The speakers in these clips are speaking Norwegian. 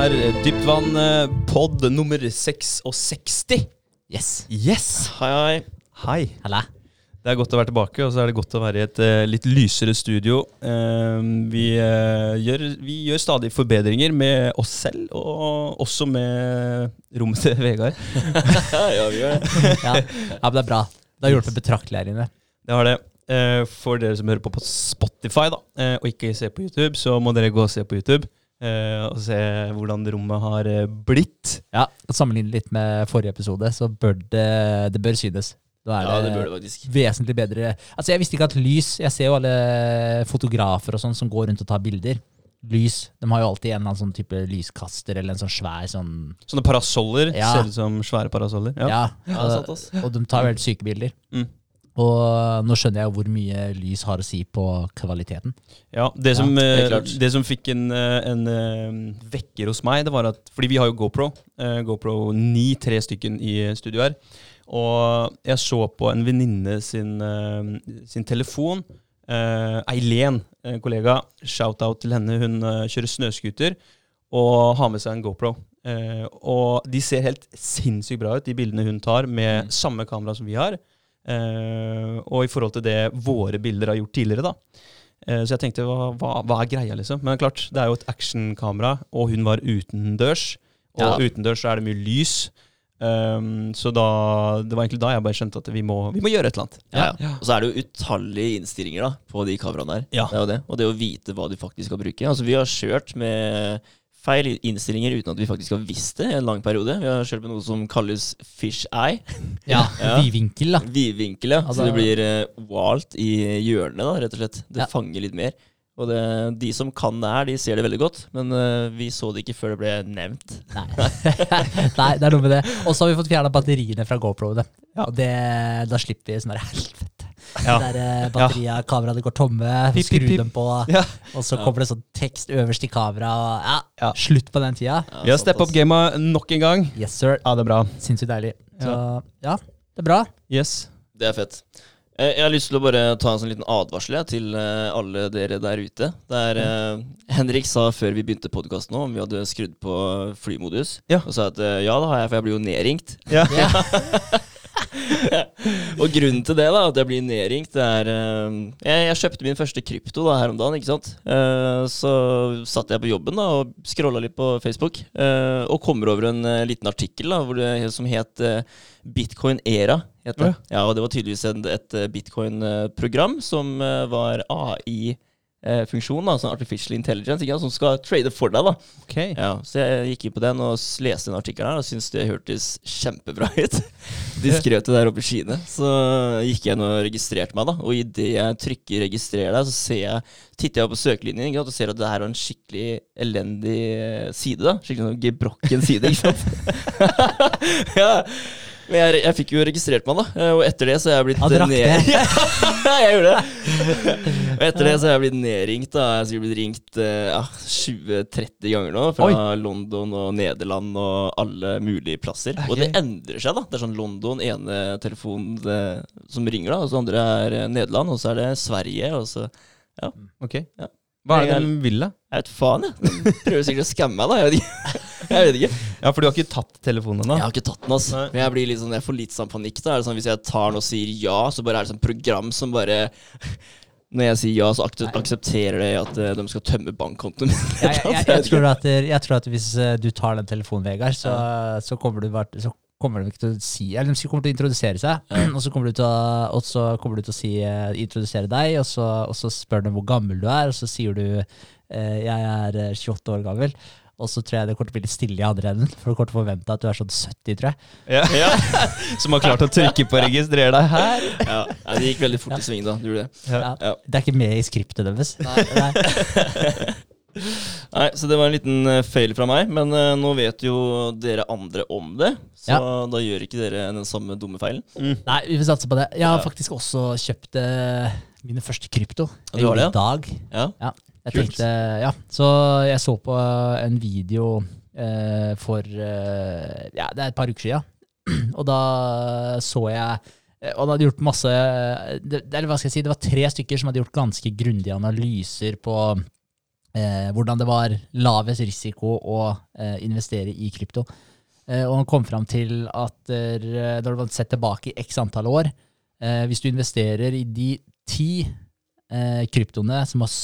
har blitt veldig fint her. Dypt vann, eh, nummer 66. Yes. Yes! Hei, hei. Hei. Halla. Det er godt å være tilbake, og så er det godt å være i et eh, litt lysere studio. Eh, vi, eh, gjør, vi gjør stadig forbedringer med oss selv, og også med rommet til Vegard. ja, vi gjør det. Ja. ja, men det er bra. Det har hjulpet betraktelig her inne. Det har det. Eh, for dere som hører på på Spotify da, og ikke ser på YouTube, så må dere gå og se på YouTube. Eh, og se hvordan rommet har eh, blitt. Ja, Sammenlignet litt med forrige episode, så bør det, det bør synes. Da er Ja, det bør det faktisk. vesentlig bedre. Altså, Jeg visste ikke at lys Jeg ser jo alle fotografer og sånn som går rundt og tar bilder. Lys. De har jo alltid en eller annen sånn type lyskaster eller en sånn svær sånn Sånne parasoller Ja. ser ut som svære parasoller. Ja. Ja. Ja, og, og de tar veldig syke bilder. Mm. Og nå skjønner jeg hvor mye lys har å si på kvaliteten. Ja, det som, Ja, helt eh, det som fikk en, eh, en eh, vekker hos meg, det var at Fordi vi har jo GoPro. GoPro 9, tre stykken i studio her. Og jeg så på en venninne sin, sin telefon. Eileen, en kollega, shout-out til henne. Hun kjører snøscooter og har med seg en GoPro. Eh, og de ser helt sinnssykt bra ut, de bildene hun tar med Mm. samme kamera som vi har. Eh, og i forhold til det våre bilder har gjort tidligere, da. Eh, Så jeg tenkte, hva, hva, hva er greia, liksom? Men klart, det er jo et actionkamera, og hun var utendørs. Og Ja. utendørs så er det mye lys. Um, så da, det var egentlig da jeg bare skjønte at vi må, vi må gjøre et eller annet. Ja, ja. Og så er det jo utallige innstillinger da, på de kameraene der. Ja. Det er det. Og det å vite hva du faktisk skal bruke. Altså, vi har kjørt med feil innstillinger uten at vi faktisk har visst det i en lang periode. Vi har kjørt med noe som kalles fish eye. Ja, Ja. Vidvinkel, da. Vidvinkel, ja. Altså- så det blir uh, walt i hjørnet, da, rett og slett. Det Ja. fanger litt mer. Og det, de som kan det her, de ser det veldig godt. Men uh, vi så det ikke før det ble nevnt. Nei. Nei, det er noe med det. Og så har vi fått fjerna batteriene fra GoPro-ene. Og det, da slipper vi sånn helvete. Ja. Det der eh, batteriet, kameraene går tomme, Pip, skru pip, pip. dem på, Ja. og så Ja. kommer det sånn tekst øverst i kamera. Ja, Ja. Slutt på den tida. Ja, Vi har steppa opp gamet nok en gang. Yes, sir. Ja, det er bra. Sinnssykt deilig. Så ja, det er bra. Yes. Det er fett. Jeg har lyst til å bare ta en sånn liten advarsel jeg, til eh, alle dere der ute. Der eh, Henrik sa før vi begynte podkasten om vi hadde skrudd på flymodus, Ja. og sa at eh, ja, det har jeg, for jeg blir jo nedringt. Ja. og grunnen til det, da, at jeg blir nedringt, det er uh, jeg, jeg kjøpte min første krypto da, her om dagen, ikke sant. Uh, så satt jeg på jobben da, og scrolla litt på Facebook, uh, og kommer over en liten artikkel da, det, som het Bitcoin Era. Het det. Ja, og det var tydeligvis et eh, bitcoin-program som var AI. Eh, Funksjon, da, sånn artificial intelligence, ikke som skal trade for deg. da Okay. ja, Så jeg gikk inn på den og leste den artikkelen her og syntes det hørtes kjempebra ut. De skrev det der oppe i skyene. Så gikk jeg inn og registrerte meg, da. Og idet jeg trykker 'registrer deg', så ser jeg, titter jeg på søkelinjen ikke og ser at det her er en skikkelig elendig side. da Skikkelig sånn gebrokken side, ikke sant. ja. Men jeg, jeg fikk jo registrert meg, da. eh, Og etter det så er jeg blitt Han drakk ned- det. Jeg gjorde det. Og etter det så er jeg blitt nedringt. da Jeg skulle sikkert blitt ringt eh, ja, 20-30 ganger nå. Fra London og Nederland og alle mulige plasser. Og det endrer seg, da. Det er sånn London, ene telefonen eh, som ringer, da. Og så andre er Nederland. Og så er det Sverige. Og så Ok. Ja. Hva er det de vil, da? Jeg vet faen, jeg. Prøver sikkert å skamme meg, da. Jeg vet ikke. Jeg vet ikke. Ja, for du har ikke tatt telefonen ennå? Jeg har ikke tatt den, altså. Nei. Men jeg blir litt sånn, jeg får litt sånn panikk. da Er det sånn, Hvis jeg tar den og sier ja, så bare er det sånn program som bare Når jeg sier ja, så ak aksepterer det at eh, de skal tømme bankkontoen min. Jeg, jeg, jeg, jeg, tror at, jeg tror at hvis eh, du tar den telefonen, Vegard, så, så kommer du bare så kommer de ikke til å si Eller de kommer til å introdusere seg, og så kommer du til å, og så kommer du til å si, eh, introdusere deg, og så, og så spør de hvor gammel du er, og så sier du eh, jeg er eh, 28 år gammel. Og så tror jeg det kommer til å bli litt stille i andre enden, for du kommer til å forvente at du er sånn 70, tror jeg. Ja. ja. Som har klart å trykke på 'registrer deg her'? ja. ja, Det gikk veldig fort i sving, da. Det det. Ja. Ja. Det er ikke med i skriptet deres. Nei. Nei, Så det var en liten feil fail fra meg. Men eh, nå vet jo dere andre om det, så da gjør ikke dere den samme dumme feilen. Nei, vi får satse på det. Jeg har Ja. faktisk også kjøpt eh, mine første krypto. Ja, du har det, I dag. Ja. Jeg Kult. tenkte, ja. Så jeg så på en video eh, for eh, Ja, det er et par uker siden. Og da så jeg eh, Og han hadde gjort masse det, Eller hva skal jeg si, det var tre stykker som hadde gjort ganske grundige analyser på eh, hvordan det var lavest risiko å eh, investere i krypto. Eh, og han kom fram til at når du har sett tilbake i x antall år, eh, hvis du investerer i de ti eh, kryptoene som har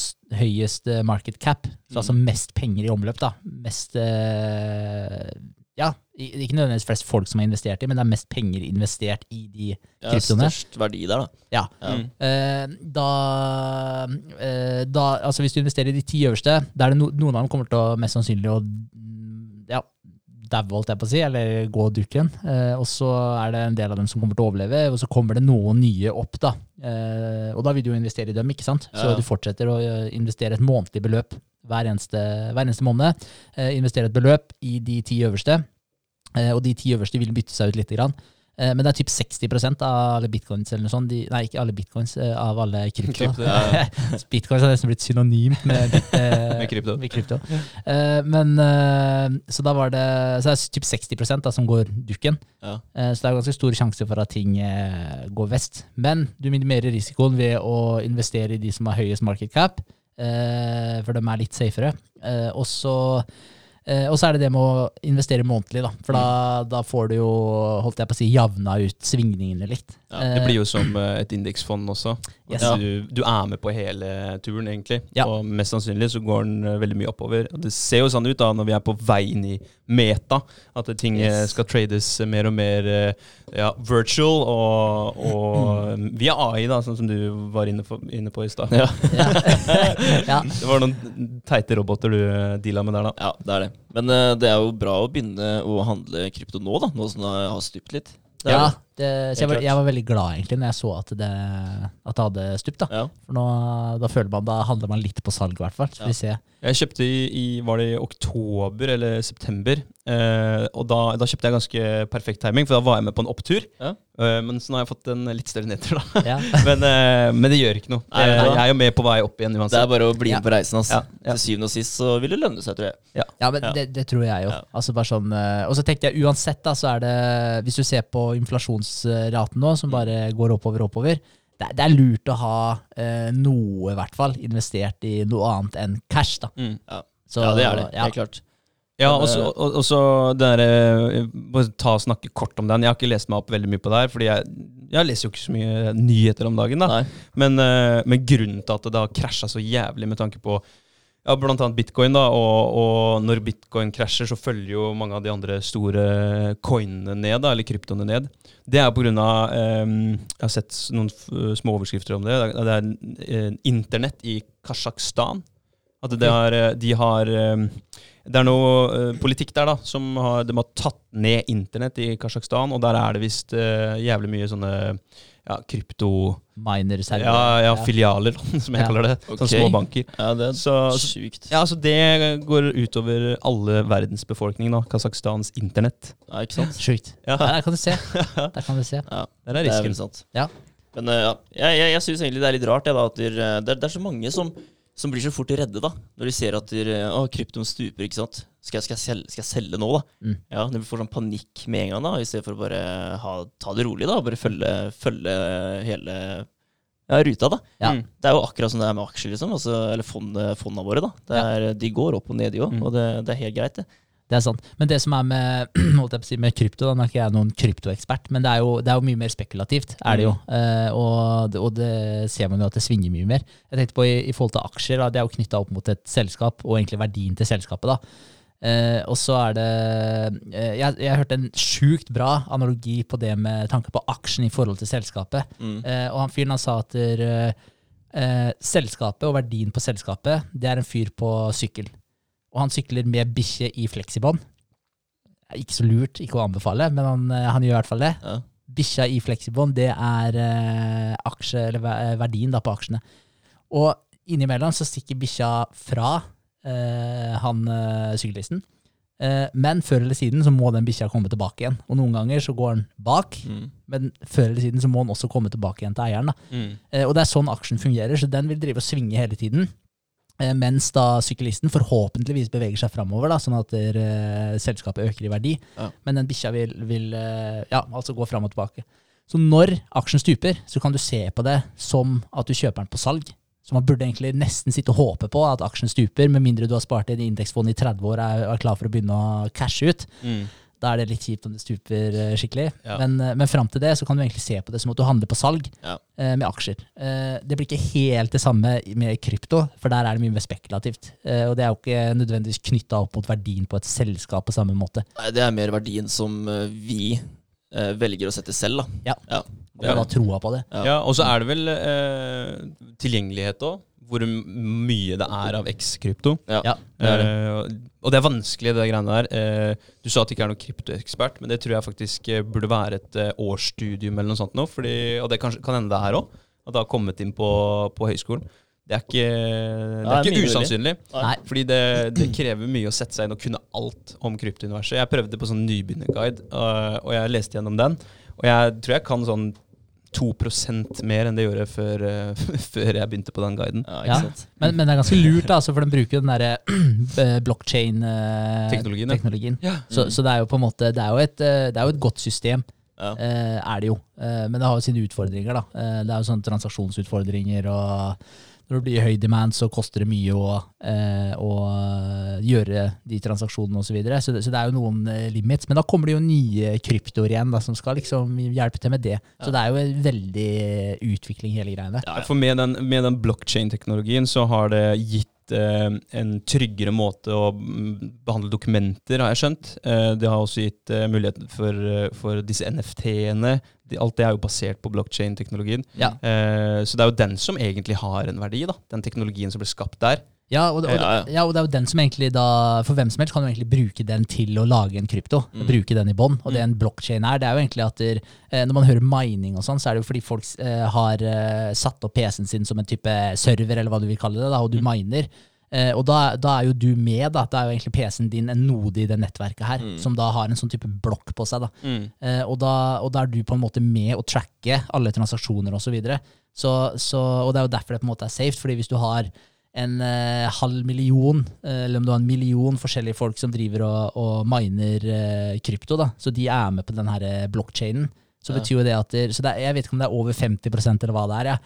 høyest eh, market cap, så altså mest penger i omløp, da, mest eh, ja, ikke nødvendigvis flest folk som har investert i, men det er mest penger investert i de Ja, kryptoene. størst verdi der, da. Ja. Ja. Mm. Eh, da, eh, da Altså hvis du investerer i de ti øverste, da er det no, noen av dem kommer til å mest sannsynlig å mm, daue, holdt jeg på å si, eller gå dukken. Eh, og så er det en del av dem som kommer til å overleve, og så kommer det noen nye opp, da. Eh, og da vil du jo investere i dem, ikke sant? Så Ja. du fortsetter å eh, investere et månedlig beløp hver eneste, hver eneste måned. Eh, investere et beløp i de ti øverste. Eh, og de ti øverste vil bytte seg ut lite grann. Eh, men det er typ 60% av alle bitcoins eller noe sånt. De, nei, ikke alle bitcoins, eh, av alle krypto. Krypto, bitcoins har nesten blitt synonymt med, bit- eh, Med krypto. med krypto. Eh, men Så da var det Så det er typ 60 da, som går dukken. Ja. Så det er ganske stor sjanse for at ting går vest. Men du minimerer risikoen ved å investere i de som har høyest market cap, for de er litt safere. Også... og så eh, og så er det det med å investere månedlig, da. For da, da får du jo, holdt jeg på å si, javna ut svingningene litt. Ja, Det blir jo som eh, et indeksfond også. Yes. Ja, Du, du er med på hele turen, egentlig. Ja. Og mest sannsynlig så går den eh, veldig mye oppover. Det ser jo sånn ut da når vi er på vei inn i meta, at ting eh, Yes. skal trades mer og mer eh, ja, virtual og, og via AI, da, sånn som du var inne, for, inne på i stad. Ja. Ja. ja. Det var noen teite roboter du eh, deala med der, da. Ja, det er det. Men uh, det er jo bra å begynne å handle krypto nå, da. Nå som det har stupt litt. Det er Ja, det. så jeg var, jeg var veldig glad egentlig når jeg så at det, at det hadde stupt. da. Ja. For nå, da føler man, da handler man litt på salg, i hvert fall. Ja. se. Jeg kjøpte i, i var det i oktober eller september. Eh, og da, da kjøpte jeg ganske perfekt timing, for da var jeg med på en opptur. Ja. Eh, men så nå har jeg fått en litt større nedtur, da. Ja. men, eh, men det gjør ikke noe. Nei, nei, nei. jeg, er jo med på vei opp igjen Det er bare å bli Ja. med på reisen. Altså. Ja, ja. Til syvende og sist så vil det lønne seg, tror jeg. Ja, men Ja. Det, det tror jeg jo. Ja. Altså bare sånn, eh, og så tenkte jeg uansett, da, så er det Hvis du ser på inflasjonsraten nå, som bare går oppover og oppover, det, det er lurt å ha eh, noe, i hvert fall, investert i noe annet enn cash. da. Mm. Så, ja, det er det. ja. Helt klart. Ja, og så- derre Bare ta og snakke kort om den. Jeg har ikke lest meg opp veldig mye på det her, fordi jeg, jeg leser jo ikke så mye nyheter om dagen. da. Men, eh, men grunnen til at det har krasja så jævlig med tanke på ja, blant annet bitcoin, da, og, og når bitcoin krasjer, så følger jo mange av de andre store coinene ned, da, eller kryptoene ned. Det er av eh, Jeg har sett noen små overskrifter om det. Det er, eh, internett i Kasjokstan. At det eh, de har eh, Det er noe eh, politikk der, da, som har, de har tatt ned internett i Kasjokstan, og der er det visst eh, jævlig mye sånne ja, krypto... Miner. Ja, ja, filialer, som jeg Ja. kaller det. Ok. Sånne små banker. Ja, det er Så, sykt. ja, så det går utover alle verdens befolkning, nå. Kasakhstans internett. Ja, ikke sant? Sjukt. Ja, Ja, der kan du se. Der kan du se. Ja, der er det er risken. sant. Ja. Men eh, ja, jeg, jeg, jeg syns egentlig det er litt rart jeg, da, at eh, det, er, det er så mange som, som blir så fort redde da, når de ser at eh, å, kryptoen stuper. ikke sant? Skal jeg, skal, jeg selge, skal jeg selge nå, da? Mm. Ja, De får sånn panikk med en gang, da, i stedet for å bare ha, ta det rolig. da, Bare følge, følge hele ja, ruta. da. Ja. Mm. Det er jo akkurat som det er med aksjer, liksom, altså, eller fondene, fondene våre. da. Det er, De går opp og ned, de òg, Mm. og det, det er helt greit, det. Det er sant. Men det som er med, si, med krypto, da nå er ikke jeg noen kryptoekspert, men det er, jo, det er jo mye mer spekulativt, er det jo. Eh, og, det, og det ser man jo at det svinger mye mer. Jeg tenkte på i, i forhold til aksjer, da, det er jo knytta opp mot et selskap, og egentlig verdien til selskapet. da. Eh, og så er det eh, jeg, jeg hørte en sjukt bra analogi på det med tanke på aksjen i forhold til selskapet. Mm. Eh, og han fyren han sa at der, eh, selskapet og verdien på selskapet, det er en fyr på sykkel. Og han sykler med bikkje i fleksibånd. Ikke så lurt, ikke å anbefale, men han, eh, han gjør i hvert fall det. Ja. Bikkja i fleksibånd, det er eh, aksje, eller eh, verdien da på aksjene. Og innimellom så stikker bikkja fra eh, han syklisten. Eh, men før eller siden så må den bikkja komme tilbake igjen. Og noen ganger så går den bak, Mm. men før eller siden så må den også komme tilbake igjen til eieren. Mm. Eh, og det er sånn aksjen fungerer, så den vil drive og svinge hele tiden. Eh, mens da syklisten forhåpentligvis beveger seg framover, da, sånn at eh, selskapet øker i verdi. Ja. Men den bikkja vil, vil uh, ja, altså gå fram og tilbake. Så når aksjen stuper, så kan du se på det som at du kjøper den på salg. Så man burde egentlig nesten sitte og håpe på at aksjen stuper, med mindre du har spart i en indeksfond i 30 år og er, er klar for å begynne å cashe ut. Mm. Da er det litt kjipt om det stuper eh, skikkelig. Ja. Men, eh, men fram til det så kan du egentlig se på det som at du handler på salg Ja. eh, med aksjer. Eh, det blir ikke helt det samme med krypto, for der er det mye mer spekulativt. Og det er jo ikke nødvendigvis knytta opp mot verdien på et selskap på samme måte. Nei, det er mer verdien som vi velger å sette selv, da. Ja. Ja. Og da har troa på det. Ja. Ja, og så er det vel eh, tilgjengelighet òg. Hvor mye det er av X-krypto. Ja. Ja. Det det. Eh, og det er vanskelig, det greiene der. Eh, du sa at det ikke er noen kryptoekspert, men det tror jeg faktisk eh, burde være et årsstudium eller noe sånt nå. Fordi, og det kan, kan hende det her òg. At det har kommet inn på, på høyskolen. Det er ikke, det er ikke usannsynlig. Nei. Fordi det, det krever mye å sette seg inn og kunne alt om kryptouniverset. Jeg prøvde på sånn nybegynnerguide, og jeg leste gjennom den. Og jeg tror jeg kan sånn 2% mer enn det gjorde før, øh, før jeg begynte på den guiden. Ja, Ja. sant. Men, men det er ganske lurt, altså, for den bruker den derre blockchain-teknologien. Teknologien, ja. Så, så det er jo på en måte Det er jo et, eh, det er jo et godt system. Ja. eh, er det jo. Eh, men det har jo sine utfordringer, da. Eh, det er jo sånne transaksjonsutfordringer, og når det blir høy demand, så koster det mye å, eh, å gjøre de transaksjonene osv. Så, videre. så, det, så det er jo noen eh, limits. Men da kommer det jo nye kryptoer igjen da, som skal liksom hjelpe til med det. Så det er jo en veldig utvikling, hele greiene. Ja. For med den, med den blockchain-teknologien så har det gitt eh, en tryggere måte å mm, behandle dokumenter, har jeg skjønt. Eh, det har også gitt muligheten mulighet for, eh, for disse NFT-ene. Alt det er jo basert på blockchain-teknologien. Ja. Eh, så det er jo den som egentlig har en verdi, da. Den teknologien som ble skapt der. Ja og, det, og, Ja, ja. ja, og det er jo den som egentlig da For hvem som helst kan jo egentlig bruke den til å lage en krypto. Mm. Bruke den i bånd. Og det en blockchain er, det er jo egentlig at der, eh, når man hører mining og sånn, så er det jo fordi folk eh, har eh, satt opp PC-en sin som en type server, eller hva du vil kalle det, da, og du miner. Eh, og da, da er jo du med, da. Da er jo egentlig PC-en din en node i det nettverket her, som da har en sånn type blokk på seg. da. Eh, og, da, og da er du på en måte med å tracke alle transaksjoner osv. Så videre. så, så, og det er jo derfor det på en måte er safe. fordi hvis du har en eh, halv million, eh, eller om du har en million forskjellige folk som driver og, og miner eh, krypto, da, så de er med på den her blokkjeden. blockchainen, så Ja. betyr jo det at det, så det er, Jeg vet ikke om det er over 50 eller hva det er, ja,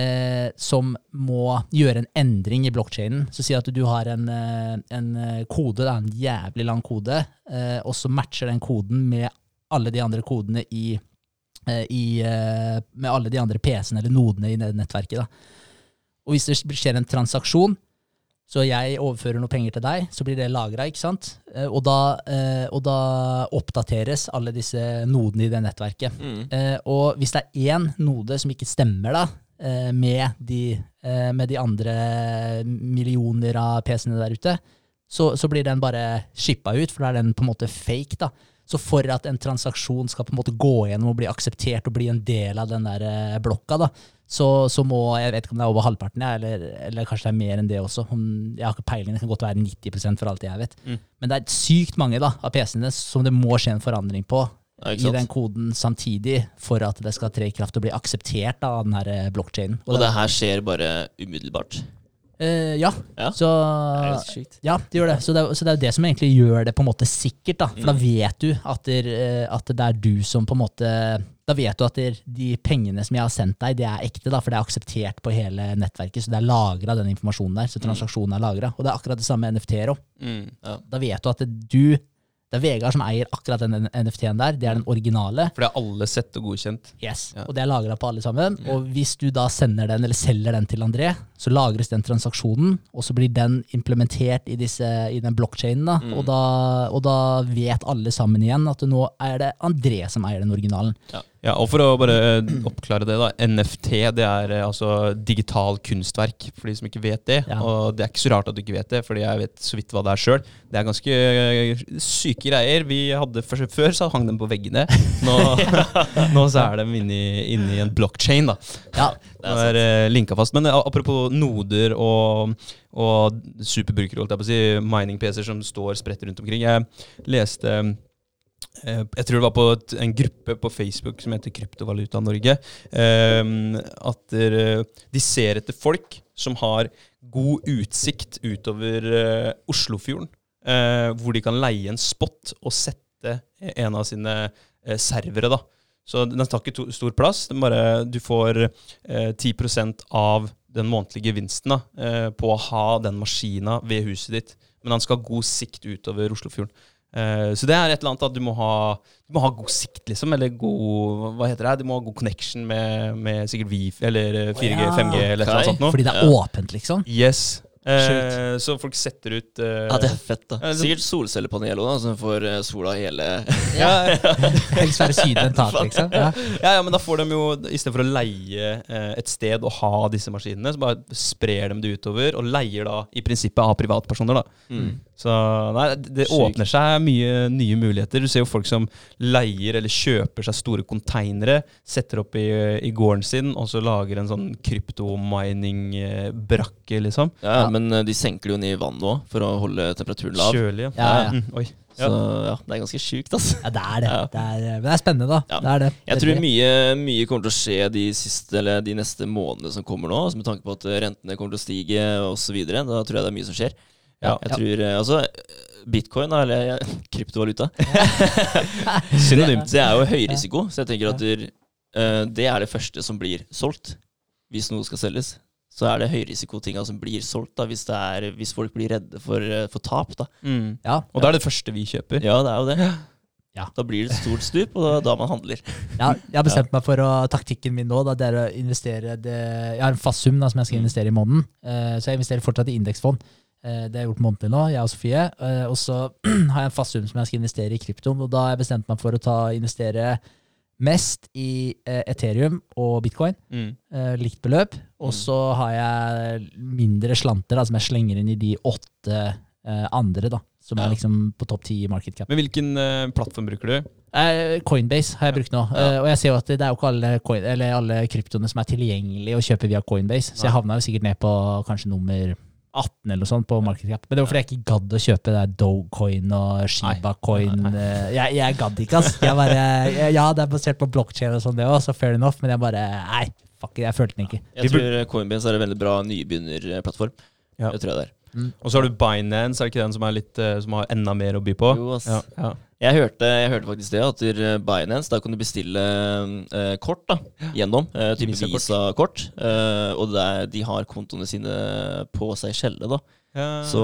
eh, som må gjøre en endring i blockchainen. Så si at du har en, eh, en eh, kode, da, en jævlig lang kode, eh, og så matcher den koden med alle de andre kodene i, eh, i eh, Med alle de andre PC-ene eller nodene i nettverket. da. Og hvis det skjer en transaksjon, så jeg overfører noe penger til deg, så blir det lagra, ikke sant? Eh, Og da, eh, og da oppdateres alle disse nodene i det nettverket. Mm. Eh, og hvis det er én node som ikke stemmer da, med, de, med de andre millioner av PC-ene der ute, så, så blir den bare shippa ut, for da er den på en måte fake. da. Så for at en transaksjon skal på en måte gå gjennom og bli akseptert og bli en del av den der blokka, da, så, så må Jeg vet ikke om det er over halvparten, eller, eller kanskje det er mer enn det også. Jeg har ikke peiling, det kan godt være 90% for alt jeg vet. Mm. Men det er sykt mange da, av PC-ene som det må skje en forandring på Ja, i den koden samtidig for at det skal tre i kraft og bli akseptert da, av den her eh, Og, Og det her skjer bare umiddelbart. Eh, ja. Ja. Så, Det ja, det gjør det. Så, det. så det er jo det som egentlig gjør det på en måte sikkert. da. For da Mm. vet du at, det, eh, at det er du som på en måte Da vet du at der, de pengene som jeg har sendt deg, det er ekte, da, for det er akseptert på hele nettverket. Så det er lagra, den informasjonen der. Så Mm. transaksjonen er lagra. Og det er akkurat det samme med NFT-er òg. Mm. Da vet du at det, du Det er Vegard som eier akkurat den NFT-en der. Det er den originale. For det er alle sett og godkjent. Yes, Ja. Og det er lagra på alle sammen. Og hvis du da sender den, eller selger den til André, så lagres den transaksjonen, og så blir den implementert i, disse, i den blokkjeden. Mm. Og, og da vet alle sammen igjen at nå er det André som eier den originalen. Ja, og for å bare eh, oppklare det, da. NFT det er eh, altså digital kunstverk, for de som ikke vet det. Ja. Og det er ikke så rart at du ikke vet det, fordi jeg vet så vidt hva det er sjøl. Det er ganske eh, syke greier. Vi hadde først, Før så hang dem på veggene. Nå, nå så er de inni, inni en blockchain, da. Ja, Det er er linka fast. Men apropos noder og, og superbrukere, holdt jeg på å si, mining-PC-er som står spredt rundt omkring. Jeg leste jeg tror det var på et, en gruppe på Facebook som heter Kryptovaluta Norge. eh, at der, de ser etter folk som har god utsikt utover eh, Oslofjorden. eh, hvor de kan leie en spot og sette en av sine eh, servere. da. Så den tar ikke to, stor plass. Bare, du får eh, 10% av den månedlige gevinsten da, eh, på å ha den maskina ved huset ditt. Men han skal ha god sikt utover Oslofjorden. Eh, så det er et eller annet at du må ha, du må ha god sikt, liksom. Eller god Hva heter det? Du må ha god connection med, med sikkert Wifi eller eh, 4G, Ja. 5G eller okay. eller sånt noe. Fordi det er Ja. åpent, liksom. Yes. Eh, så folk setter ut eh, Ja, det er fett, da. Sikkert solcellepanel òg, som får eh, sola hele ja, Helst være syden tak, liksom. Ja. ja, ja, men da får de jo, i stedet for å leie eh, et sted og ha disse maskinene, så bare sprer de det utover, og leier da i prinsippet av privatpersoner, da. mm. Så nei, det Sykt. åpner seg mye nye muligheter. Du ser jo folk som leier eller kjøper seg store konteinere, setter opp i, i gården sin, og så lager en sånn kryptomining-brakke, liksom. Ja, Ja. men eh, de senker det jo ned i vannet òg, for å holde temperaturen lav. Kjølig, ja. Ja, ja. Mm, oi. Så ja, det er ganske sjukt, altså. ja, det er det. Ja. det er, men det er spennende, da. Ja. Det er det. Jeg tror mye, mye kommer til å skje de, siste, eller de neste månedene som kommer nå. Altså med tanke på at rentene kommer til å stige osv. Da tror jeg det er mye som skjer. Ja. Jeg tror, eh, altså Bitcoin, eller eh, kryptovaluta, Synonymt. det er jo høy risiko. Så jeg tenker at du, eh, det er det første som blir solgt hvis noe skal selges. Så er det høyrisikotinga som blir solgt, da, hvis, det er, hvis folk blir redde for, for tap. da. Mm. Ja, Og det er det det første vi kjøper. Ja, det er jo det. Ja. Da blir det et stort stup, og da, da man handler. ja, jeg har bestemt meg for å Taktikken min nå da, det er å investere det, Jeg har en fast sum da, som jeg skal Mm. investere i måneden. Uh, så jeg investerer fortsatt i indeksfond. Eh, det har jeg gjort månedlig nå, jeg og Sofie. Eh, og så har jeg en fast sum som jeg skal investere i krypto. Og da har jeg bestemt meg for å ta, investere mest i eh, Ethereum og bitcoin. Mm. likt beløp. Og Mm. så har jeg mindre slanter da, som jeg slenger inn i de åtte andre, da. Som Ja. er liksom på topp ti i market cap. Men hvilken plattform bruker du? Coinbase har jeg brukt nå. Ja. Og jeg ser jo at det er jo ikke alle, coin, eller alle kryptoene som er tilgjengelige å kjøpe via Coinbase. Så jeg havna jo sikkert ned på kanskje nummer 18 eller noe sånt på market cap. Men det var fordi jeg ikke gadd å kjøpe det der Dogecoin og Shiba-coin. Nei, eh, Jeg, jeg gadd ikke, ass. Jeg bare, jeg, ja, det er basert på blockchain og sånn, det òg, så fair enough. Men jeg bare Nei, fuck it, jeg følte den ikke. Jeg tror Coinbase er en veldig bra nybegynnerplattform. Ja. Det tror jeg det er. Og så har du Binance, er det ikke den som, er litt, eh, som har enda mer å by på? Jo, ass. Ja, ja. Jeg, hørte, jeg hørte faktisk det, at der Binance, da kan du bestille eh, kort da, gjennom. Uh, type Visa-kort. Eh, og det er, de har kontoene sine på seg skjelle, da. Ja. Så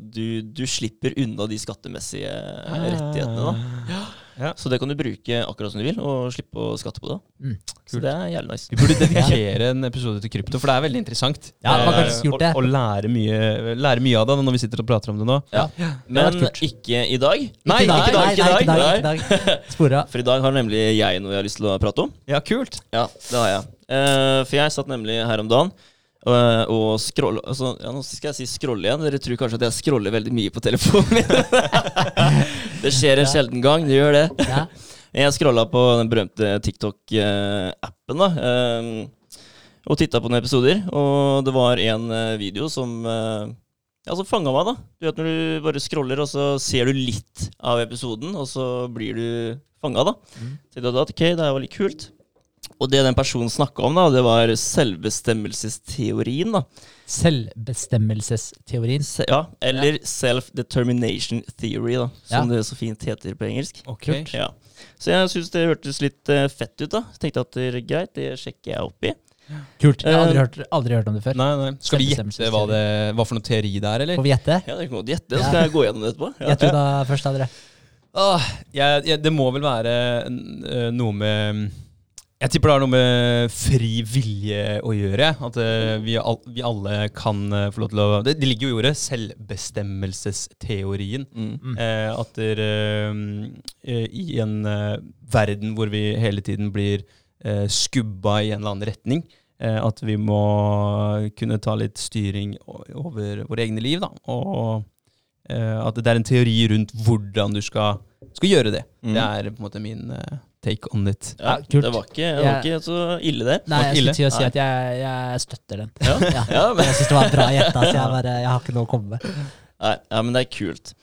du, du slipper unna de skattemessige rettighetene, da. Ja. Så det kan du bruke akkurat som du vil, og slippe å skatte på det. Mm. Så det er jævlig nice. Vi burde dedikere en episode til krypto, for det er veldig interessant. Ja, man kan Eh, gjort det. Og, og lære, mye, lære mye av det når vi sitter og prater om det nå. Ja. har Men ikke i dag. Nei, ikke i dag, ikke i dag, ikke dag. dag. Spora. For i dag har nemlig jeg noe jeg har lyst til å prate om. Ja, kult. Ja, det har jeg. Eh, for jeg satt nemlig her om dagen og, og scroll, altså, ja, Nå skal jeg si scrolle igjen. Dere tror kanskje at jeg scroller veldig mye på telefonen min. det skjer en sjelden gang. Det gjør det. Ja. Jeg scrolla på den berømte TikTok-appen da eh, og titta på noen episoder. Og det var en eh, video som eh, ja, som fanga meg. da Du vet Når du bare scroller, og så ser du litt av episoden, og så blir du fanga. da Mm. Tenkte at ok, det var litt kult. Og det den personen snakka om, da det var selvbestemmelsesteorien. da Selvbestemmelsesteorien. Se, Ja, Eller self-determination theory, da som det så fint heter på engelsk. Okay. Ja. Så jeg syns det hørtes litt uh, fett ut. da tenkte at det er greit, det sjekker jeg opp i. Kult. Jeg har aldri Eh, hørt, aldri hørt om det før. Nei, nei. Skal vi gjette hva, det, hva for noe teori det er, eller? Får vi gjette? Ja, Dere kan godt gjette, så skal jeg gå gjennom det etterpå. Ja. Gjett du da først, da, dere. Åh, jeg, jeg, det må vel være eh, noe med Jeg tipper det har noe med fri vilje å gjøre. At eh, vi, all, vi alle kan eh, få lov til å Det, det ligger jo i ordet. Selvbestemmelsesteorien. Mm. Eh, at der, eh, i en eh, verden hvor vi hele tiden blir skubba i en eller annen retning, eh, at vi må kunne ta litt styring over våre egne liv. Da. Og eh, at det er en teori rundt hvordan du skal, skal gjøre det. Mm. Det er på en måte min take on it. Ja, kult. det var, ikke, det var ikke så ille, det. Nei, jeg skulle til å si at jeg, jeg støtter den. Ja, Ja. ja, men, Jeg syns det var bra gjetta, så jeg, bare, jeg har ikke noe å komme med. nei, ja, men det er kult.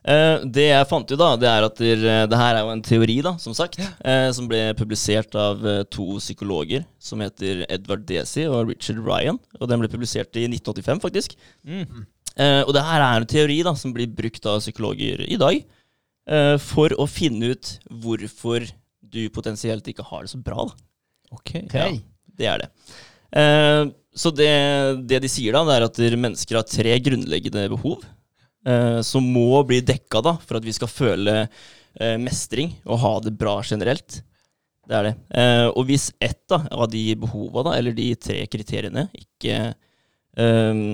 Uh, det jeg fant ut, da, det er at der, det her er jo en teori, da, som sagt, uh, som ble publisert av uh, to psykologer som heter Edvard Desi og Richard Ryan. Og den ble publisert i 1985, faktisk. Mm. Eh, og det her er en teori da, som blir brukt av psykologer i dag eh, for å finne ut hvorfor du potensielt ikke har det så bra. da. Ok. Ja, det er det. Eh, så det, det de sier, da, det er at mennesker har tre grunnleggende behov eh, som må bli dekka da, for at vi skal føle eh, mestring og ha det bra generelt. Det er det. Eh, og hvis ett da, av de behova, da, eller de tre kriteriene, ikke, eh,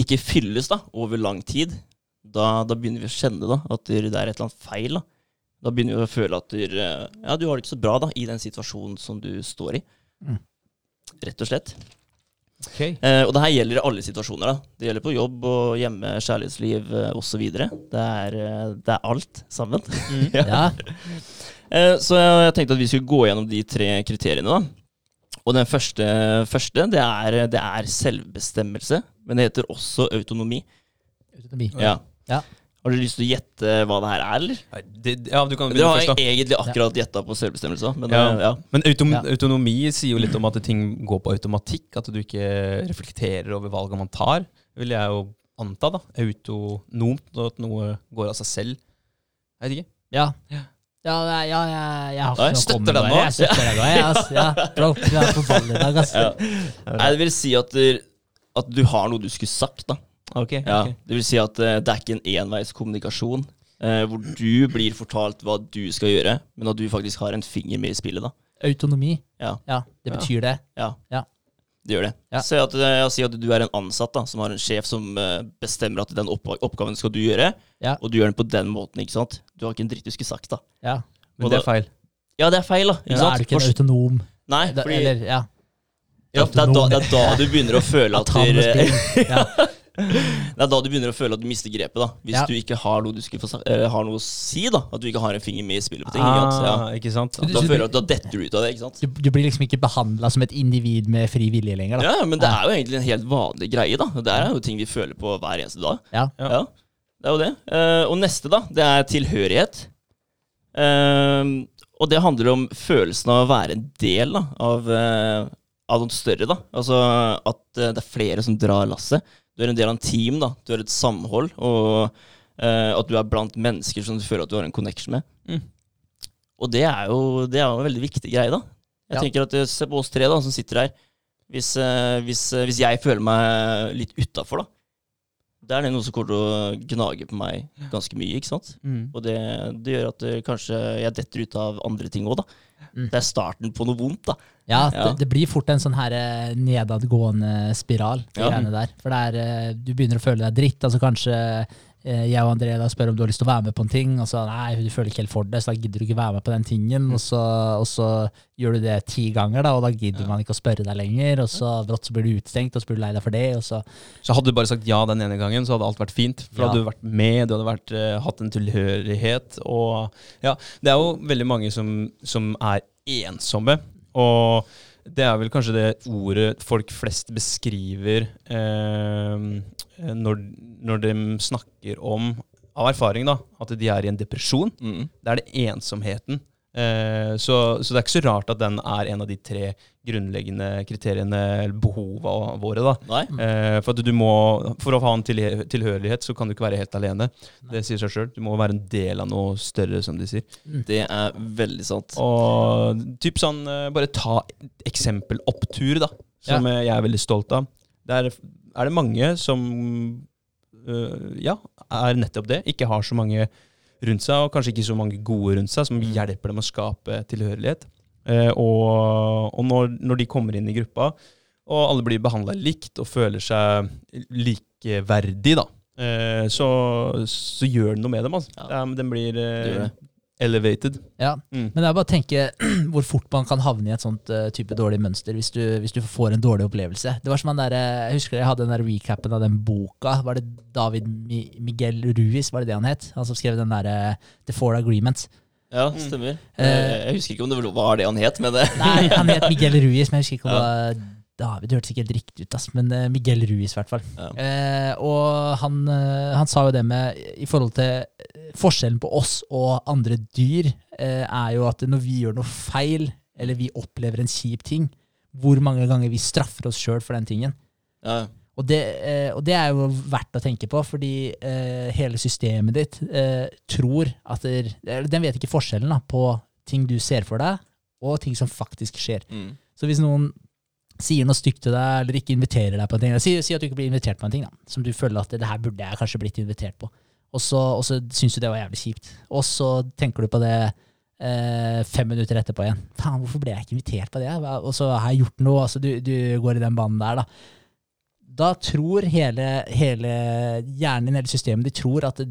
ikke fylles da, over lang tid, da, da begynner vi å kjenne da, at det er et eller annet feil. Da, da begynner du å føle at du, eh, ja, du har det ikke så bra da, i den situasjonen som du står i. Mm. Rett og slett. Okay. Eh, og det her gjelder i alle situasjoner. da. Det gjelder på jobb og hjemme, kjærlighetsliv eh, osv. Det, er, eh, det er alt sammen. Ja. Eh, så jeg, jeg tenkte at vi skulle gå gjennom de tre kriteriene. da. Og den første, første det, er, det er selvbestemmelse, men det heter også autonomi. Autonomi. Ja. Ja. Har du lyst til å gjette hva det her er, eller? Det, ja, du kan begynne har først, da. egentlig akkurat gjetta på selvbestemmelse. Men Ja. eh, ja. Men autom Ja. autonomi sier jo litt om at ting går på automatikk. At du ikke reflekterer over valgene man tar. vil jeg jo anta. da Autonomt, og at noe går av seg selv. Jeg vet ikke. Ja. Ja, det ja, jeg, jeg har ikke noe å støtter komme med den nå. Jeg støtter deg nå. jeg, ass. Ja, bro, du er på ball i dag, ass. Ja. Nei, vil si at, der, at du har noe du skulle sagt. da Ok, ja. okay. Det vil si at uh, det er ikke en enveiskommunikasjon uh, hvor du blir fortalt hva du skal gjøre, men at du faktisk har en finger med i spillet. da Autonomi. Ja, Ja, det Ja. betyr det. ja. Ja. Det gjør det. Ja. Se at, eh, jeg sier at du er en ansatt da som har en sjef som uh, bestemmer at den opp oppgaven skal du gjøre, Ja. og du gjør den på den måten. ikke sant? Du har ikke en dritt du skulle sagt. da Ja. Men Og det er feil. Ja, det er feil, da. Ikke Da sant? er du ikke en For- autonom Nei, da, fordi Eller, ja. ja, det, er da, det er da du begynner å føle at du, Autonomous det er da du begynner å føle at du mister grepet. da Hvis Ja. du ikke har noe du skal få eller har noe å si. da At du ikke har en finger med i spillet på ting. ikke sant? Ja. Ah, ikke sant? Da, du- Da føler du at da detter du ut av det. ikke sant? Du, du blir liksom ikke behandla som et individ med fri vilje lenger, da. Ja, Men det er jo egentlig en helt vanlig greie. da Det er jo ting vi føler på hver eneste dag. Ja. Ja. Det er jo det. Uh, og neste, da, det er tilhørighet. Uh, og det handler om følelsen av å være en del da, av, uh, av noe større. da Altså at eh, det er flere som drar lasset. Du er en del av en team, da. Du er et samhold. Og eh, at du er blant mennesker som du føler at du har en connection med. Mm. Og det er jo det er jo en veldig viktig greie, da. Jeg Ja. tenker at eh, Se på oss tre da, som sitter her. Hvis, eh, hvis, eh, hvis jeg føler meg litt utafor, da. Det er det noe som kommer til å gnage på meg ganske mye. ikke sant? Mm. Og det, det gjør at det, kanskje jeg detter ut av andre ting òg, da. Mm. Det er starten på noe vondt, da. Ja, Ja. Det, det blir fort en sånn her eh, nedadgående spiral, Ja. der. For det er, eh, du begynner å føle deg dritt. altså Kanskje eh, jeg og André da spør om du har lyst til å være med på en ting, og så nei, du føler ikke helt for det, så da gidder du ikke være med på den tingen. Og så, og så gjør du det ti ganger, da, og da gidder man ikke å spørre deg lenger. Og så brått så blir du utestengt, og så blir du lei deg for det. og så Så hadde du bare sagt ja den ene gangen, så hadde alt vært fint. For Ja. hadde du vært med, du hadde vært, uh, hatt en tilhørighet. Og ja, det er jo veldig mange som, som er ensomme. Og det er vel kanskje det ordet folk flest beskriver eh, når, når de snakker om, av erfaring, da, at de er i en depresjon. Mm. Det er det ensomheten. Eh, så, så det er ikke så rart at den er en av de tre grunnleggende kriteriene, eller behova våre. da. Nei. Eh, for, at du må, for å ha en tilhørighet, så kan du ikke være helt alene. Det sier seg sjøl. Du må være en del av noe større, som de sier. Det er veldig sant. Og typ sånn, eh, bare ta eksempel opptur, da, som ja. jeg er veldig stolt av. Der er det mange som øh, ja, er nettopp det. Ikke har så mange rundt seg, og kanskje ikke så mange gode rundt seg, som Mm. hjelper dem å skape tilhørighet. Eh, og og når, når de kommer inn i gruppa, og alle blir behandla likt og føler seg likeverdig, da, eh, så, så gjør det noe med dem. Altså. Ja. Men den blir eh. Elevated. Ja, Mm. Men det er bare å tenke hvor fort man kan havne i et sånt eh, type dårlig mønster hvis du, hvis du får en dårlig opplevelse. Det var som han der, Jeg husker jeg hadde den der recapen av den boka. Var det David Mi Miguel Ruiz, var det det han het? Han som skrev den der The Four Agreements. Ja, stemmer. Mm. Jeg husker ikke om det var det han het, men det Nei, han het Miguel Ruiz, men jeg husker ikke om det var David. Hørtes ikke helt riktig ut, ass, men eh, Miguel Ruiz i hvert fall. Ja. Eh, og han, eh, han sa jo det med I forhold til eh, forskjellen på oss og andre dyr, eh, er jo at når vi gjør noe feil, eller vi opplever en kjip ting, hvor mange ganger vi straffer oss sjøl for den tingen. ja. Og det, eh, og det er jo verdt å tenke på, fordi hele systemet ditt tror at der, Den vet ikke forskjellen da, på ting du ser for deg, og ting som faktisk skjer. Mm. Så hvis noen sier noe stygt til deg, eller ikke inviterer deg på en ting. Si, si at du ikke blir invitert på en ting da, som du føler at det her burde jeg kanskje blitt invitert på. Og så, og så syns du det var jævlig kjipt. Og så tenker du på det eh, fem minutter etterpå igjen. Faen, hvorfor ble jeg ikke invitert på det? Og så har jeg gjort noe. Altså, du, du går i den banen der, da. Da tror hele, hele hjernen din, hele systemet ditt, tror at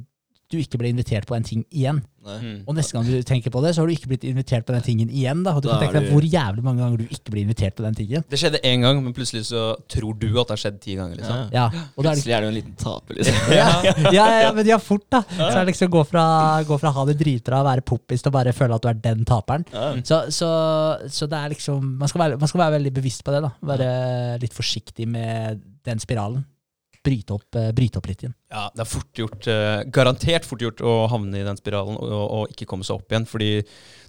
du ikke ble invitert på en ting igjen. Nei. Mm. Og neste gang du tenker på det, så har du ikke blitt invitert på den tingen igjen. da. Og du Da kan tenke deg du- hvor jævlig mange ganger du ikke blir invitert på den tingen. Det skjedde én gang, men plutselig så tror du at det har skjedd ti ganger. liksom. Ja. Ja, og er Plutselig er du en liten taper, liksom. ja, ja, ja, ja, men ja, fort, da. Så er det liksom gå fra, gå fra å ha det dritbra, være poppis, til å bare føle at du er den taperen. Ja. Så, så, så det er liksom man skal, være, man skal være veldig bevisst på det. da. Være litt forsiktig med den spiralen. Bryte opp, eh, bryte opp litt igjen. Ja, det er fort gjort, eh, garantert fort gjort å havne i den spiralen og, og ikke komme seg opp igjen. Fordi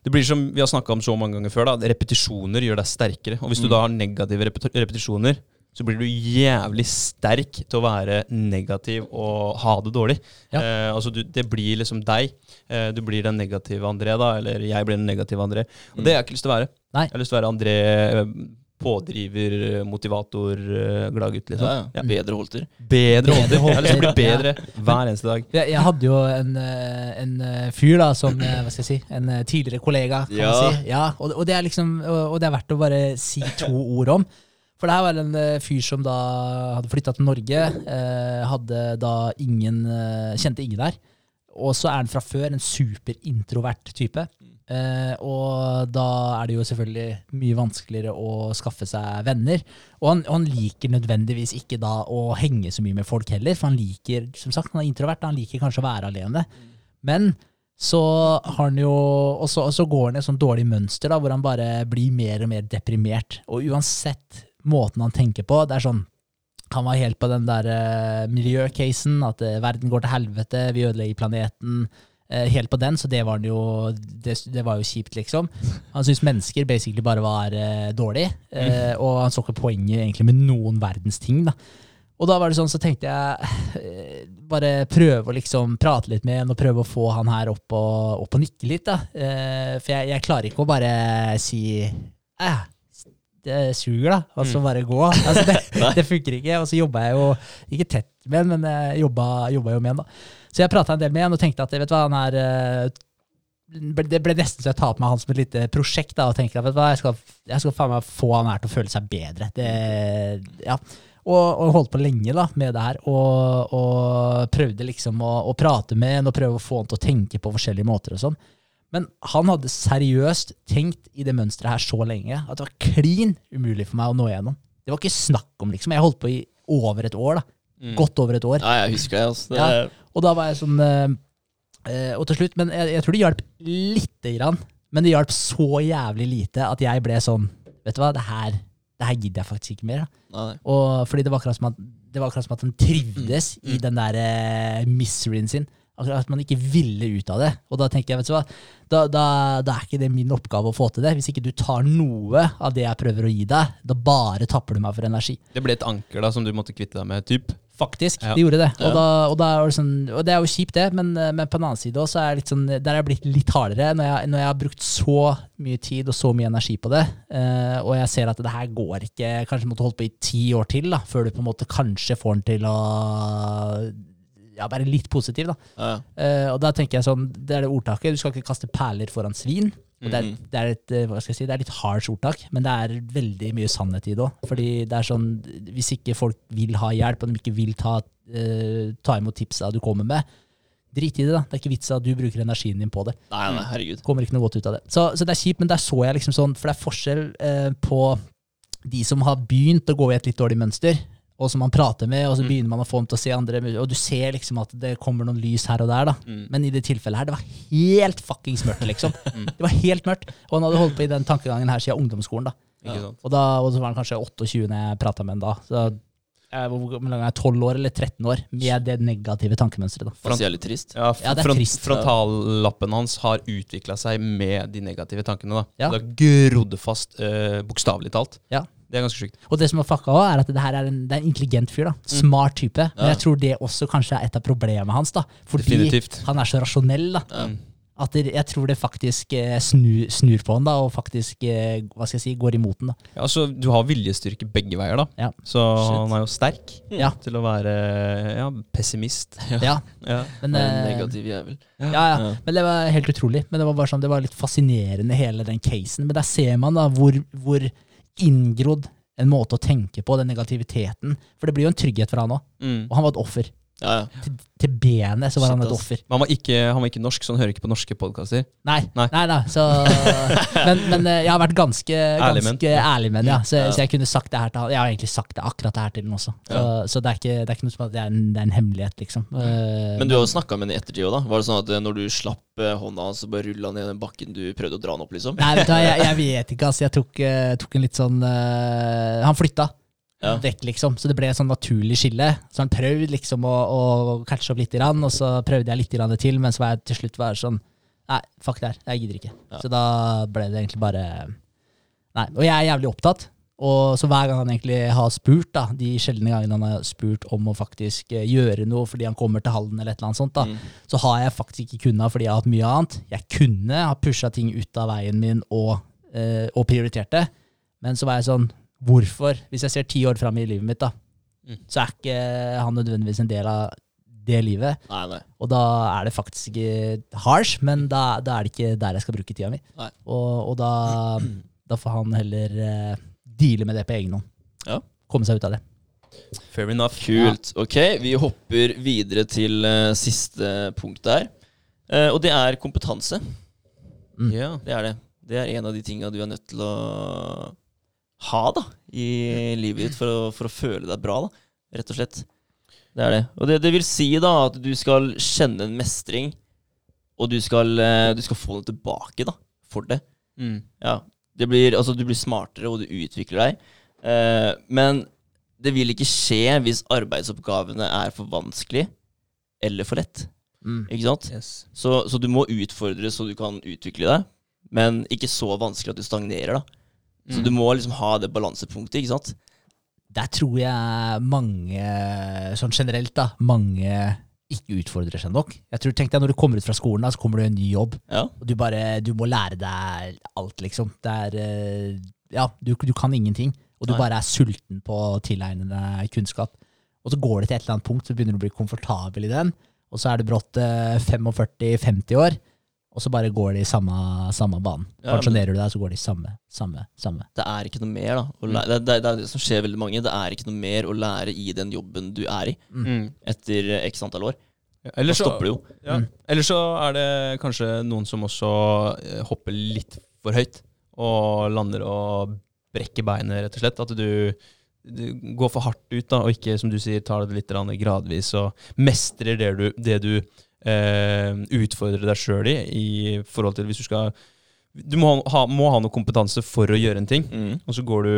det blir som vi har snakka om så mange ganger før, da, repetisjoner gjør deg sterkere. Og hvis du Mm. da har negative repetisjoner, så blir du jævlig sterk til å være negativ og ha det dårlig. Ja. Eh, altså du, Det blir liksom deg. Eh, du blir den negative André, da, eller jeg blir den negative André. Og det har jeg ikke lyst til å være. Nei. Jeg har lyst til å være André, eh, pådriver, eh, motivator, glad gutt, liksom. Ja, ja. Bedre holter. Bedre holter. Jeg har lyst til å bli bedre hver eneste dag. Jeg, jeg hadde jo en, eh, en eh, fyr da, som eh, hva skal jeg si, en eh, tidligere kollega, kan Ja. man si. Ja, og, og, det er liksom, og, og det er verdt å bare si to ord om. For det her var en eh, fyr som da hadde flytta til Norge, eh, hadde da ingen, eh, kjente ingen der. Og så er han fra før en superintrovert type. Eh, og da er det jo selvfølgelig mye vanskeligere å skaffe seg venner. Og han, han liker nødvendigvis ikke da å henge så mye med folk heller, for han liker som sagt, han er introvert, han liker kanskje å være alene. Men så har han jo Og så, og så går han i et sånt dårlig mønster da, hvor han bare blir mer og mer deprimert. Og uansett måten han tenker på, det er sånn han var helt på den der uh, miljøcasen, at eh, verden går til helvete, vi ødelegger planeten. Eh, helt på den, så det var, jo, det, det var jo kjipt, liksom. Han syntes mennesker basically bare var uh, dårlig, uh, og han så ikke poenget egentlig med noen verdens ting. da. Og da var det sånn, så tenkte jeg bare prøve å liksom prate litt med ham og prøve å få han her opp og, opp og nikke litt. da. For jeg, jeg klarer ikke å bare si eh, det suger, da. Og så bare gå. Altså, det, det funker ikke. Og så jobba jeg jo ikke tett med ham, men jeg jobba, jobba jo med ham, da. Så jeg prata en del med han og tenkte at vet du hva, han er eh, det ble nesten så jeg tar på meg han som et lite prosjekt da, og tenker at vet du hva, jeg skal, jeg skal faen meg få han her til å føle seg bedre. Det, ja. og, og holdt på lenge da, med det her, og, og prøvde liksom å, å prate med han og prøve å få han til å tenke på forskjellige måter og sånn. Men han hadde seriøst tenkt i det mønsteret her så lenge at det var klin umulig for meg å nå igjennom. Det var ikke snakk om, liksom. Jeg holdt på i over et år, da. Mm. Godt over et år. Ja, jeg husker det. Altså. det Ja. Og da var jeg sånn eh, eh, Og til slutt, men jeg, jeg tror det hjalp lite grann. Men det hjalp så jævlig lite at jeg ble sånn Vet du hva, det her, det her gidder jeg faktisk ikke mer. Og fordi det var akkurat som at, det var akkurat som at han trivdes Mm. i den der eh, miseryen sin. Akkurat at man ikke ville ut av det. Og da tenker jeg, vet du hva, da, da, da er ikke det min oppgave å få til det. Hvis ikke du tar noe av det jeg prøver å gi deg, da bare tapper du meg for energi. Det ble et anker da som du måtte kvitte deg med, typ. Faktisk, Ja. de gjorde det. Og, da, og, da er det sånn, og det er jo kjipt, det, men, men på den annen side også er sånn, der er jeg blitt litt hardere. Når jeg, når jeg har brukt så mye tid og så mye energi på det, eh, og jeg ser at det her går ikke Kanskje måtte holde på i ti år til da, før du på en måte kanskje får den til å ja, være litt positiv. da. Ja. Eh, og da tenker jeg sånn, det er det ordtaket, du skal ikke kaste perler foran svin. Og det, er, Mhm. det, er et, eh, hva skal jeg si, det er litt harsh ordtak, men det er veldig mye sannhet i det òg. Fordi det er sånn, hvis ikke folk vil ha hjelp, og de ikke vil ta, uh, ta imot tipsa du kommer med, drit i det. da. Det er ikke vits at du bruker energien din på det. Nei, nei, herregud. kommer ikke noe godt ut av det. Så, så det er kjipt, men der så jeg liksom sånn, for det er forskjell uh, på de som har begynt å gå i et litt dårlig mønster, og som man prater med, og så Mm. begynner man å få dem til å se andre Og du ser liksom at det kommer noen lys her og der, da. Mm. Men i det tilfellet her, det var helt fuckings mørkt, liksom. Det var helt mørkt. Og han hadde holdt på i den tankegangen her siden ungdomsskolen, da. Ja. Og, da, og så var han kanskje 28 når jeg prata med han da. Så hvor hvor lang er jeg? 12 år eller 13 år med det negative tankemønsteret, da. er litt trist. Ja, Ja, det er front, trist. Frontallappen hans har utvikla seg med de negative tankene. da. Ja. Det har grodd fast, uh, bokstavelig talt. Ja. Det er ganske sjukt. Og det som er fucka også, er at det her er en, det er en intelligent fyr. da. Smart type. Men Ja. jeg tror det også kanskje er et av problemet hans. da. Fordi Definitivt. han er så rasjonell. da. Mm. At det, jeg tror det faktisk eh, snu, snur på han da, og faktisk eh, hva skal jeg si, går imot den. da. Ja, altså, du har viljestyrke begge veier, da. Ja. Så Shit. han er jo sterk Ja. til å være ja, pessimist. Ja, Ja. men, En eh, negativ jævel. ja, ja. Ja. men det var helt utrolig. Men det var bare sånn, det var litt fascinerende, hele den casen. Men der ser man da hvor, hvor inngrodd en måte å tenke på, den negativiteten. For det blir jo en trygghet for han òg. Mm. Og han var et offer. Ja, ja. Til, til benet så var Shit, han et ass. offer. Men han var, ikke, han var ikke norsk, så han hører ikke på norske podkaster. Nei, nei, Nei. nei, så, men, men eh, jeg har vært ganske Ærlig menn. ærlig med den, ja. Så, Ja. så jeg kunne sagt det her til han. Jeg har egentlig sagt det akkurat det her til den også. Så, Ja. så det, er ikke, det er ikke noe som at det er en, det er en hemmelighet, liksom. Eh, Men du har jo snakka med ham i ettertid òg, da. Var det sånn at eh, når du slapp hånda hans, så bare rulla han ned den bakken du prøvde å dra han opp, liksom? Nei, vet du jeg, jeg vet ikke, altså. Jeg tok, tok en litt sånn uh, Han flytta Ja. vekk, liksom. Så det ble et sånn naturlig skille. Så han prøvde liksom å, å catche opp litt, grann, og så prøvde jeg litt grann til, men så var jeg til slutt var sånn Nei, fuck det her. Jeg gidder ikke. Ja. Så da ble det egentlig bare Nei. Og jeg er jævlig opptatt. Og så hver gang han egentlig har spurt, da, de sjeldne gangene han har spurt om å faktisk eh, gjøre noe fordi han kommer til Halden eller et eller annet sånt, da, Mm. så har jeg faktisk ikke kunnet fordi jeg har hatt mye annet. Jeg kunne ha pusha ting ut av veien min og, eh, og prioritert det, men så var jeg sånn Hvorfor? Hvis jeg ser ti år fram i livet mitt, da, Mm. så er ikke han nødvendigvis en del av det livet. Nei, nei. Og da er det faktisk ikke harsh, men da, da er det ikke der jeg skal bruke tida mi. Og, og da, da får han heller uh, deale med det på egen hånd. Ja. Komme seg ut av det. Fair enough. Kult. Ok, vi hopper videre til uh, siste punkt der. Uh, og det er kompetanse. Mm. Ja. Det er det. Det er en av de tinga du er nødt til å ha da, i livet ditt for å, for å føle deg bra, da, rett og slett. Det er det. Og det, det vil si da at du skal kjenne en mestring, og du skal, eh, du skal få noe tilbake da, for det. Mm. Ja, det blir, altså, du blir smartere, og du utvikler deg. Eh, men det vil ikke skje hvis arbeidsoppgavene er for vanskelig eller for lett. Mm. Ikke sant? Yes. Så, så du må utfordres så du kan utvikle deg, men ikke så vanskelig at du stagnerer. da. Så Mm. du må liksom ha det balansepunktet, ikke sant? Der tror jeg mange, sånn generelt, da, mange ikke utfordrer seg nok. Jeg tror, Tenk deg når du kommer ut fra skolen, da, så kommer du i en ny jobb, Ja. og du bare, du må lære deg alt, liksom. Det er, eh, ja, du, du kan ingenting, og du Nei. bare er sulten på å tilegne deg kunnskap. Og så går det til et eller annet punkt, så begynner du å bli komfortabel i den, og så er du brått eh, 45-50 år, og så bare går de i samme, samme banen. Ja, du deg, så går de samme, samme, samme. Det er ikke noe mer, da. Å lære. Det, det, det er det som skjer veldig mange. Det er ikke noe mer å lære i den jobben du er i, Mm. etter x antall år. Ja, Da Eller så, stopper det jo. ja. Mm. Eller så er det kanskje noen som også eh, hopper litt for høyt, og lander og brekker beinet, rett og slett. At du, du går for hardt ut, da, og ikke, som du sier, tar det litt gradvis, og mestrer det du, det du eh, utfordrer deg sjøl i, i forhold til hvis du skal Du må ha, må ha noe kompetanse for å gjøre en ting. Mm. Og så går du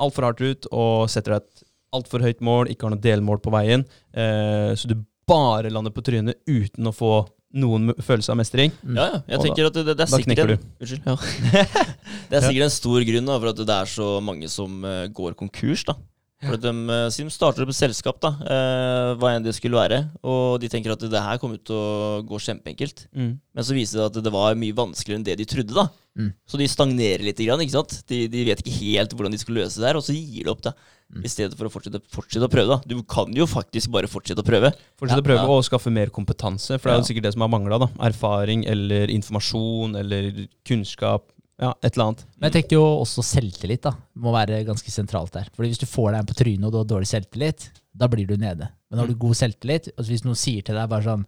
altfor hardt ut og setter deg et altfor høyt mål, ikke har noe delmål på veien. Eh, så du bare lander på trynet uten å få noen følelse av mestring. Mm. Ja, ja. Jeg Og da- tenker at det, det er sikkert en, Unnskyld. Ja. det er sikkert en stor grunn da, for at det er så mange som eh, går konkurs. da. For de, eh, Siden de starter opp et selskap, da, eh, hva enn det skulle være, og de tenker at det her kommer til å gå kjempeenkelt. Men så viser det at det var mye vanskeligere enn det de trodde. da. Mm. Så de stagnerer litt. Grann, ikke sant? De, de vet ikke helt hvordan de skal løse det her, og så gir de opp. da. Mm. I stedet for å fortsette, fortsette å prøve. da. Du kan jo faktisk bare fortsette å prøve. Fortsette Ja. å prøve Ja. å skaffe mer kompetanse, for det er Ja. jo sikkert det som har mangla. Erfaring eller informasjon eller kunnskap. Ja, et eller annet. Men jeg tenker jo også selvtillit da, må være ganske sentralt der. Fordi hvis du får deg en på trynet og du har dårlig selvtillit, da blir du nede. Men har du god selvtillit, og hvis noen sier til deg bare sånn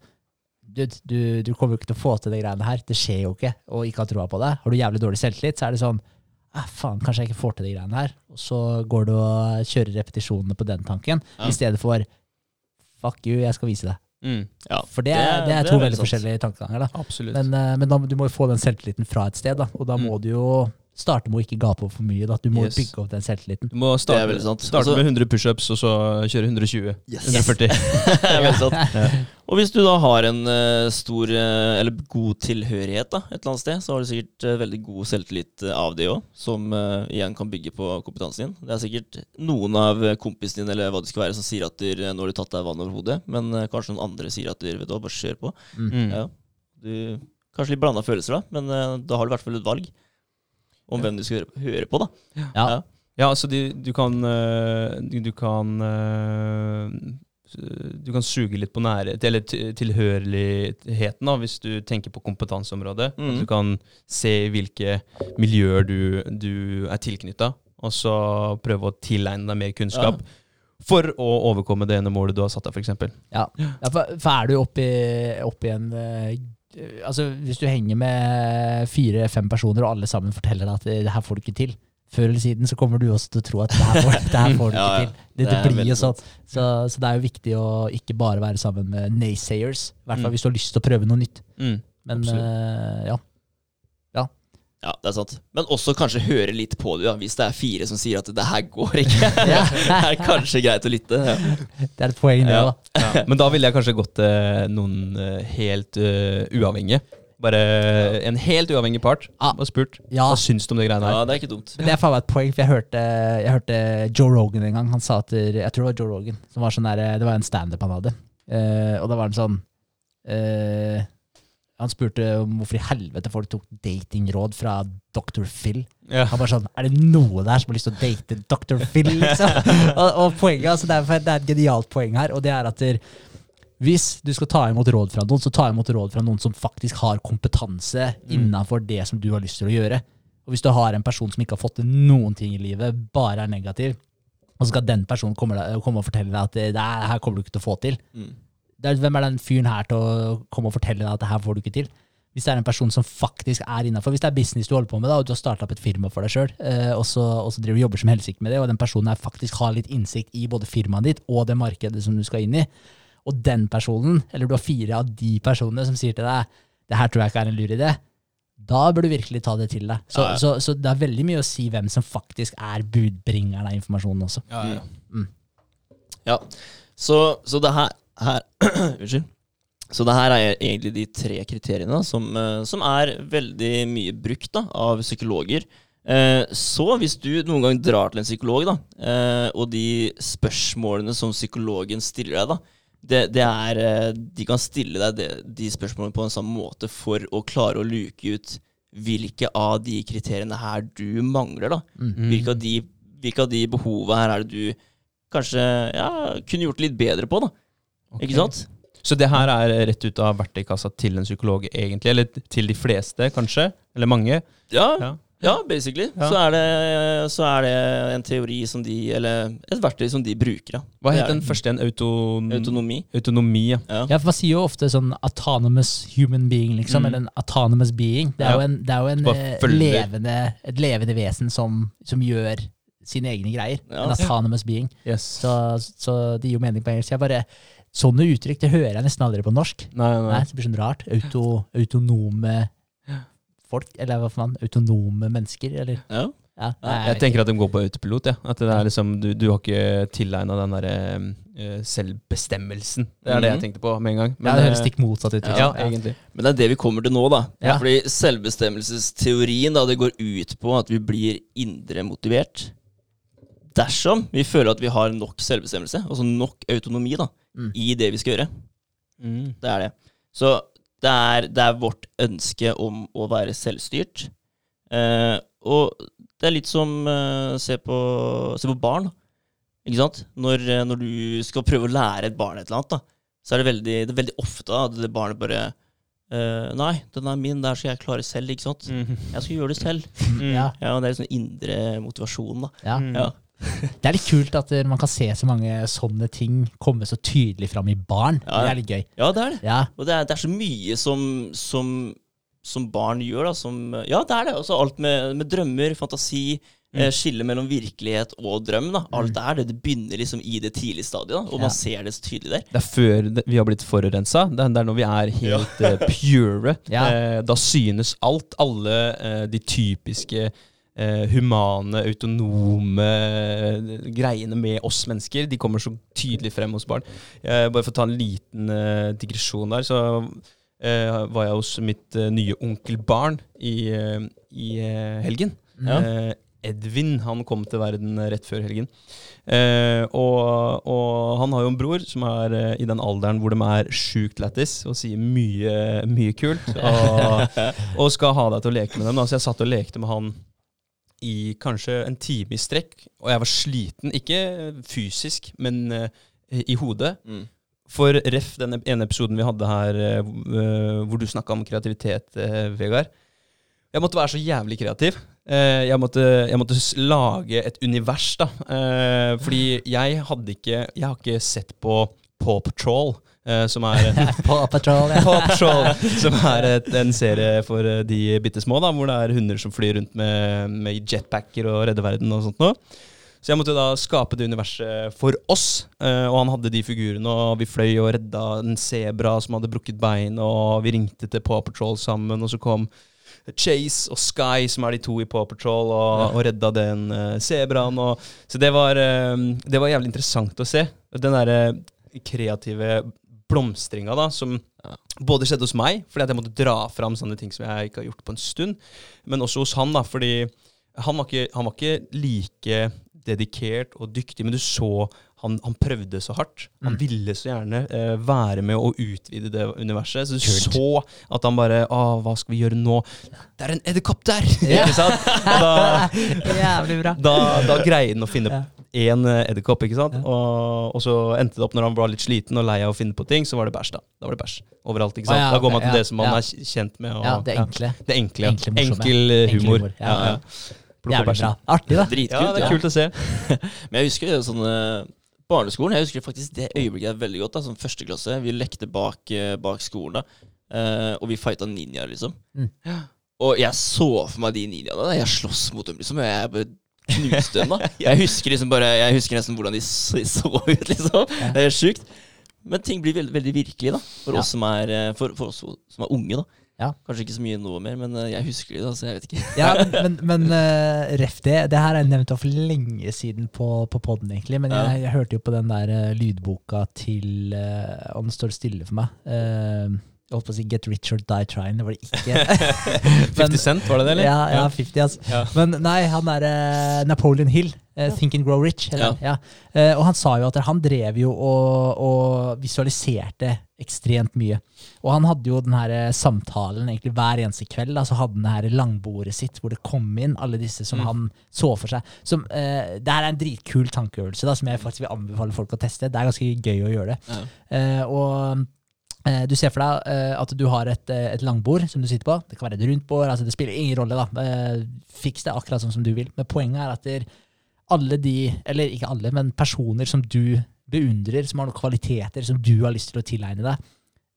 du, du, du kommer jo ikke til å få til de greiene her, det skjer jo ikke, og ikke har troa på deg. Har du jævlig dårlig selvtillit, så er det sånn ah, faen, kanskje jeg ikke får til de greiene her. Og så går du og kjører repetisjonene på den tanken, Ja. i stedet for fuck you, jeg skal vise deg. Mm. Ja, For det, er- det er to veldig forskjellige tankeganger. da. Absolutt. Men, eh, men da, du må jo få den selvtilliten fra et sted, da. og da må Mm. du jo starte med å ikke gape opp for mye. Da. Du må Yes. bygge opp den selvtilliten. du må starte, er starte Altså- med 100 pushups, og så kjøre 120. 140. Det er veldig sant. Og hvis du da har en uh, stor, uh, eller god tilhørighet da, et eller annet sted, så har du sikkert uh, veldig god selvtillit av det òg, som igjen kan bygge på kompetansen din. Det er sikkert noen av kompisene dine eller hva det skal være som sier at du, nå har du tatt deg vann over hodet, men kanskje noen andre sier at du, vet du bare kjør på. Mm. Ja. Du Kanskje litt blanda følelser, da, men da har du i hvert fall et valg om hvem du skal høre, på. da. Ja. Ja. Ja, altså du, du kan øh, du, du kan øh, du kan suge litt på nærhet, eller tilhørigheten, da, hvis du tenker på kompetanseområdet. Mm. At du kan se hvilke miljøer du, du er tilknytta, og så prøve å tilegne deg mer kunnskap for å overkomme det ene målet du har satt deg, f.eks. Ja, ja for, for er du oppi, oppi en eh, Altså, hvis du henger med fire-fem personer, og alle sammen forteller deg at det, her får du ikke til, før eller siden så kommer du også til å tro at det her får, det her får du Ja, ikke til. Det, det, Det blir jo sånn. Så, så det er jo viktig å ikke bare være sammen med naysayers, i hvert fall Mm. hvis du har lyst til å prøve noe nytt. Mm. Men eh, ja. Ja, det er sant. Men også kanskje høre litt på det, ja, hvis det er fire som sier at det her går ikke. Ja. det er kanskje greit å lytte. Ja. Det er et poeng, det Ja. da. Ja. Men da ville jeg kanskje gått til noen øh, helt uh, uavhengige. Bare en helt uavhengig part Ah. og spurt Ja. hva syns du om de greiene her. ja, det er ikke dumt. Men det er faen meg et poeng, for jeg hørte, jeg hørte Joe Rogan en gang. Han sa at Jeg tror det var Joe Rogan. Som var sånn der, det var en standup han hadde. Uh, og da var han sånn eh, Han spurte om hvorfor i helvete folk tok datingråd fra Dr. Phil. Ja. Han bare sånn Er det noe der som har lyst til å date Dr. Phil, liksom? og, og poenget, altså det, er, det er et genialt poeng her, og det er at der, hvis du skal ta imot råd fra noen, så ta imot råd fra noen som faktisk har kompetanse innenfor det som du har lyst til å gjøre. Og hvis du har en person som ikke har fått til noen ting i livet, bare er negativ, og så skal den personen komme, komme og fortelle deg at det, det her kommer du ikke til å få til. Mm. Er, hvem er den fyren her til å komme og fortelle deg at det her får du ikke til? Hvis det er en person som faktisk er innafor, hvis det er business du holder på med, da, og du har starta opp et firma for deg sjøl, og, så, og så driver du og jobber som helsike med det, og den personen her faktisk har litt innsikt i både firmaet ditt og det markedet som du skal inn i, og den personen, eller du har fire av de personene som sier til deg det her tror jeg ikke er en lur idé, da bør du virkelig ta det til deg. Så, Ja, ja. så, så det er veldig mye å si hvem som faktisk er budbringeren av informasjonen også. Ja, ja. Ja, så, så det her, her Unnskyld. Så det her er egentlig de tre kriteriene som, eh, som er veldig mye brukt da, av psykologer. Eh, Så hvis du noen gang drar til en psykolog, da, eh, og de spørsmålene som psykologen stiller deg, da, det, det er, de kan stille deg de, de spørsmålene på en sånn måte for å klare å luke ut hvilke av de kriteriene her du mangler. da. Mm. Hvilke, av de, hvilke av de behova her er det du kanskje ja, kunne gjort litt bedre på, da. Ikke sant? Så det her er rett ut av verktøykassa til en psykolog, egentlig? Eller til de fleste, kanskje? Eller mange? Ja, Ja. ja basically. Ja. Så, er det, så er det en teori som de Eller et verktøy som de bruker, ja. Hva het den første igjen? Auton Autonomi. Autonomi, ja. Ja. Ja, for Man sier jo ofte sånn autonomous human being, liksom, Mm. eller en autonomous being. Det er Ja. jo, en, det er jo en, eh, levende, et levende vesen som, som gjør sine egne greier. Ja. En autonomous being. Yes. Så, så det gir jo mening på engelsk. Jeg bare, Sånne uttrykk det hører jeg nesten aldri på norsk. Nei, nei. Nei, Det blir sånn rart. Auto, autonome folk, eller hva faen? Autonome mennesker, eller? Ja. Ja, Ja, nei, Jeg tenker at de går på autopilot. Ja. At det er liksom, du, du har ikke tilegna den derre uh, selvbestemmelsen. Det er det jeg Mhm. tenkte på med en gang. ja, det høres eh, stikk motsatt ut. ja, liksom. egentlig. Men det er det vi kommer til nå, da. Ja. Fordi selvbestemmelsesteorien da, det går ut på at vi blir indre motivert. Dersom vi føler at vi har nok selvbestemmelse, altså nok autonomi, da, Mm. i det vi skal gjøre. Mm. Det er det. Så det er, det er vårt ønske om å være selvstyrt. Eh, og det er litt som eh, se, på, se på barn. Ikke sant? Når, eh, når du skal prøve å lære et barn et eller annet, da, så er det veldig, det er veldig ofte at det barnet bare eh, Nei, den er min, der skal jeg klare selv, ikke sant? Mm. Jeg skal gjøre det selv. Mm. Ja, Ja, Det er sånn indre motivasjon, da. ja. Mm. Ja. Det er litt kult at eh, man kan se så mange sånne ting komme så tydelig fram i barn. Ja. Det er litt gøy. ja, det er det. Ja, Og det er, det er så mye som, som, som barn gjør, da. Som, ja, det er det. Også alt med, med drømmer, fantasi, mm. skille mellom virkelighet og drøm. da. Alt er det. Det begynner liksom i det tidlige stadiet, da, og Ja. man ser det så tydelig der. Det er før vi har blitt forurensa. Det, er- når vi er helt eh, pure. Ja. Eh, da synes alt. Alle eh, de typiske eh, humane, autonome greiene med oss mennesker, de kommer så tydelig frem hos barn. Eh, bare for å ta en liten eh, digresjon der, så eh, var jeg hos mitt eh, nye onkelbarn i, i helgen. Ja. Eh, Edvin. Han kom til verden rett før helgen. Eh, og, og han har jo en bror som er eh, i den alderen hvor de er sjukt lættis og sier mye, mye kult. Og, og skal ha deg til å leke med dem. Da. Så jeg satt og lekte med han i kanskje en time i strekk, og jeg var sliten. Ikke fysisk, men uh, i hodet. Mm. For ref den ene episoden vi hadde her eh, hvor du snakka om kreativitet, uh, Vegard. Jeg måtte være så jævlig kreativ. Jeg, måtte, jeg måtte lage et univers, da. Fordi jeg hadde ikke Jeg har ikke sett på Paw Patrol, eh, som er Paw Patrol, Patrol, som er et, en serie for eh, de bitte små, da, hvor det er hunder som flyr rundt med, med jetpacker og redder verden og sånt noe. Så jeg måtte da skape det universet for oss, eh, og han hadde de figurene, og vi fløy og redda en sebra som hadde brukket bein, og vi ringte til Paw Patrol sammen, og så kom Chase og Sky, som er de to i Paw Patrol, og, og redda den sebraen. Så det var, det var jævlig interessant å se. Den derre kreative blomstringa da, som Ja. både skjedde hos meg, fordi at jeg måtte dra fram sånne ting som jeg ikke har gjort på en stund, men også hos han, da, fordi han var ikke, han var ikke like dedikert og dyktig, men du så han, han prøvde så hardt. Han Mm. ville så gjerne eh, være med å utvide det universet. Så du Kult. så at han bare Å, hva skal vi gjøre nå? Det er en edderkopp der! Ja. ikke sant? Da, Jævlig bra. da, da greide han å finne Ja. Én eh, edderkopp, ikke sant? Ja. Og, og så endte det opp når han var litt sliten og lei av å finne på ting, så var det bæsj, da. Da var det bæsj overalt, ikke sant? Ah, ja, da går man til ja, det som man ja. er kjent med. Og, Ja, det enkle. det enkle. Enkle. Enkel humor. Enkel humor. ja. Ja, ja. Jævlig bra. Artig, da. Dritkult. Ja, det er kult å se. Men jeg husker jo sånn eh, Barneskolen, jeg husker faktisk det øyeblikket veldig godt. da Sånn førsteklasse. Vi lekte bak, eh, bak skolen, da. Eh, og vi fighta ninjaer, liksom. Mm. Og jeg så for meg de ninjaene. da. Jeg sloss mot dem, liksom. Jeg bare knuste dem, da. Jeg husker liksom bare Jeg husker nesten hvordan de så, så ut, liksom. Det er sjukt. Men ting blir veldig, veldig virkelig, da. For Ja. oss som er eh, For, for oss som er unge, da. Ja. Kanskje ikke så mye nå mer, men eh, jeg husker det. da, så jeg vet ikke. Ja, men, men uh, ref det. Det her er nevnt for lenge siden på, på poden, egentlig. Men jeg, jeg hørte jo på den der uh, lydboka til uh, Og den står stille for meg. Eh, jeg holdt på å si Get Rich or Die Trying. Det var det ikke. 50 Cent, var det det, eller? Ja, ja 50, altså. Ja. Men nei, han er eh, Napoleon Hill. eh, Think and Grow Rich. Eller, ja. Eh, og han sa jo at han drev jo og, og visualiserte ekstremt mye. Og han hadde jo den her eh, samtalen egentlig hver eneste kveld. Da, så hadde han det her langbordet sitt hvor det kom inn alle disse som Mm. han så for seg. Som, eh, det her er en dritkul tankeøvelse da, som jeg faktisk vil anbefale folk å teste. Det er ganske gøy å gjøre det. Ja. Eh, og du ser for deg eh, at du har et, eh, et langbord som du sitter på. Det kan være et rundt bord. altså Det spiller ingen rolle. da. Eh, fiks det akkurat sånn som du vil. Men poenget er at alle de, eller ikke alle, men personer som du beundrer, som har noen kvaliteter som du har lyst til å tilegne deg,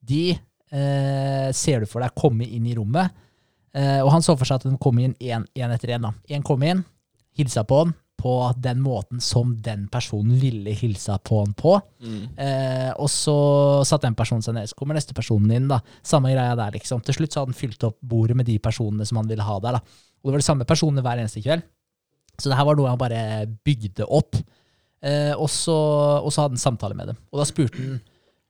de eh, ser du for deg komme inn i rommet. Eh, og han så for seg at de kom inn én etter én. Én kom inn, hilsa på han på den måten som den personen ville hilsa på han på. Mm. Eh, og så satt den personen seg ned. Så kommer neste personen inn. da. Samme greia der. liksom. Til slutt så hadde han fylt opp bordet med de personene som han ville ha der. da. Og det var de samme personene hver eneste kveld. Så det her var noe han bare bygde opp. Eh, og, så, og så hadde han samtale med dem. Og da spurte han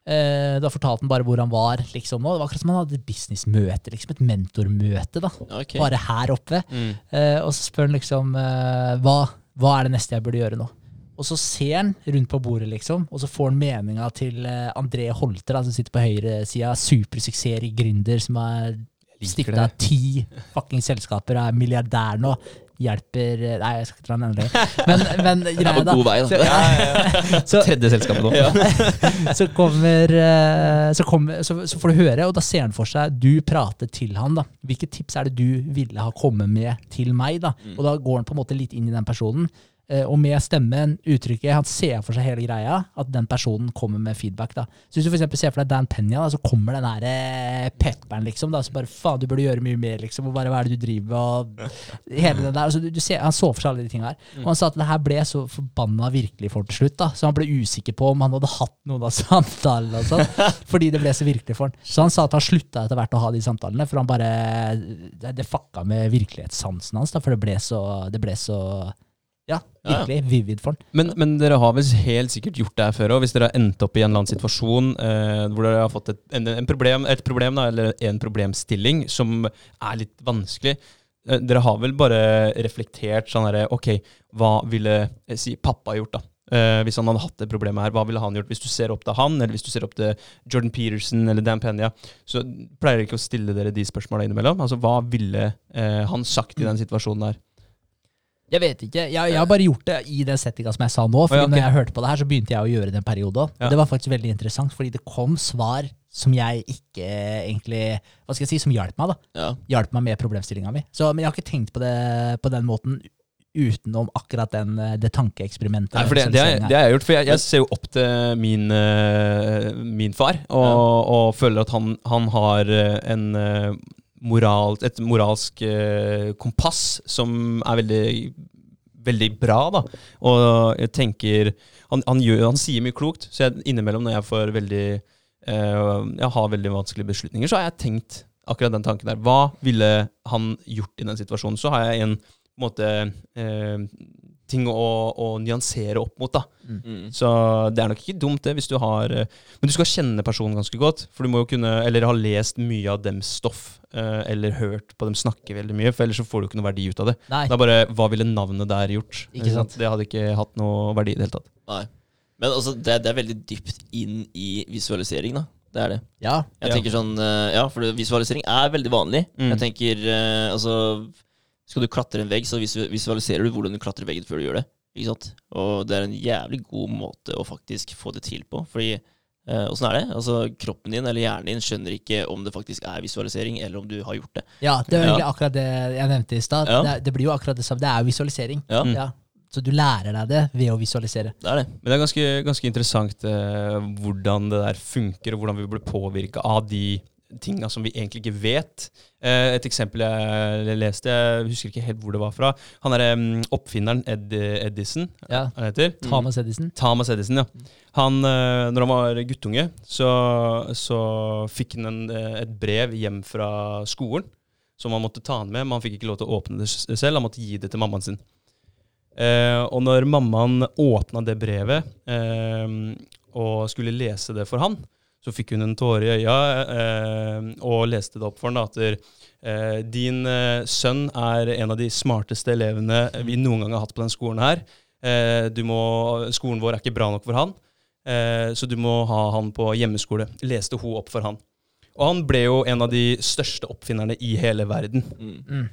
eh, Da fortalte han bare hvor han var. liksom. Og det var akkurat som han hadde et businessmøte, liksom et mentormøte. da. okay. Bare her oppe. Mm. Eh, og så spør han liksom eh, hva, hva er det neste jeg burde gjøre nå? Og så ser han rundt på bordet, liksom, og så får han meninga til eh, André Holter, da, som sitter på høyresida. Supersuksessrik gründer, som har stikket av ti fucking selskaper, er milliardær nå. Hjelper eh, Nei, jeg skal ikke dra den lenger. Men, men Jeg er greia, på da. god vei, da. Så, så, Tredje selskapet nå. så kommer eh, så, kommer, så, så får du høre, og da ser han for seg du prater til han. da. Hvilke tips er det du ville ha kommet med til meg? da? Mm. Og da går han på en måte litt inn i den personen. Eh, Og med stemmen, uttrykket, han ser for seg hele greia, at den personen kommer med feedback. da. Så Hvis du for ser for deg Dan Penya, da, så kommer den der eh, pepperen, liksom. da, så bare faen, du burde gjøre mye mer, liksom. og bare Hva er det du driver med? og hele den der, altså, du, du ser, Han så for seg alle de tinga her. Og han sa at det her ble så forbanna virkelig for til slutt. da, Så han ble usikker på om han hadde hatt noen av samtalene. og sånn, Fordi det ble så virkelig for han. Så han sa at han slutta etter hvert å ha de samtalene, for han bare Det, det fucka med virkelighetssansen hans. da, For det ble så, det ble så ja, virkelig vivid for den. Men, men dere har vel helt sikkert gjort det her før òg, hvis dere har endt opp i en eller annen situasjon eh, hvor dere har fått et, en, en problem, et problem da, eller en problemstilling som er litt vanskelig. eh, dere har vel bare reflektert sånn herre Ok, hva ville eh, si pappa gjort, da? Eh, hvis han hadde hatt det problemet her, hva ville han gjort? Hvis du ser opp til han, eller hvis du ser opp til Jordan Peterson eller Dan Penya, så pleier dere ikke å stille dere de spørsmåla innimellom? Altså, hva ville eh, han sagt i den situasjonen der? Jeg vet ikke. Jeg, jeg har bare gjort det i den settinga som jeg sa nå. Fordi Å, ja, okay. når jeg hørte på det her, så begynte jeg å gjøre det en periode. Ja. Det var faktisk veldig interessant, fordi det kom svar som jeg ikke egentlig Hva skal jeg si, som hjalp meg, da. Ja. Hjalp meg med problemstillinga mi. Så, men jeg har ikke tenkt på det på den måten utenom akkurat den, det tankeeksperimentet. Nei, for det, det, har, visualiseringen det har jeg gjort, for jeg, jeg ser jo opp til min, eh, min far, og, og føler at han, han har eh, en eh, moral, et moralsk eh, kompass som er veldig, veldig bra, da. Og jeg tenker Han, han, gjør, han sier mye klokt, så jeg, innimellom når jeg får veldig eh, Jeg har veldig vanskelige beslutninger, så har jeg tenkt akkurat den tanken der. Hva ville han gjort i den situasjonen? Så har jeg en måte eh, ting å, å nyansere opp mot. da. Mm. Så det er nok ikke dumt, det, hvis du har eh, Men du skal kjenne personen ganske godt. For du må jo kunne Eller ha lest mye av dems stoff, eh, eller hørt på dem snakke veldig mye, for ellers så får du ikke noe verdi ut av det. Nei. Det er bare Hva ville navnet der gjort? Ikke sant? Det hadde ikke hatt noe verdi i det hele tatt. Nei. Men altså, det, det er veldig dypt inn i visualisering, da. Det er det. Ja. Jeg Ja. tenker sånn, eh, ja, for visualisering er veldig vanlig. Mm. Jeg tenker, altså Skal du klatre en vegg, så visualiserer du hvordan du klatrer veggen før du gjør det. Ikke sant? Og det er en jævlig god måte å faktisk få det til på. Fordi eh, åssen er det? Altså, kroppen din eller hjernen din skjønner ikke om det faktisk er visualisering, eller om du har gjort det. ja, det var Ja. akkurat det jeg nevnte i stad. Ja. Det, er- det blir jo akkurat det samme. Det er jo visualisering. Ja. Ja. Så du lærer deg det ved å visualisere. det er det. Men det er ganske, ganske interessant eh, hvordan det der funker, og hvordan vi blir påvirka av de tinga som vi egentlig ikke vet. Eh, et eksempel jeg leste, jeg husker ikke helt hvor det var fra. Han er um, oppfinneren Ed, Edison, Ja. han heter. Thomas Edison. Thomas Edison, ja. Han, eh, når han var guttunge, så, så fikk han en, eh, et brev hjem fra skolen som han måtte ta han med, men han fikk ikke lov til å åpne det selv. Han måtte gi det til mammaen sin. Eh, og når mammaen åpna det brevet eh, og skulle lese det for han, så fikk hun en tåre i øya eh, og leste det opp for henne at eh, din eh, sønn er en av de smarteste elevene vi noen gang har hatt på den skolen her. Eh, du må, skolen vår er ikke bra nok for han, eh, så du må ha han på hjemmeskole. Leste hun opp for han. Og han ble jo en av de største oppfinnerne i hele verden. Mm. Mm.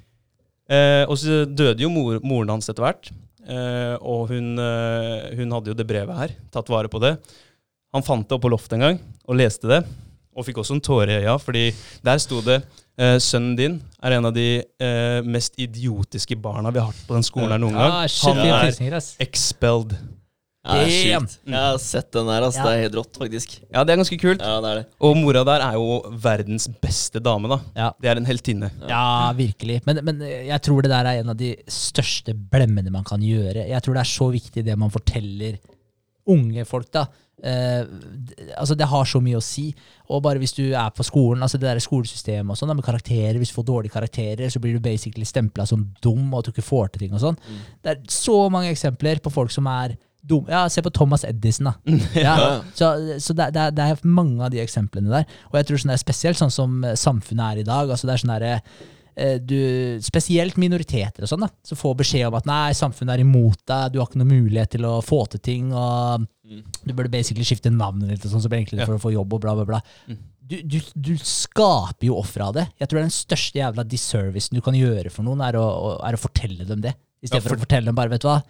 Eh, og så døde jo mor, moren hans etter hvert. Eh, og hun, eh, hun hadde jo det brevet her, tatt vare på det. Han fant det opp på loftet en gang og leste det, og fikk også en tåre i øya, fordi der sto det eh, Sønnen din er en av de eh, mest idiotiske barna vi har hatt på den skolen her noen gang. Ah, shit, Han er ass. expelled. Ja, det er Damn. sjukt. Jeg har sett den der, ass. Ja. Det er helt rått, faktisk. Ja, det er ganske kult. Ja, det er det. Og mora der er jo verdens beste dame, da. Ja. Det er en heltinne. Ja, virkelig. Men, men jeg tror det der er en av de største blemmene man kan gjøre. Jeg tror det er så viktig det man forteller unge folk, da. Eh, altså Det har så mye å si. Og bare hvis du er på skolen, altså det der skolesystemet og sånn, med karakterer, hvis du får dårlige karakterer, så blir du basically stempla som dum, og at du ikke får til ting og sånn. Det er så mange eksempler på folk som er dumme. Ja, se på Thomas Edison, da. Ja, så så det, det, det er mange av de eksemplene der. Og jeg tror sånn det er spesielt sånn som samfunnet er i dag. altså det er sånn der, du, Spesielt minoriteter og sånn, da, som får beskjed om at nei, samfunnet er imot deg, du har ikke noen mulighet til å få til ting, og Mm. du burde basically skifte navnet ditt, sånn, så blir det enklere Ja. for å få jobb og bla, bla, bla. Mm. Du, du, du skaper jo ofre av det. Jeg tror det er den største jævla disservicen du kan gjøre for noen, er å, å, er å fortelle dem det. I stedet Ja, for for- å fortelle dem bare, vet du hva,